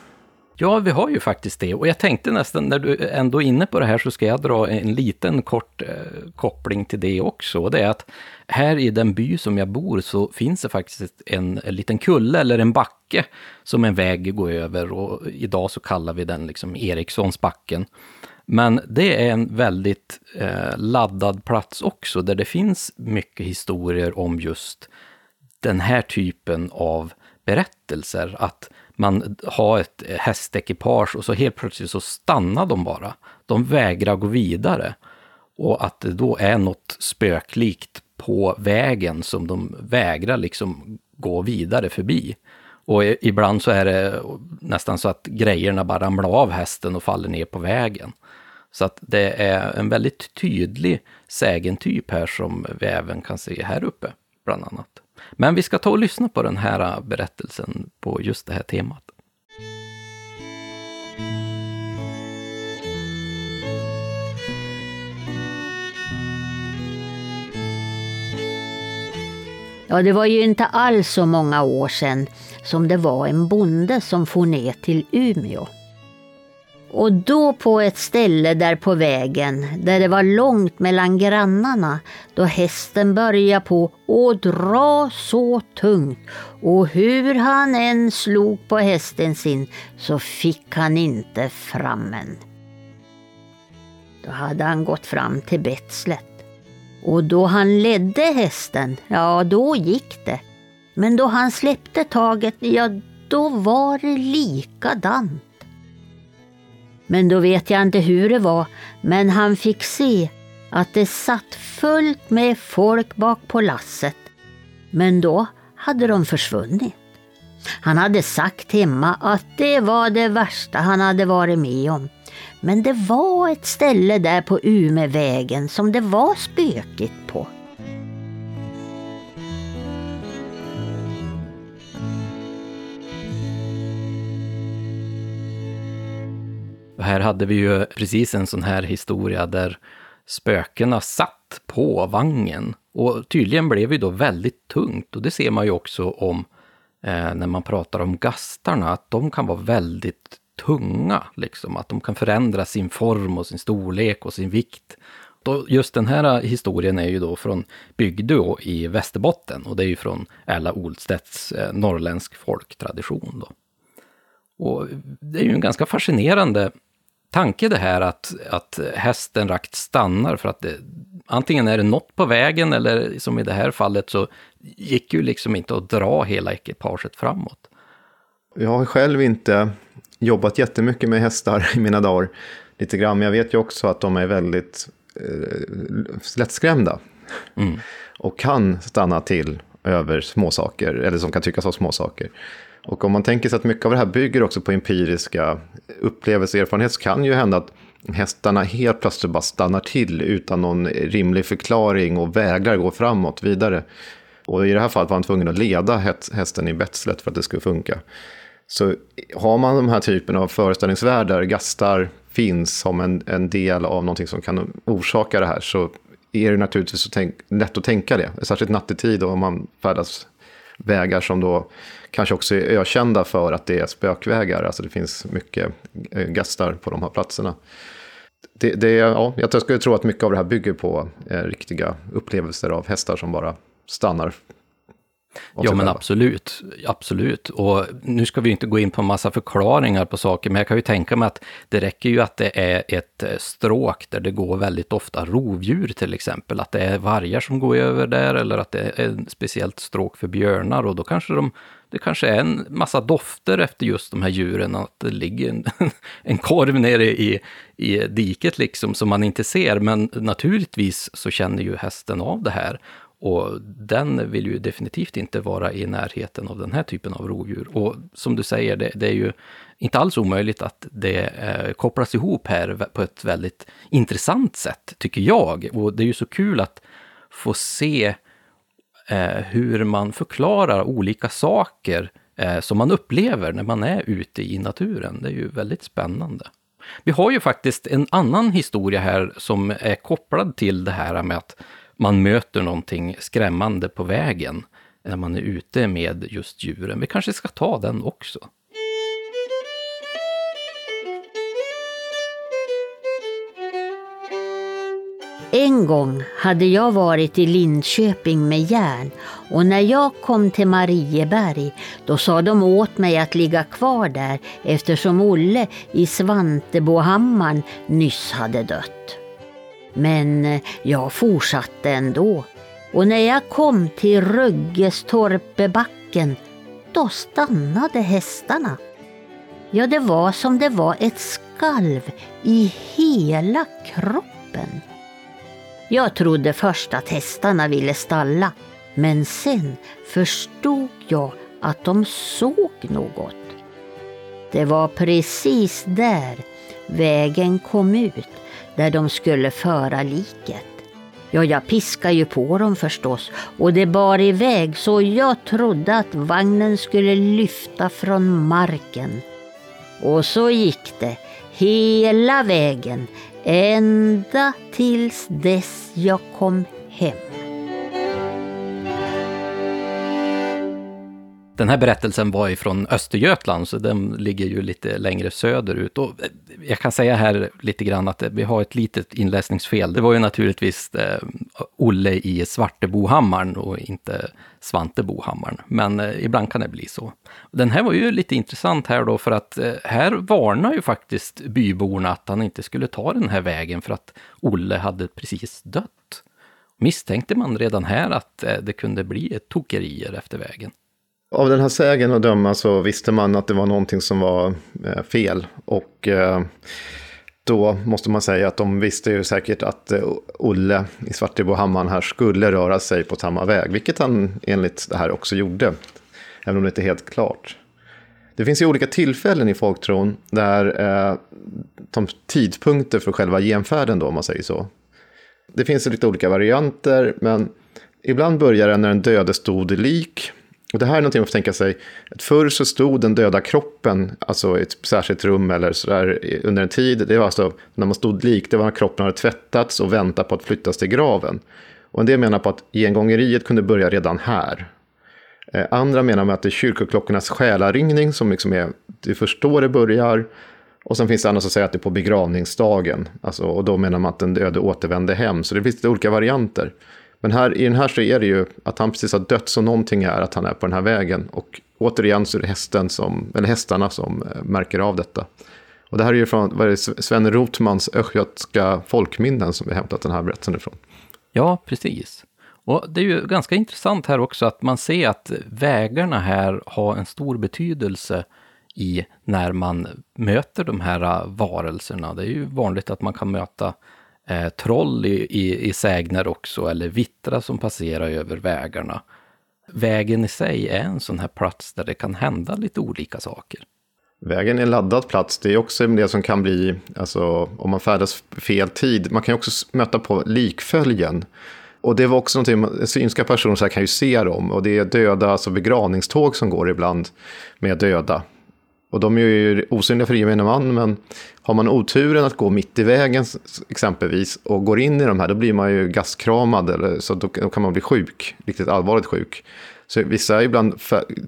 Ja, vi har ju faktiskt det. Och jag tänkte nästan, när du ändå är inne på det här, så ska jag dra en liten kort eh, koppling till det också. Det är att här i den by som jag bor så finns det faktiskt en, en liten kulle eller en backe som en väg går över. Och idag så kallar vi den liksom Erikssonsbacken. Men det är en väldigt eh, laddad plats också, där det finns mycket historier om just den här typen av berättelser. Att man har ett hästekipage och så helt plötsligt så stannar de bara. De vägrar gå vidare. Och att det då är något spöklikt på vägen som de vägrar liksom gå vidare förbi. Och ibland så är det nästan så att grejerna bara ramlar av hästen och faller ner på vägen. Så att det är en väldigt tydlig sägentyp här som vi även kan se här uppe, bland annat. Men vi ska ta och lyssna på den här berättelsen på just det här temat. Ja, det var ju inte alls så många år sedan som det var en bonde som for ner till Umeå. Och då på ett ställe där på vägen, där det var långt mellan grannarna, då hästen började på att dra så tungt och hur han än slog på hästen sin så fick han inte fram en. Då hade han gått fram till betslet. Och då han ledde hästen, ja då gick det. Men då han släppte taget, ja då var det likadant. Men då vet jag inte hur det var, men han fick se att det satt fullt med folk bak på lasset. Men då hade de försvunnit. Han hade sagt hemma att det var det värsta han hade varit med om. Men det var ett ställe där på Umevägen som det var spökigt på. Och här hade vi ju precis en sån här historia där spökena satt på vagnen. Och tydligen blev det då väldigt tungt och det ser man ju också om eh, när man pratar om gastarna, att de kan vara väldigt tunga, liksom. Att de kan förändra sin form och sin storlek och sin vikt. Då, just den här historien är ju då från Bygdö i Västerbotten och det är ju från Ella Olstedts eh, norrländsk folktradition. Då. Och det är ju en ganska fascinerande tanke det här att, att hästen rakt stannar för att det, antingen är det något på vägen eller som i det här fallet så gick ju liksom inte att dra hela ekipaget framåt. Jag har själv inte jobbat jättemycket med hästar i mina dagar. Lite grann, men jag vet ju också att de är väldigt eh, lättskrämda. Mm. Och kan stanna till över småsaker, eller som kan tyckas vara småsaker. Och om man tänker sig att mycket av det här bygger också på empiriska upplevelser så kan ju hända att hästarna helt plötsligt bara stannar till utan någon rimlig förklaring och vägrar gå framåt vidare. Och i det här fallet var han tvungen att leda hästen i betslet för att det skulle funka. Så har man de här typen av föreställningsvärldar, gastar finns som en, en del av någonting som kan orsaka det här så är det naturligtvis tänk, lätt att tänka det. Särskilt nattetid och om man färdas vägar som då kanske också är ökända för att det är spökvägar. Alltså det finns mycket eh, gastar på de här platserna. Det, det, ja, jag skulle tro att mycket av det här bygger på eh, riktiga upplevelser av hästar som bara stannar Ja, men absolut. Absolut. Och nu ska vi inte gå in på en massa förklaringar på saker, men jag kan ju tänka mig att det räcker ju att det är ett eh, stråk där det går väldigt ofta rovdjur till exempel. Att det är vargar som går över där eller att det är ett speciellt stråk för björnar och då kanske de det kanske är en massa dofter efter just de här djuren, att det ligger en, en korv nere i, i diket liksom som man inte ser, men naturligtvis så känner ju hästen av det här. Och den vill ju definitivt inte vara i närheten av den här typen av rovdjur. Och som du säger, det, det är ju inte alls omöjligt att det eh, kopplas ihop här på ett väldigt intressant sätt, tycker jag. Och det är ju så kul att få se eh, Eh, hur man förklarar olika saker eh, som man upplever när man är ute i naturen. Det är ju väldigt spännande. Vi har ju faktiskt en annan historia här som är kopplad till det här med att man möter någonting skrämmande på vägen när man är ute med just djuren. Vi kanske ska ta den också. En gång hade jag varit i Linköping med järn och när jag kom till Marieberg då sa de åt mig att ligga kvar där eftersom Olle i Svantebohammaren nyss hade dött. Men eh, jag fortsatte ändå och när jag kom till Röggestorpebacken då stannade hästarna. Ja, det var som det var ett skalv i hela kroppen. Jag trodde först att hästarna ville stalla, men sen förstod jag att de såg något. Det var precis där vägen kom ut där de skulle föra liket. Ja, jag piskade ju på dem förstås och det bar iväg så jag trodde att vagnen skulle lyfta från marken. Och så gick det hela vägen ända tills dess jag kom hem. Den här berättelsen var ifrån Östergötland, så den ligger ju lite längre söderut. Och eh, jag kan säga här lite grann att eh, vi har ett litet inläsningsfel. Det var ju naturligtvis eh, Olle i Svartebohammaren och inte Svantebohammaren. Men ibland kan det bli så. Den här var ju lite intressant här då, för att här varnar ju faktiskt byborna att han inte skulle ta den här vägen för att Olle hade precis dött. Misstänkte man redan här att det kunde bli ett tokerier efter vägen? Av den här sägen att döma så visste man att det var någonting som var eh, fel. Och eh, då måste man säga att de visste ju säkert att eh, Olle i Svartebohammaren här skulle röra sig på samma väg. Vilket han enligt det här också gjorde. Även om det inte är helt klart. Det finns ju olika tillfällen i folktron där eh, de tidpunkter för själva genfärden då, om man säger så. Det finns lite olika varianter, men ibland börjar den när den döde stod lik och det här är någonting man får tänka sig. Att förr så stod den döda kroppen, alltså i ett särskilt rum eller sådär under en tid. Det var alltså när man stod lik, det var när kroppen hade tvättats och väntat på att flyttas till graven. Och en del menar på att gengångeriet kunde börja redan här. Eh, andra menar med att det är kyrkoklockornas själaringning som liksom är, du förstår det börjar. Och sen finns det andra som säger att det är på begravningsdagen. Alltså, och då menar man att den döde återvände hem. Så det finns lite olika varianter. Men här, i den här så är det ju att han precis har dött, så någonting är att han är på den här vägen. Och återigen så är det hästen som, eller hästarna som eh, märker av detta. Och det här är ju från vad är det, Sven Rotmans östgötska folkminnen som vi hämtat den här berättelsen ifrån. Ja, precis. Och det är ju ganska intressant här också att man ser att vägarna här har en stor betydelse i när man möter de här ah, varelserna. Det är ju vanligt att man kan möta eh, troll i, i, i sägner också, eller vittra som passerar över vägarna. Vägen i sig är en sån här plats där det kan hända lite olika saker. Vägen är en laddad plats. Det är också det som kan bli, alltså om man färdas fel tid. Man kan ju också möta på likföljen. Och det var också någonting, synska personer så här kan ju se dem. Och det är döda, alltså begravningståg som går ibland med döda. Och de är ju osynliga för gemene man, men har man oturen att gå mitt i vägen exempelvis och går in i de här, då blir man ju gaskramad, eller, så då, då kan man bli sjuk, riktigt allvarligt sjuk. Så vissa ibland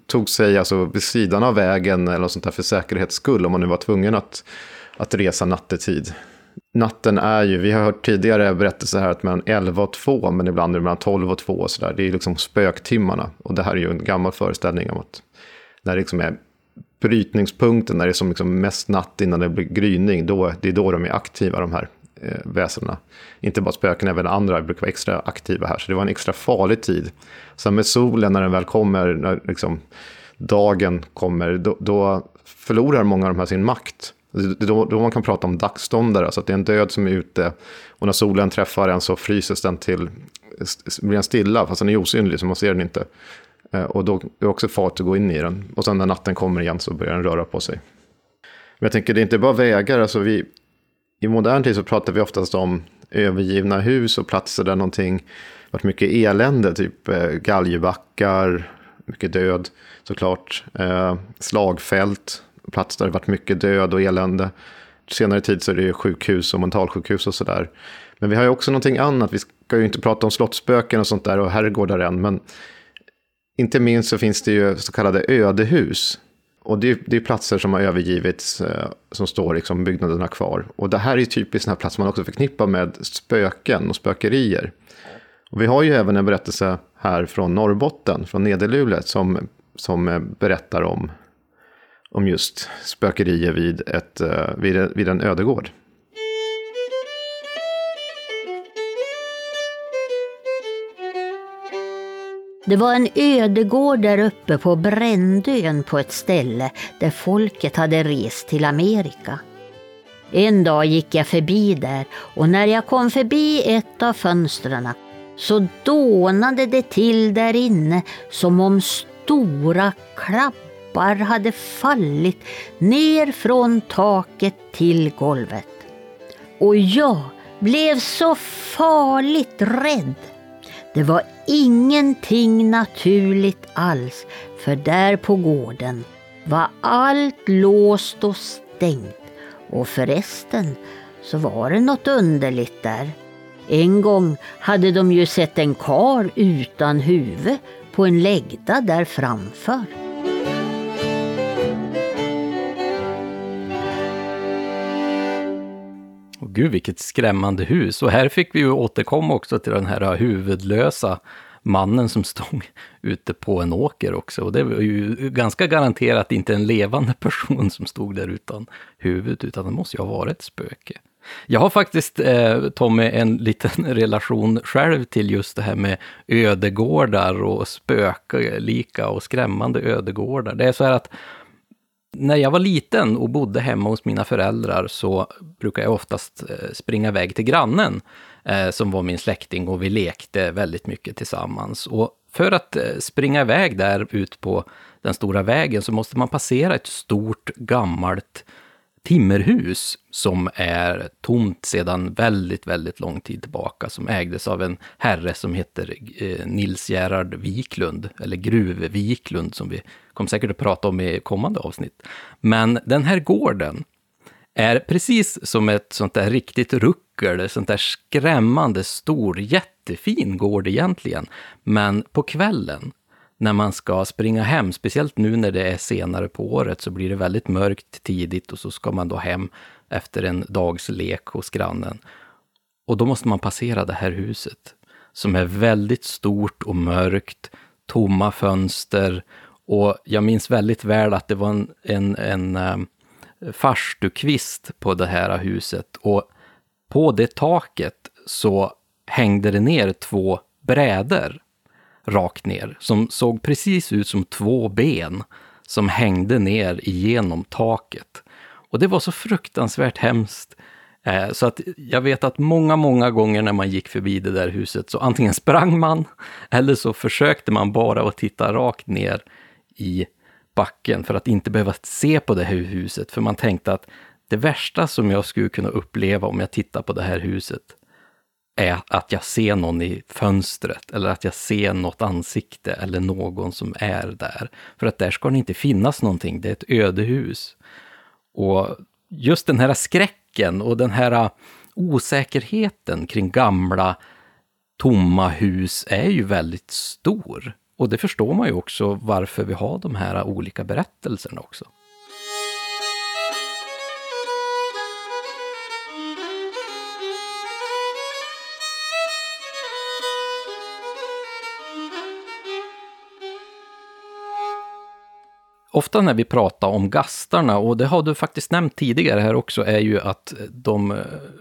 tog sig alltså vid sidan av vägen eller något sånt där för säkerhets skull, om man nu var tvungen att, att resa nattetid. Natten är ju, vi har hört tidigare berättelser här att mellan 11 och 2, men ibland är det mellan 12 och 2 och sådär. Det är liksom spöktimmarna. Och det här är ju en gammal föreställning om att när det liksom är brytningspunkten, när det är som liksom mest natt innan det blir gryning, då, det är då de är aktiva, de här eh, väsendena. Inte bara spöken, även andra brukar vara extra aktiva här. Så det var en extra farlig tid. Sen med solen, när den väl kommer, när liksom dagen kommer, då, då förlorar många av de här sin makt. Det är då, då man kan prata om dagsståndare, alltså att det är en död som är ute och när solen träffar en så fryses den till, blir den stilla, fast den är osynlig så man ser den inte. Eh, och då är det också fart att gå in i den. Och sen när natten kommer igen så börjar den röra på sig. Men jag tänker det är inte bara vägar, alltså vi, i modern tid så pratar vi oftast om övergivna hus och platser där någonting varit mycket elände, typ eh, galgbackar, mycket död såklart, eh, slagfält, plats där det varit mycket död och elände. Senare tid så är det sjukhus och mentalsjukhus och sådär. Men vi har ju också någonting annat, vi ska ju inte prata om slottsspöken och sånt där och herrgårdar än, men inte minst så finns det ju så kallade ödehus. Och det är, det är platser som har övergivits, eh, som står liksom byggnaderna kvar. Och det här är typiskt sådana platser man också förknippar med spöken och spökerier. Och vi har ju även en berättelse här från Norrbotten, från Nederlulet, som, som berättar om, om just spökerier vid, ett, eh, vid, vid en ödegård. Det var en ödegård där uppe på Brändön på ett ställe där folket hade rest till Amerika. En dag gick jag förbi där och när jag kom förbi ett av fönstren så dånade det till där inne som om stora klappar hade fallit ner från taket till golvet. Och jag blev så farligt rädd det var ingenting naturligt alls, för där på gården var allt låst och stängt. Och förresten så var det något underligt där. En gång hade de ju sett en kar utan huvud på en lägda där framför. Gud vilket skrämmande hus. Och här fick vi ju återkomma också till den här huvudlösa mannen som stod ute på en åker också. Och det var ju ganska garanterat inte en levande person som stod där utan huvud, utan det måste ju ha varit ett spöke. Jag har faktiskt, eh, Tommy, en liten relation själv till just det här med ödegårdar och spöklika och skrämmande ödegårdar. Det är så här att när jag var liten och bodde hemma hos mina föräldrar så brukade jag oftast eh, springa iväg till grannen eh, som var min släkting och vi lekte väldigt mycket tillsammans. Och för att eh, springa iväg där ut på den stora vägen så måste man passera ett stort gammalt timmerhus som är tomt sedan väldigt, väldigt lång tid tillbaka, som ägdes av en herre som heter eh, Nils Gerhard Wiklund, eller Gruve Wiklund, som vi kommer säkert att prata om i kommande avsnitt. Men den här gården är precis som ett sånt där riktigt ruckel, sånt där skrämmande stor, jättefin gård egentligen. Men på kvällen när man ska springa hem, speciellt nu när det är senare på året, så blir det väldigt mörkt tidigt och så ska man då hem efter en dags lek hos grannen. Och då måste man passera det här huset, som är väldigt stort och mörkt, tomma fönster. Och jag minns väldigt väl att det var en, en, en eh, um, farstukvist på det här huset. Och på det taket så hängde det ner två brädor rakt ner, som såg precis ut som två ben som hängde ner igenom taket. Och det var så fruktansvärt hemskt. Eh, så att jag vet att många, många gånger när man gick förbi det där huset så antingen sprang man eller så försökte man bara att titta rakt ner i backen för att inte behöva se på det här huset. För man tänkte att det värsta som jag skulle kunna uppleva om jag tittar på det här huset, är att jag ser någon i fönstret eller att jag ser något ansikte eller någon som är där. För att där ska det inte finnas någonting, det är ett ödehus. Och just den här skräcken och den här ah, osäkerheten kring gamla tomma hus är ju väldigt stor. Och det förstår man ju också varför vi har de här ah, olika berättelserna också. Ofta när vi pratar om gastarna, och det har du faktiskt nämnt tidigare här också, är ju att de eh,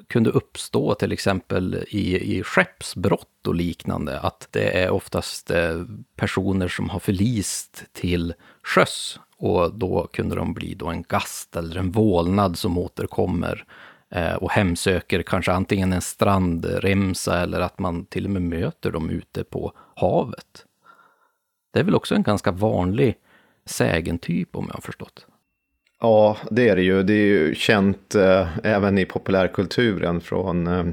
kunde uppstå till exempel i, i skeppsbrott och liknande. Att det är oftast eh, personer som har förlist till sjöss och då kunde de bli då en gast eller en vålnad som återkommer eh, och hemsöker kanske antingen en strandremsa eller att man till och med möter dem ute på havet. Det är väl också en ganska vanlig sägentyp om jag har förstått. Ja, det är det ju. Det är ju känt eh, även i populärkulturen från eh,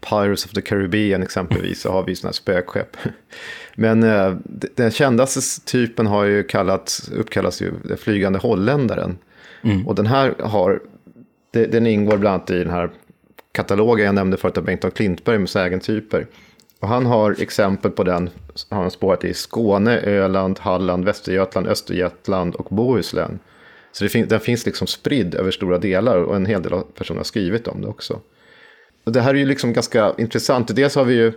Pirates of the Caribbean exempelvis, så har vi sådana spökskepp. Men eh, den kändaste typen har ju kallats, uppkallats ju den flygande holländaren. Mm. Och den här har, det, den ingår bland annat i den här katalogen jag nämnde förut av Bengt A. Klintberg med sägentyper. Och han har exempel på den, har han spårat i Skåne, Öland, Halland, Västergötland, Östergötland och Bohuslän. Så det fin den finns liksom spridd över stora delar och en hel del personer har skrivit om det också. Och det här är ju liksom ganska intressant. Dels har vi ju,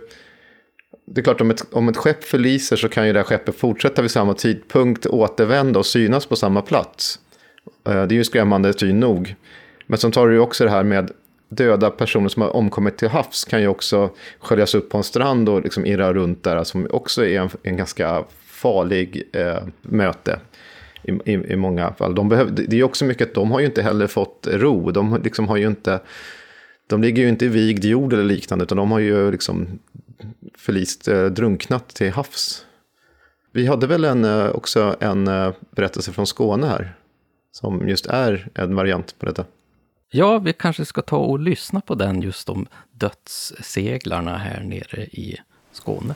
det är klart om ett, om ett skepp förliser så kan ju det här skeppet fortsätta vid samma tidpunkt, återvända och synas på samma plats. Eh, det är ju skrämmande syn nog. Men sen tar du ju också det här med döda personer som har omkommit till havs kan ju också sköljas upp på en strand och liksom irra runt där, som också är en, en ganska farlig eh, möte. I, i, I, många fall. De behöv, det är också mycket att de har ju inte heller fått ro. De liksom har ju inte... De ligger ju inte i vigd jord eller liknande, utan de har ju liksom förlist, eh, drunknat till havs. Vi hade väl en, eh, också en eh, berättelse från Skåne här, som just är en variant på detta. Ja, vi kanske ska ta och lyssna på den just om dödsseglarna här nere i Skåne.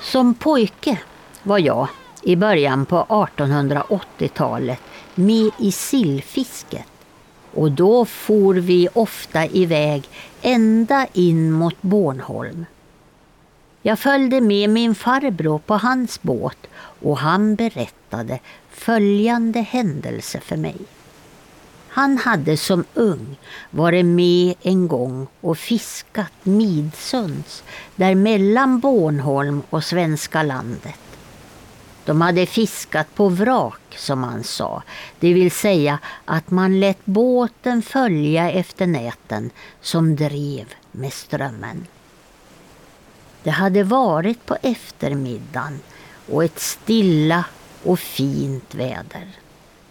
Som pojke var jag i början på 1880-talet med i sillfisket och då for vi ofta iväg ända in mot Bornholm. Jag följde med min farbror på hans båt och han berättade följande händelse för mig. Han hade som ung varit med en gång och fiskat Midsunds, där mellan Bornholm och svenska landet. De hade fiskat på vrak, som man sa, det vill säga att man lät båten följa efter näten som drev med strömmen. Det hade varit på eftermiddagen och ett stilla och fint väder.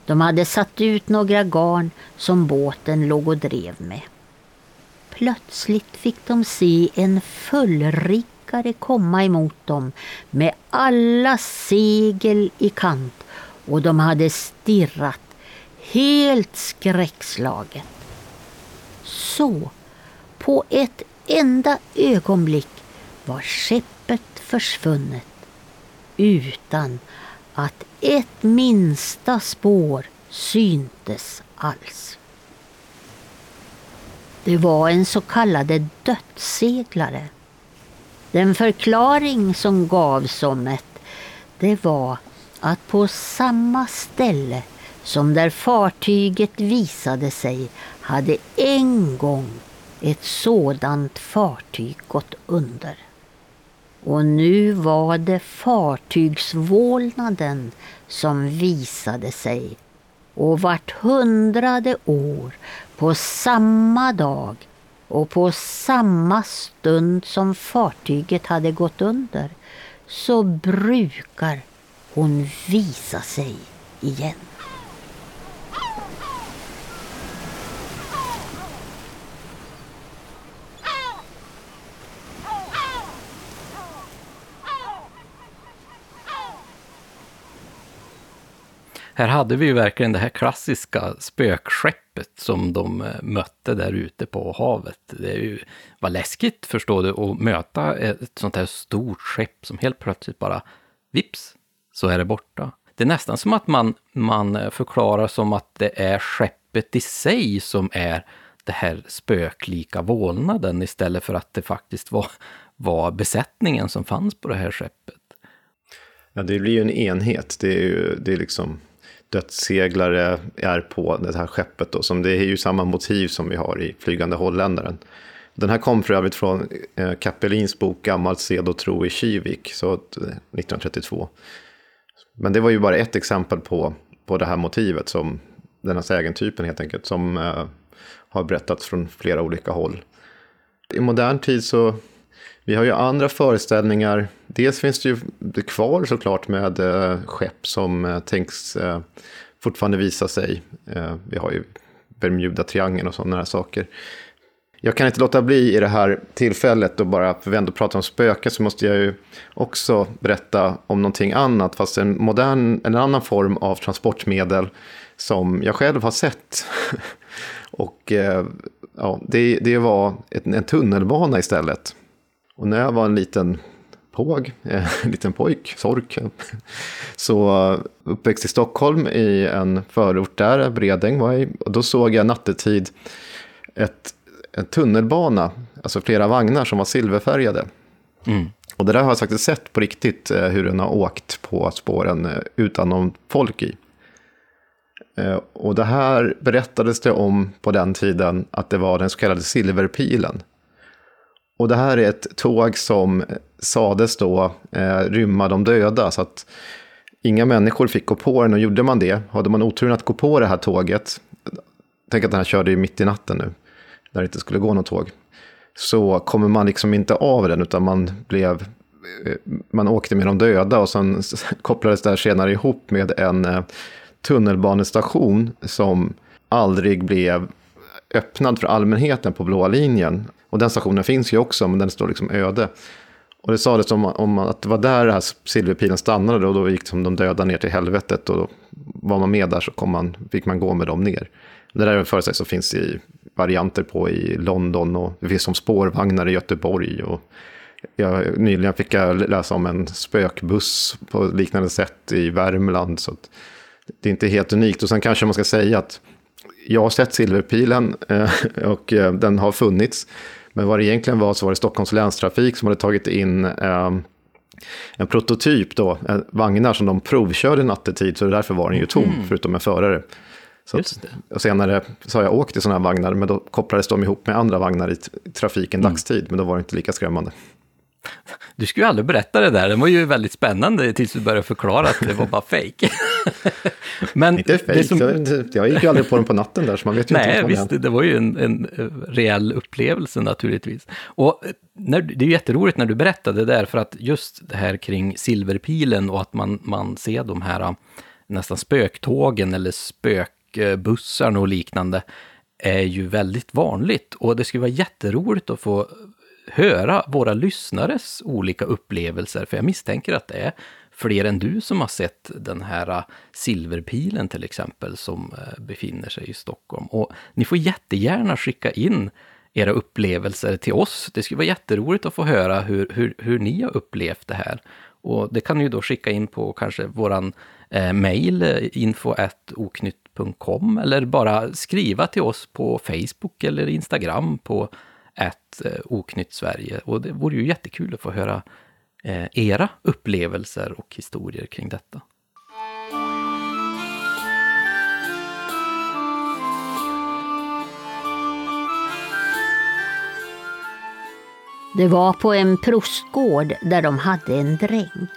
De hade satt ut några garn som båten låg och drev med. plötsligt fick de se en fullriggare komma emot dem med alla segel i kant och de hade stirrat helt skräckslaget. Så, på ett enda ögonblick var skeppet försvunnet utan att ett minsta spår syntes alls. Det var en så kallad dödsseglare. Den förklaring som gavs om det, det var att på samma ställe som där fartyget visade sig hade en gång ett sådant fartyg gått under. Och nu var det fartygsvålnaden som visade sig och vart hundrade år på samma dag och på samma stund som fartyget hade gått under så brukar hon visa sig igen. Här hade vi ju verkligen det här klassiska spökskeppet som de eh, mötte där ute på havet. Det ju, var läskigt, förstår du, att möta ett sånt här stort skepp som helt plötsligt bara, vips, så är det borta. Det är nästan som att man, man eh, förklarar som att det är skeppet i sig som är det här spöklika vålnaden istället för att det faktiskt var, var besättningen som fanns på det här skeppet. Ja, det blir ju en enhet. Det är ju det är liksom dödsseglare är på det här skeppet. Då, som det är ju samma motiv som vi har i Flygande holländaren. Den här kom för övrigt från eh, Kappelins Kapelins bok Gammalt sed och tro i Kivik, så, 1932. Eh, Men det var ju bara ett exempel på, på det här motivet, som den här sägentypen helt enkelt, som eh, har berättats från flera olika håll. I modern tid så vi har ju andra föreställningar. Dels finns det ju det kvar såklart med eh, skepp som eh, tänks eh, fortfarande visa sig. Eh, vi har ju Bermuda-triangeln och sådana här saker. Jag kan inte låta bli i det här tillfället och bara, för vi ändå pratar om spöken, så måste jag ju också berätta om någonting annat, fast en modern, en annan form av transportmedel som jag själv har sett. och eh, ja, det, det var ett, en tunnelbana istället. Och när jag var en liten påg, en liten pojk, sork, så uppväxt i Stockholm i en förort där, Bredäng var jag och då såg jag nattetid ett, en tunnelbana, alltså flera vagnar som var silverfärgade. Mm. Och det där har jag faktiskt sett på riktigt, eh, hur den har åkt på spåren eh, utan någon folk i. Eh, och det här berättades det om på den tiden att det var den så kallade silverpilen. Och det här är ett tåg som eh, sades då eh, rymma de döda. Så att inga människor fick gå på den och gjorde man det, hade man oturen att gå på det här tåget, tänk att den här körde ju mitt i natten nu, när det inte skulle gå något tåg, så kommer man liksom inte av den utan man blev eh, man åkte med de döda och sen kopplades det här senare ihop med en eh, tunnelbanestation som aldrig blev öppnad för allmänheten på blåa linjen. Och den stationen finns ju också, men den står liksom öde. Och det sades om, om att det var där den här silverpilen stannade och då gick som de döda ner till helvetet. Och då var man med där så kom man, fick man gå med dem ner. Det där är en föreställning som finns i varianter på i London och det finns som spårvagnar i Göteborg. Och jag, nyligen fick jag läsa om en spökbuss på liknande sätt i Värmland. Så det är inte helt unikt. Och sen kanske man ska säga att jag har sett Silverpilen eh, och eh, den har funnits. Men vad det egentligen var så var det Stockholms länstrafik som hade tagit in eh, en prototyp då, vagnar som de provkörde nattetid, så därför var den ju tom, mm. förutom en förare. Så att, och senare så har jag åkt i sådana här vagnar, men då kopplades de ihop med andra vagnar i trafiken mm. dagstid, men då var det inte lika skrämmande. Du skulle ju aldrig berätta det där, det var ju väldigt spännande tills du började förklara att det var bara fejk. Men inte fejk, som... jag gick ju aldrig på den på natten där, så man vet ju Nej, inte vad visst, det var ju en, en reell upplevelse naturligtvis. Och eh, när, det är ju jätteroligt när du berättade det där, för att just det här kring silverpilen och att man, man ser de här nästan spöktågen eller spökbussarna och liknande, är ju väldigt vanligt. Och det skulle vara jätteroligt att få höra våra lyssnares olika upplevelser, för jag misstänker att det är fler än du som har sett den här äh, silverpilen till exempel, som äh, befinner sig i Stockholm. Och ni får jättegärna skicka in era upplevelser till oss. Det skulle vara jätteroligt att få höra hur, hur, hur ni har upplevt det här. Och det kan ni ju då skicka in på kanske våran eh, mail, info.oknytt.com, eller bara skriva till oss på Facebook eller Instagram på ett oknytt Sverige. Och det vore ju jättekul att få höra eh, era upplevelser och historier kring detta. Det var på en prostgård där de hade en dräng.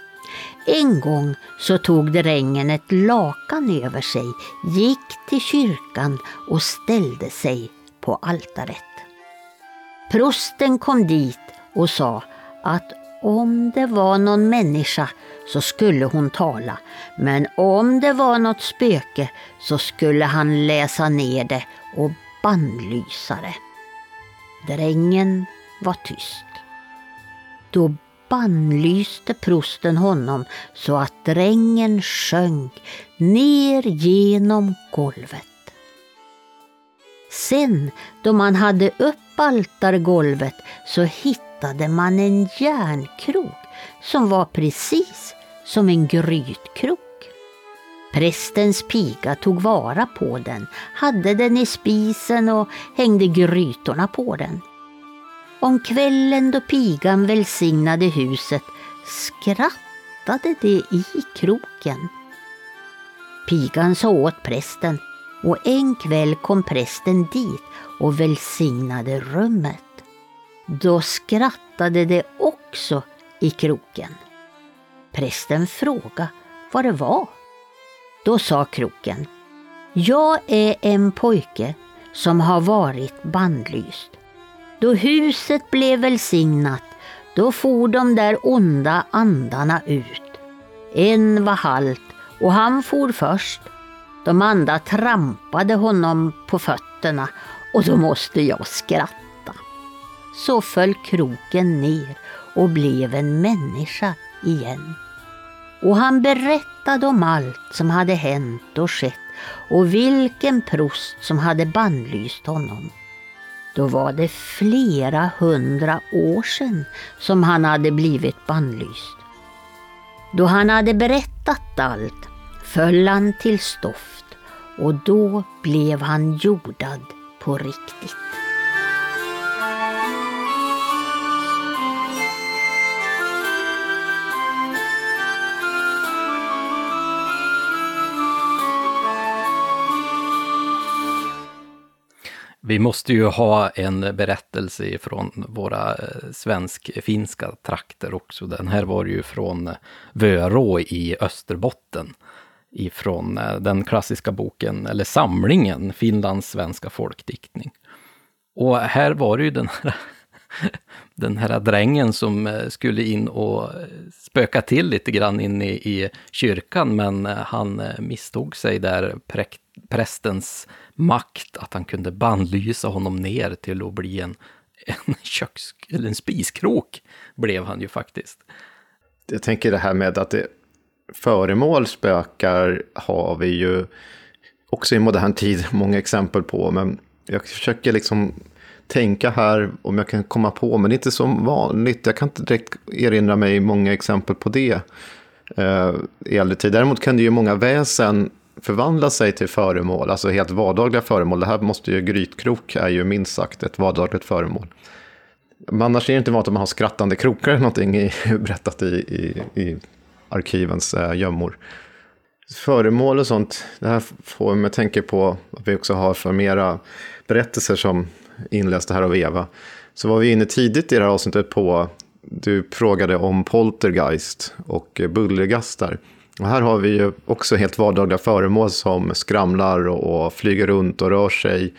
En gång så tog drängen ett lakan över sig, gick till kyrkan och ställde sig på altaret. Prosten kom dit och sa att om det var någon människa så skulle hon tala, men om det var något spöke så skulle han läsa ner det och bannlysa det. Drängen var tyst. Då bannlyste prosten honom så att drängen sjönk ner genom golvet. Sen, då man hade upp altargolvet, så hittade man en järnkrok som var precis som en grytkrok. Prästens piga tog vara på den, hade den i spisen och hängde grytorna på den. Om kvällen då pigan välsignade huset skrattade det i kroken. Pigan sa åt prästen och en kväll kom prästen dit och välsignade rummet. Då skrattade det också i kroken. Prästen frågade vad det var. Då sa kroken, jag är en pojke som har varit bandlyst. Då huset blev välsignat, då for de där onda andarna ut. En var halt och han for först. De andra trampade honom på fötterna och då måste jag skratta så föll kroken ner och blev en människa igen. Och han berättade om allt som hade hänt och skett och vilken prost som hade bannlyst honom. Då var det flera hundra år sedan som han hade blivit bannlyst. Då han hade berättat allt föll han till stoff och då blev han jordad på riktigt. Vi måste ju ha en berättelse från våra eh, svensk-finska trakter också. Den här var ju från Vörå i Österbotten. Ifrån eh, den klassiska boken, eller samlingen, Finlands svenska folkdiktning. Och här var det ju den här, den här drängen som eh, skulle in och eh, spöka till lite grann in i, i kyrkan, men han misstog sig där, prästens makt att han kunde bannlysa honom ner till att bli en, en, köks, eller en spiskrok, blev han ju faktiskt. Jag tänker det här med att det, föremål spökar har vi ju också i modern tid många exempel på, men jag försöker liksom tänka här om jag kan komma på, men det är inte som vanligt. Jag kan inte direkt erinra mig många exempel på det eh, i äldre tid. Däremot kan det ju många väsen förvandla sig till föremål, alltså helt vardagliga föremål. Det här måste ju, grytkrok är ju minst sagt ett vardagligt föremål. Men annars är det inte vanligt att man har skrattande krokar eller någonting i, berättat i, i, i arkivens eh, gömmor. Föremål och sånt, det här får mig att tänka på att vi också har för mera berättelser som inlästa här av Eva. Så var vi inne tidigt i det här avsnittet på, du frågade om poltergeist och bullergastar. Och här har vi ju också helt vardagliga föremål som skramlar och, och flyger runt och rör sig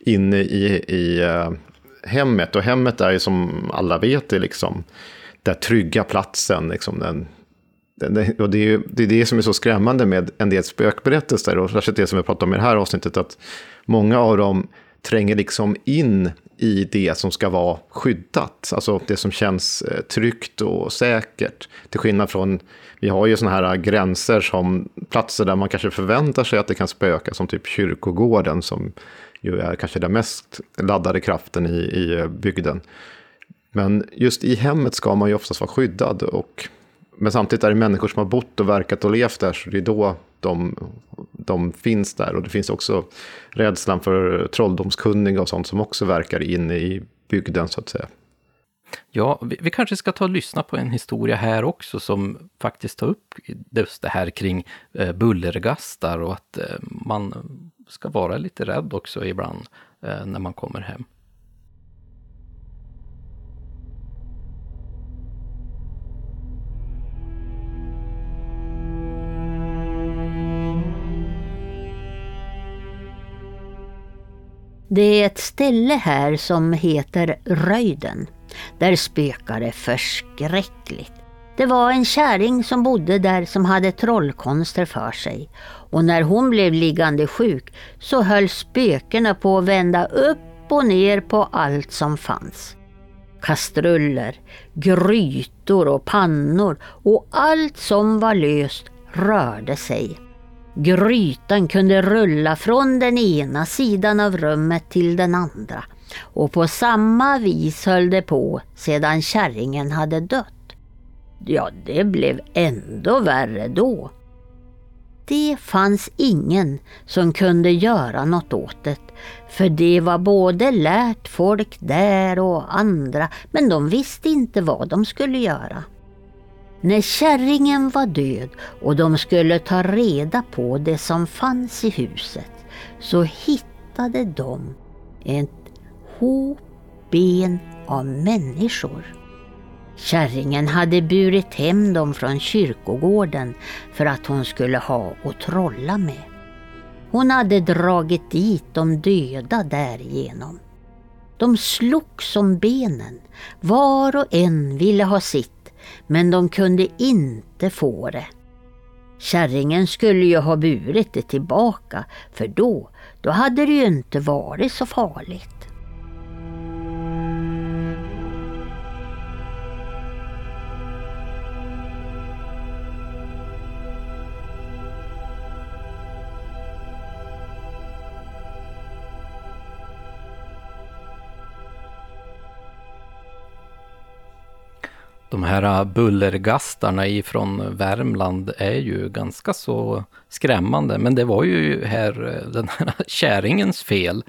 inne i, i eh, hemmet. Och hemmet är ju som alla vet det liksom den trygga platsen. Liksom den, och det är ju det, är det som är så skrämmande med en del spökberättelser och särskilt det som vi pratar om i det här avsnittet. Att många av dem tränger liksom in i det som ska vara skyddat, alltså det som känns eh, tryggt och säkert. Till skillnad från, vi har ju sådana här gränser som platser där man kanske förväntar sig att det kan spöka, som typ kyrkogården som ju är kanske den mest laddade kraften i, i eh, bygden. Men just i hemmet ska man ju oftast vara skyddad. Och, men samtidigt är det människor som har bott och verkat och levt där, så det är då de, de finns där. Och det finns också rädslan för trolldomskunniga och sånt som också verkar inne i bygden, så att säga. Ja, vi, vi, kanske ska ta och lyssna på en historia här också som faktiskt tar upp just det här kring eh, bullergastar och att eh, man ska vara lite rädd också ibland eh, när man kommer hem. Det är ett ställe här som heter Röjden. Där spökar det förskräckligt. Det var en kärring som bodde där som hade trollkonster för sig. Och när hon blev liggande sjuk så höll spökena på att vända upp och ner på allt som fanns. Kastruller, grytor och pannor och allt som var löst rörde sig. Grytan kunde rulla från den ena sidan av rummet till den andra och på samma vis höll det på sedan kärringen hade dött. Ja, det blev ändå värre då. Det fanns ingen som kunde göra något åt det, för det var både lärt folk där och andra, men de visste inte vad de skulle göra. När kärringen var död och de skulle ta reda på det som fanns i huset så hittade de ett hop ben av människor. Kärringen hade burit hem dem från kyrkogården för att hon skulle ha att trolla med. Hon hade dragit dit de döda därigenom. De slogs om benen, var och en ville ha sitt men de kunde inte få det. Kärringen skulle ju ha burit det tillbaka för då, då hade det ju inte varit så farligt. De här bullergastarna ifrån Värmland är ju ganska så skrämmande, men det var ju här eh, den här käringens fel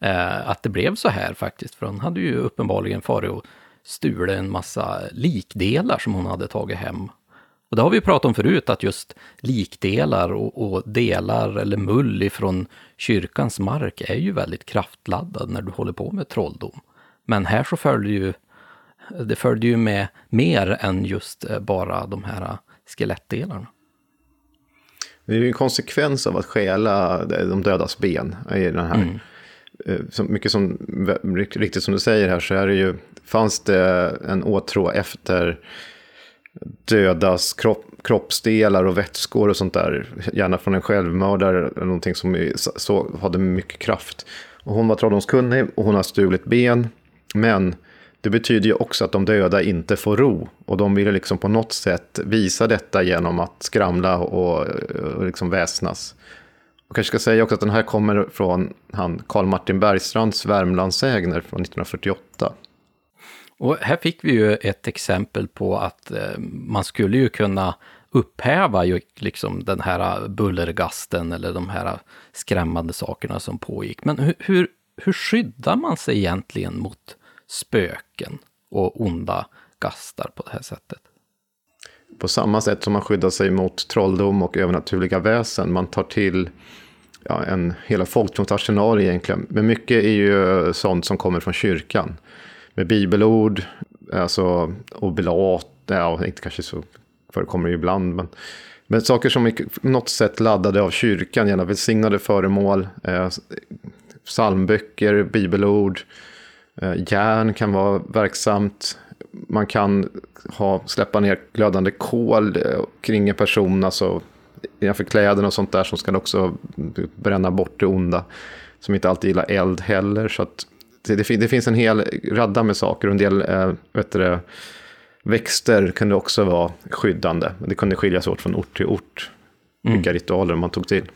eh, att det blev så här faktiskt, för hon hade ju uppenbarligen farit och stulit en massa likdelar som hon hade tagit hem. Och det har vi pratat om förut, att just likdelar och, och delar eller mull ifrån kyrkans mark är ju väldigt kraftladdad när du håller på med trolldom. Men här så följer ju det följde ju med mer än just eh, bara de här eh, skelettdelarna. Det är ju en konsekvens av att stjäla de dödas ben i den här. Mm. Eh, så mycket som, riktigt som du säger här så är det ju, fanns det en åtrå efter dödas kropp, kroppsdelar och vätskor och sånt där, gärna från en självmördare eller någonting som så, hade mycket kraft. Och hon var trolldomskunnig och hon har stulit ben, men det betyder ju också att de döda inte får ro. Och de ville liksom på något sätt visa detta genom att skramla och, och liksom väsnas. Och kanske ska säga också att den här kommer från han Karl Martin Bergstrands Värmlandsägner från 1948. Och här fick vi ju ett exempel på att eh, man skulle ju kunna upphäva ju liksom den här bullergasten eller de här skrämmande sakerna som pågick. Men hur, hur, hur skyddar man sig egentligen mot spöken och onda gastar på det här sättet. På samma sätt som man skyddar sig mot trolldom och övernaturliga väsen. Man tar till ja, en hela folktronsarsenal egentligen. Men mycket är ju sånt som kommer från kyrkan. Med bibelord, alltså oblat, ja, inte kanske så förekommer det ibland. Men, men saker som är på något sätt laddade av kyrkan, gärna välsignade föremål, eh, psalmböcker, bibelord, Eh, järn kan vara verksamt. Man kan ha, släppa ner glödande kol eh, kring en person, alltså innanför kläderna och sånt där som ska också bränna bort det onda. som inte alltid gillar eld heller. Så att det, det, finns en hel radda med saker och en del eh, vet du, växter kunde också vara skyddande. Det kunde skiljas åt från ort till ort, mm. vilka ritualer man tog till.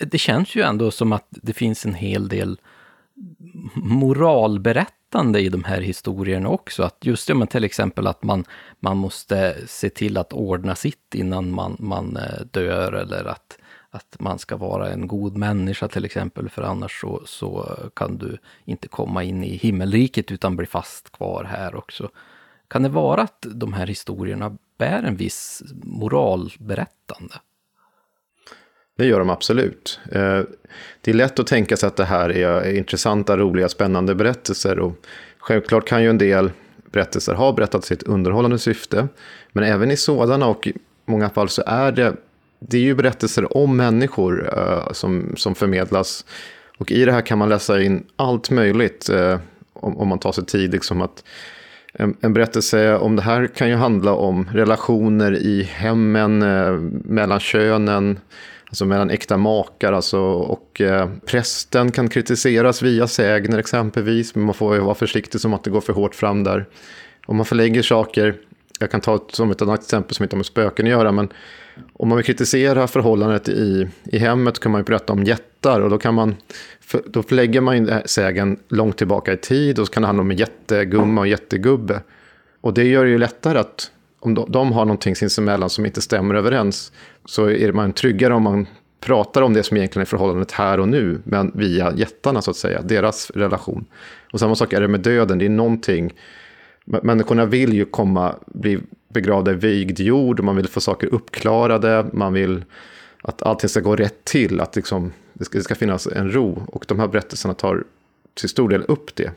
Det känns ju ändå som att det finns en hel del moralberättande i de här historierna också. Att just det, men till exempel att man, man måste se till att ordna sitt innan man, man eh, dör eller att, att man ska vara en god människa till exempel, för annars så, så kan du inte komma in i himmelriket utan bli fast kvar här också. Kan det vara att de här historierna bär en viss moralberättande? Det gör de absolut. Eh, det är lätt att tänka sig att det här är intressanta, roliga, spännande berättelser. Och självklart kan ju en del berättelser ha berättat i underhållande syfte. Men även i sådana och i många fall så är det, det är ju berättelser om människor eh, som, som förmedlas. Och i det här kan man läsa in allt möjligt eh, om, om man tar sig tid. Liksom att en, en, berättelse om det här kan ju handla om relationer i hemmen, mellan könen alltså mellan äkta makar. Alltså, och eh, prästen kan kritiseras via sägner exempelvis, men man får ju vara försiktig som att det går för hårt fram där. Om man förlägger saker, jag kan ta ett, som ett annat exempel som inte har med spöken att göra, men om man vill kritisera förhållandet i, i hemmet kan man ju berätta om jättar och då kan man för, då förlägger man ju sägen långt tillbaka i tid och så kan det handla om en jättegumma och jättegubbe. Och det gör det ju lättare att om de, de har någonting sinsemellan som inte stämmer överens så är man tryggare om man pratar om det som egentligen är förhållandet här och nu, men via jättarna så att säga, deras relation. Och samma sak är det med döden, det är någonting, människorna vill ju komma, bli begravda i vigd jord, man vill få saker uppklarade, man vill att allting ska gå rätt till, att liksom, det, ska, det ska finnas en ro. Och de här berättelserna tar till stor del upp det.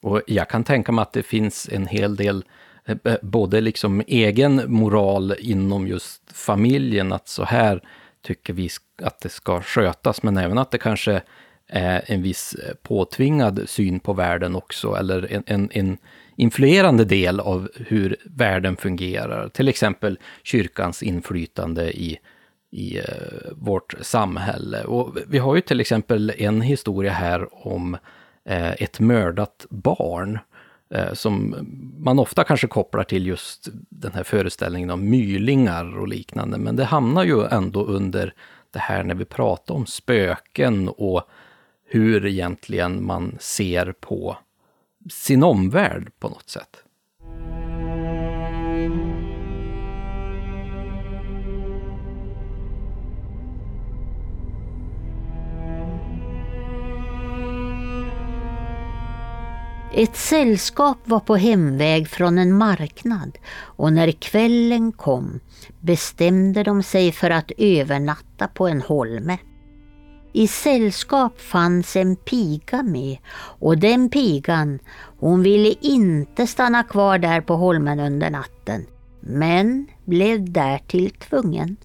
Och jag kan tänka mig att det finns en hel del Eh, både liksom egen moral inom just familjen, att så här tycker vi att det ska skötas, men även att det kanske är en viss påtvingad syn på världen också, eller en, en, en influerande del av hur världen fungerar. Till exempel kyrkans inflytande i, i eh, vårt samhälle. Och vi har ju till exempel en historia här om eh, ett mördat barn Eh, som man ofta kanske kopplar till just den här föreställningen om mylingar och liknande. Men det hamnar ju ändå under det här när vi pratar om spöken och hur egentligen man ser på sin omvärld på något sätt. Ett sällskap var på hemväg från en marknad och när kvällen kom bestämde de sig för att övernatta på en holme. I sällskap fanns en piga med och den pigan, hon ville inte stanna kvar där på holmen under natten, men blev därtill tvungen.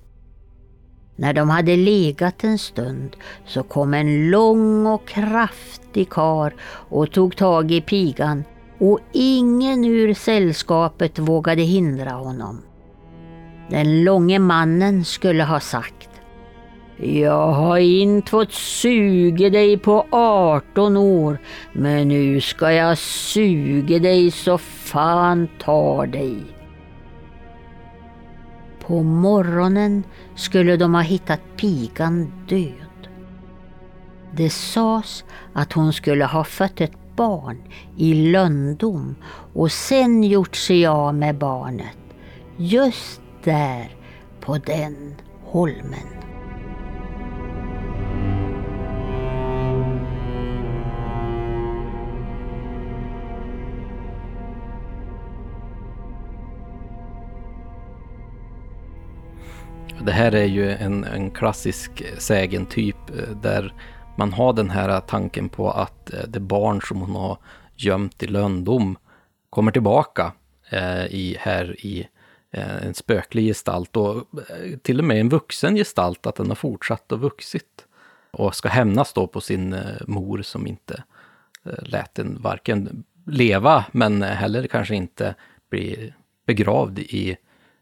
När de hade legat en stund så kom en lång och kraftig kar och tog tag i pigan och ingen ur sällskapet vågade hindra honom. Den långe mannen skulle ha sagt jag har inte fått suga dig på 18 år, men nu ska jag suga dig så fan tar dig. På morgonen skulle de ha hittat pigan död. Det sades att hon skulle ha fött ett barn i löndom och sen gjort sig av med barnet. Just där på den holmen. Det här är ju en, en klassisk sägentyp eh, där man har den här tanken på att eh, det barn som hon har gömt i löndom kommer tillbaka eh, i, här i eh, en spöklig gestalt och eh, till och med en vuxen gestalt, att den har fortsatt och vuxit. Och ska hämnas då på sin eh, mor som inte lät den varken leva men heller kanske inte bli begravd i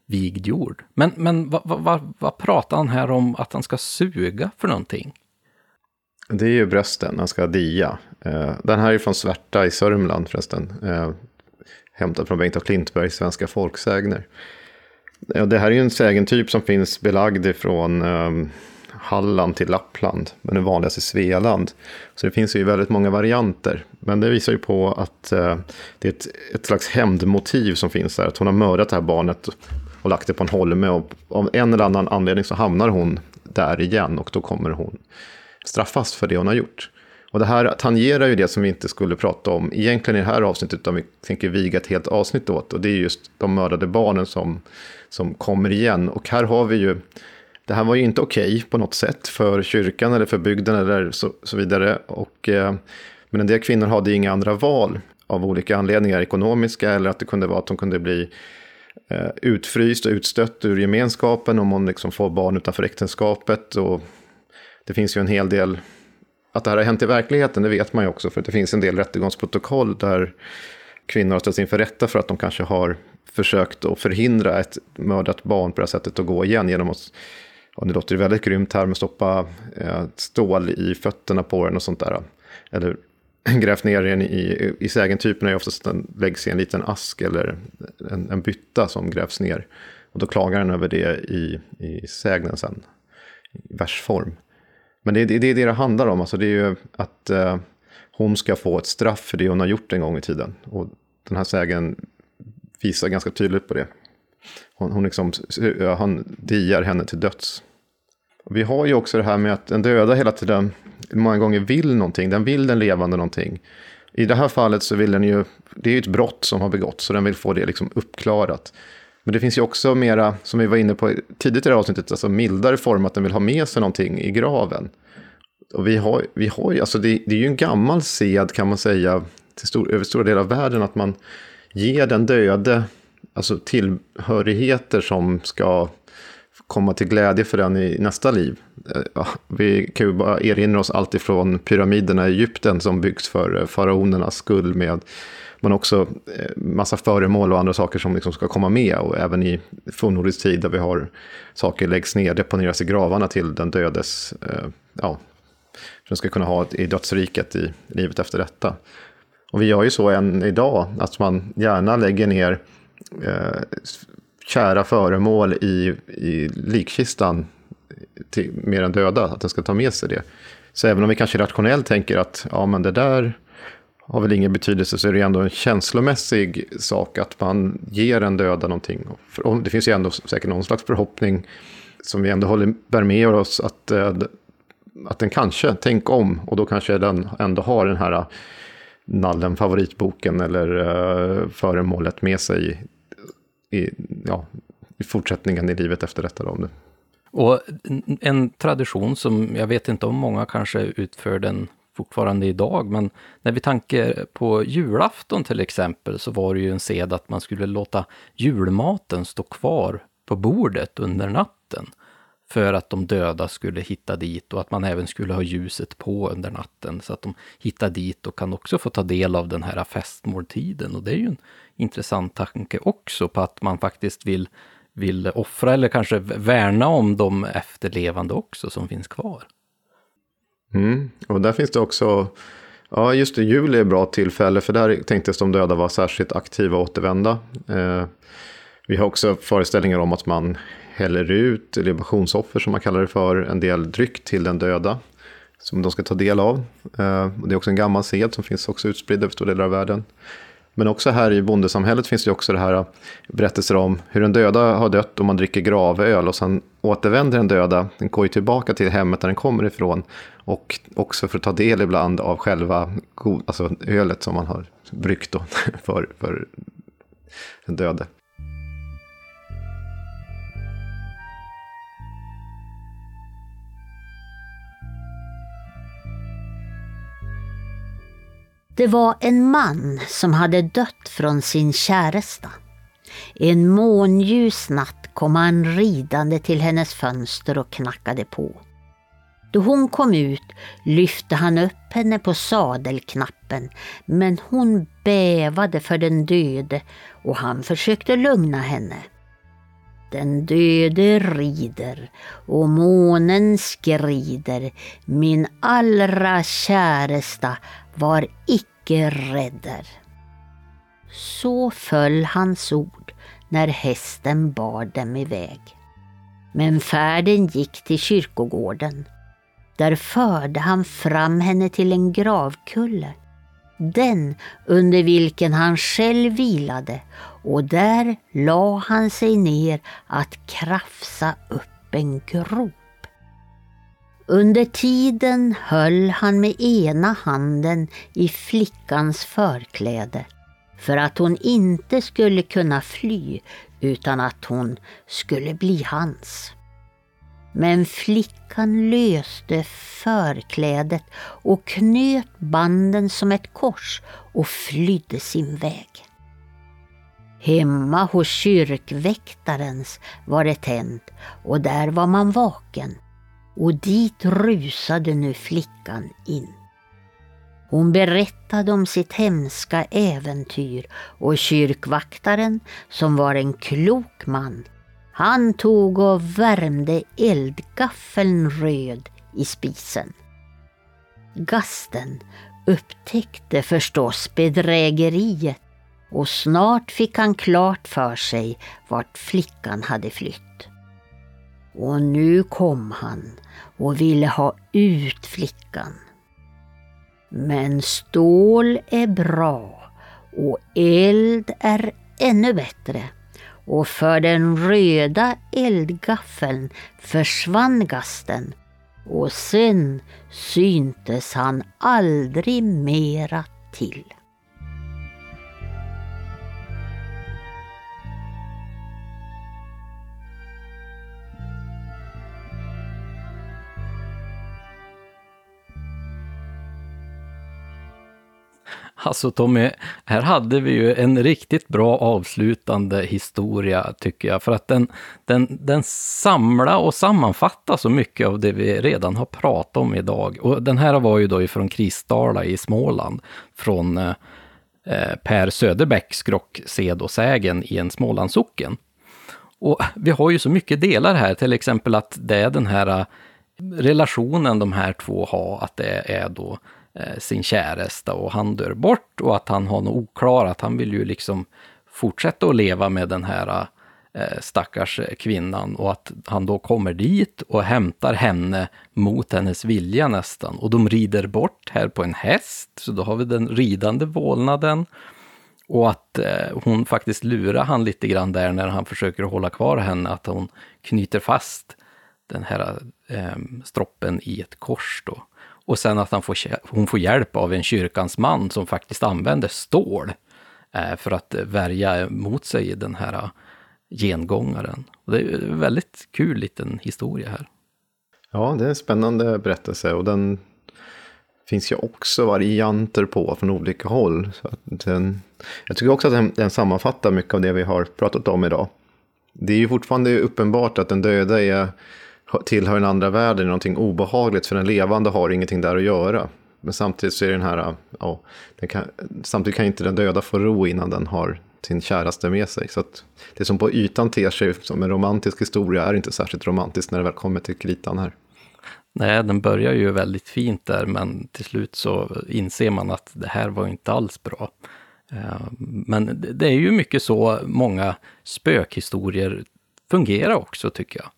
vigd jord. Men, men vad, vad, vad pratar han här om att han ska suga för någonting? Det är ju brösten, han ska dia. Eh, den här är från Svärta i Sörmland förresten. Eh, hämtad från Bengt af Klintbergs Svenska folksägner. Eh, det här är ju en sägentyp som finns belagd ifrån ehm, Halland till Lappland, men den vanligaste i Svealand. Så det finns ju väldigt många varianter. Men det visar ju på att eh, det är ett, ett slags hämndmotiv som finns där. Att hon har mördat det här barnet och lagt det på en holme. Och av en eller annan anledning så hamnar hon där igen och då kommer hon straffas för det hon har gjort. Och det här tangerar ju det som vi inte skulle prata om egentligen i det här avsnittet, utan vi tänker viga ett helt avsnitt åt. Och det är just de mördade barnen som, som kommer igen. Och här har vi ju, det här var ju inte okej okay på något sätt för kyrkan eller för bygden eller så, så vidare. Och, eh, men en del kvinnor hade inga andra val av olika anledningar, ekonomiska eller att det kunde vara att de kunde bli Eh, utfryst och utstött ur gemenskapen om hon liksom får barn utanför äktenskapet. Och det finns ju en hel del att det här har hänt i verkligheten, det vet man ju också, för det finns en del rättegångsprotokoll där kvinnor har ställts inför rätta för att de kanske har försökt att förhindra ett mördat barn på det här sättet att gå igen genom att, och det låter ju väldigt grymt här, med stoppa eh, stål i fötterna på den och sånt där. Eller grävt ner den i, i sägentyperna är oftast att den läggs i en liten ask eller en, en bytta som grävs ner. Och då klagar den över det i, i sägnen sen, i versform. Men det, det, det är det det handlar om, alltså det är ju att eh, hon ska få ett straff för det hon har gjort en gång i tiden. Och den här sägen visar ganska tydligt på det. Hon, hon liksom, han diar henne till döds. Vi har ju också det här med att den döda hela tiden många gånger vill någonting, den vill den levande någonting. I det här fallet så vill den ju, det är ju ett brott som har begåtts, så den vill få det liksom uppklarat. Men det finns ju också mera, som vi var inne på tidigt i det här avsnittet, alltså mildare form att den vill ha med sig någonting i graven. Och vi har, vi har ju, alltså det, det är ju en gammal sed kan man säga, till stor, över stora delar av världen, att man ger den döde alltså tillhörigheter som ska komma till glädje för den i nästa liv. Eh, ja, vi kan ju bara erinra oss allt ifrån pyramiderna i Egypten som byggs för eh, faraonernas skull med men också eh, massa föremål och andra saker som liksom ska komma med. Och även i fornnordisk tid där vi har saker läggs ner, deponeras i gravarna till den dödes, eh, ja, som ska kunna ha i dödsriket i livet efter detta. Och vi gör ju så än idag, att man gärna lägger ner eh, kära föremål i, i likkistan till, med den döda, att den ska ta med sig det. Så även om vi kanske rationellt tänker att ja, men det där har väl ingen betydelse så är det ändå en känslomässig sak att man ger en döda någonting. Det finns ju ändå säkert någon slags förhoppning som vi ändå håller, bär med oss att, eh, att den kanske, tänk om, och då kanske den ändå har den här eh, nallen, favoritboken eller eh, föremålet med sig i, ja, i fortsättningen i livet efter detta. Då, om det. Och en tradition som jag vet inte om många kanske utför den fortfarande idag, men när vi tänker på julafton till exempel så var det ju en sed att man skulle låta julmaten stå kvar på bordet under natten för att de döda skulle hitta dit och att man även skulle ha ljuset på under natten så att de hittar dit och kan också få ta del av den här festmåltiden. Och det är ju en intressant tanke också på att man faktiskt vill, vill offra eller kanske värna om de efterlevande också som finns kvar. Mm. Och där finns det också, ja just det, jul är ett bra tillfälle för där tänktes de döda vara särskilt aktiva och återvända. Eh, vi har också föreställningar om att man häller ut libationsoffer som man kallar det för, en del dryck till den döda. Som de ska ta del av. Eh, det är också en gammal sed som finns också utspridd över stora delar av världen. Men också här i bondesamhället finns det också det här eh, berättelser om hur den döda har dött och man dricker gravöl och sen återvänder den döda. Den går ju tillbaka till hemmet där den kommer ifrån. Och också för att ta del ibland av själva alltså ölet som man har bryggt för, för den döde. Det var en man som hade dött från sin käresta. En månljus natt kom han ridande till hennes fönster och knackade på. Då hon kom ut lyfte han upp henne på sadelknappen men hon bävade för den döde och han försökte lugna henne. Den döde rider och månen skrider, min allra käresta var icke rädder. Så föll hans ord när hästen bar dem iväg. Men färden gick till kyrkogården. Där förde han fram henne till en gravkulle. Den under vilken han själv vilade och där la han sig ner att krafsa upp en grop. Under tiden höll han med ena handen i flickans förkläde för att hon inte skulle kunna fly utan att hon skulle bli hans. Men flickan löste förklädet och knöt banden som ett kors och flydde sin väg. Hemma hos kyrkväktarens var det tänt och där var man vaken och dit rusade nu flickan in. Hon berättade om sitt hemska äventyr och kyrkvaktaren, som var en klok man, han tog och värmde eldgaffeln röd i spisen. Gasten upptäckte förstås bedrägeriet och snart fick han klart för sig vart flickan hade flytt. Och nu kom han och ville ha ut flickan. Men stål är bra och eld är ännu bättre och för den röda eldgaffeln försvann gasten och sen syntes han aldrig mera till. Alltså Tommy, här hade vi ju en riktigt bra avslutande historia tycker jag, för att den, den, den samlar och sammanfattar så mycket av det vi redan har pratat om idag. Och den här var ju då ifrån Kristala i Småland, från eh, eh Per Söderbäcks Sed och sägen i en Smålandssocken. Och vi har ju så mycket delar här, till exempel att det är den här eh, relationen de här två har, att det är då Eh, sin käresta och han dör bort och att han har något oklarat. Han vill ju liksom fortsätta att leva med den här eh, stackars kvinnan och att han då kommer dit och hämtar henne mot hennes vilja nästan. Och de rider bort här på en häst, så då har vi den ridande vålnaden. Och att eh, hon faktiskt lurar han lite grann där när han försöker hålla kvar henne, att hon knyter fast den här eh, stroppen i ett kors då. Och sen att han får, hon får hjälp av en kyrkans man som faktiskt använder stål eh, för att eh, värja mot sig den här eh, gengångaren. Och det är en väldigt kul liten historia här. Ja, det är en spännande berättelse och den finns ju också varianter på från olika håll. Så den, jag tycker också att den, den sammanfattar mycket av det vi har pratat om idag. Det är ju fortfarande uppenbart att den döda är tillhör den andra världen, någonting obehagligt, för den levande har ingenting där att göra. Men samtidigt så är den här, ja, den kan, samtidigt kan inte den döda få ro innan den har sin käraste med sig. Så att det som på ytan ter sig som en romantisk historia är inte särskilt romantiskt när det väl kommer till kritan här. Nej, den börjar ju väldigt fint där, men till slut så inser man att det här var inte alls bra. Eh, men det är ju mycket så många spökhistorier fungerar också, tycker jag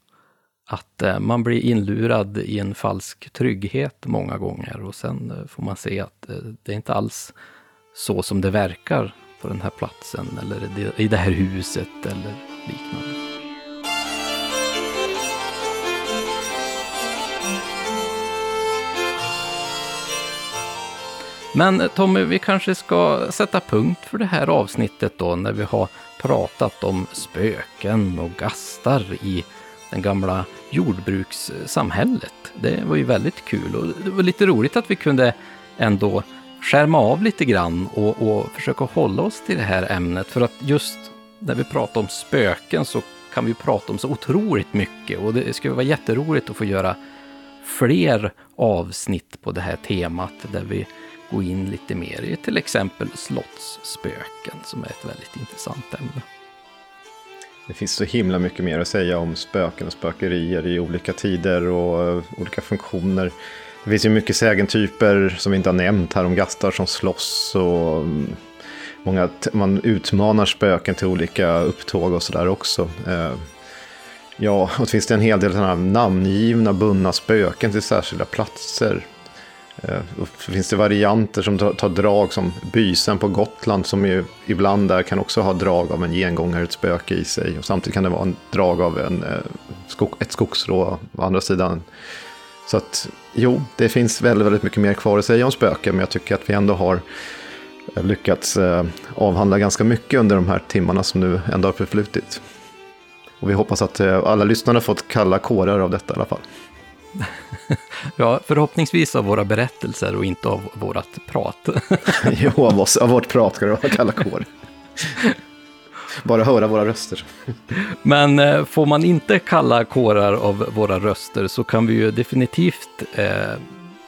att eh, man blir inlurad i en falsk trygghet många gånger och sen eh, får man se att eh, det är inte alls så som det verkar på den här platsen eller i det här huset eller liknande. Men Tommy, vi kanske ska sätta punkt för det här avsnittet då när vi har pratat om spöken och gastar i den gamla jordbrukssamhället. Det var ju väldigt kul och det var lite roligt att vi kunde ändå skärma av lite grann och, och försöka hålla oss till det här ämnet. För att just när vi pratar om spöken så kan vi prata om så otroligt mycket och det skulle vara jätteroligt att få göra fler avsnitt på det här temat där vi går in lite mer i till exempel slottsspöken som är ett väldigt intressant ämne. Det finns så himla mycket mer att säga om spöken och spökerier i olika tider och eh, olika funktioner. Det finns ju mycket sägentyper som vi inte har nämnt här om gastar som slåss och mm, många, man utmanar spöken till olika upptåg och sådär också. Eh, ja, och det finns det en hel del sådana namngivna bundna spöken till särskilda platser. Eh, och finns det varianter som tar drag som bysen på Gotland som ju ibland där kan också ha drag av en gengångare, ett spöke i sig. Och samtidigt kan det vara en drag av en, eh, ett skogsrå å andra sidan. Så att jo, det finns väldigt, väldigt mycket mer kvar att säga om spöken, men jag tycker att vi ändå har eh, lyckats eh, avhandla ganska mycket under de här timmarna som nu ändå har förflutit. Och vi hoppas att eh, alla lyssnare fått kalla kårar av detta i alla fall ja, förhoppningsvis av våra berättelser och inte av vårt prat. jo, av, oss, av vårt prat ska det vara kalla kår. Bara höra våra röster. Men eh, får man inte kalla kårar av våra röster så kan vi ju definitivt eh,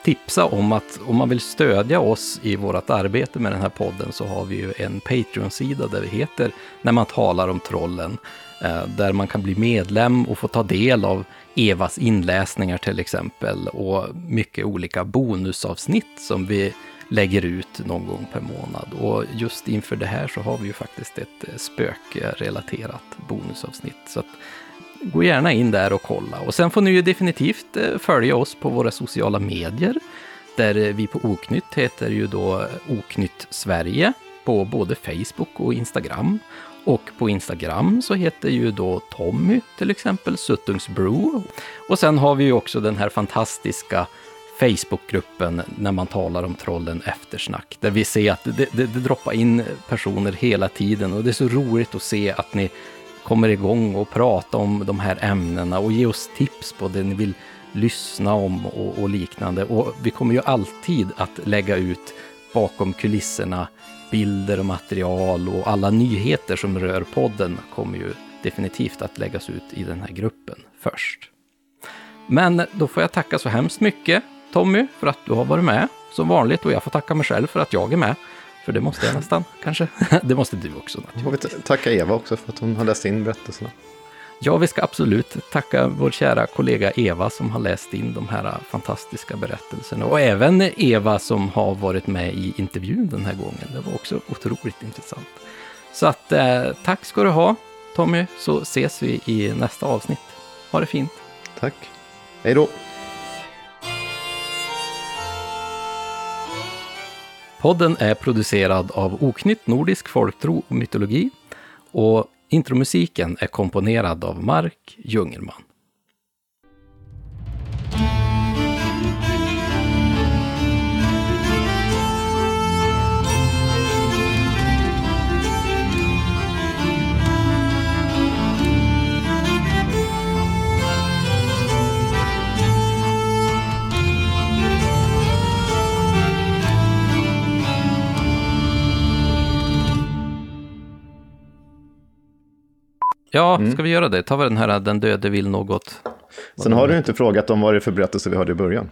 tipsa om att om man vill stödja oss i vårt arbete med den här podden så har vi ju en Patreon-sida där vi heter När man talar om trollen. Eh, där man kan bli medlem och få ta del av Evas inläsningar till exempel och mycket olika bonusavsnitt som vi lägger ut någon gång per månad. Och just inför det här så har vi ju faktiskt ett eh, spökrelaterat bonusavsnitt. Så att, gå gärna in där och kolla. Och sen får ni ju definitivt eh, följa oss på våra sociala medier. Där eh, vi på Oknytt heter ju då Oknytt Sverige på både Facebook och Instagram. Och på Instagram så heter ju då Tommy till exempel Suttungsbro. Och sen har vi ju också den här fantastiska Facebookgruppen när man talar om trollen eftersnack. Där vi ser att det, det, det droppar in personer hela tiden och det är så roligt att se att ni kommer igång och pratar om de här ämnena och ge oss tips på det ni vill lyssna om och, och liknande. Och vi kommer ju alltid att lägga ut bakom kulisserna bilder och material och alla nyheter som rör podden kommer ju definitivt att läggas ut i den här gruppen först. Men då får jag tacka så hemskt mycket Tommy för att du har varit med som vanligt och jag får tacka mig själv för att jag är med. För det måste jag nästan, kanske. Det måste du också. Naturligtvis. vill tacka Eva också för att hon har läst in berättelserna. Ja, vi ska absolut tacka vår kära kollega Eva som har läst in de här fantastiska berättelserna. Och även Eva som har varit med i intervjun den här gången. Det var också otroligt intressant. Så att eh, tack ska du ha Tommy, så ses vi i nästa avsnitt. Ha det fint. Tack. Hej då. Podden är producerad av Oknytt Nordisk Folktro och Mytologi och Intromusiken är komponerad av Mark Jungerman. Ja, mm. ska vi göra det? Ta vi den här Den döde vill något. Sen har du inte frågat om vad det är för berättelse vi hörde i början.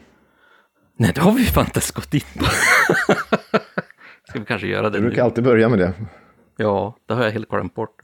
Nej, det har vi fan inte gått in på. ska vi kanske göra det Du brukar nu? alltid börja med det. Ja, det har jag helt glömt bort.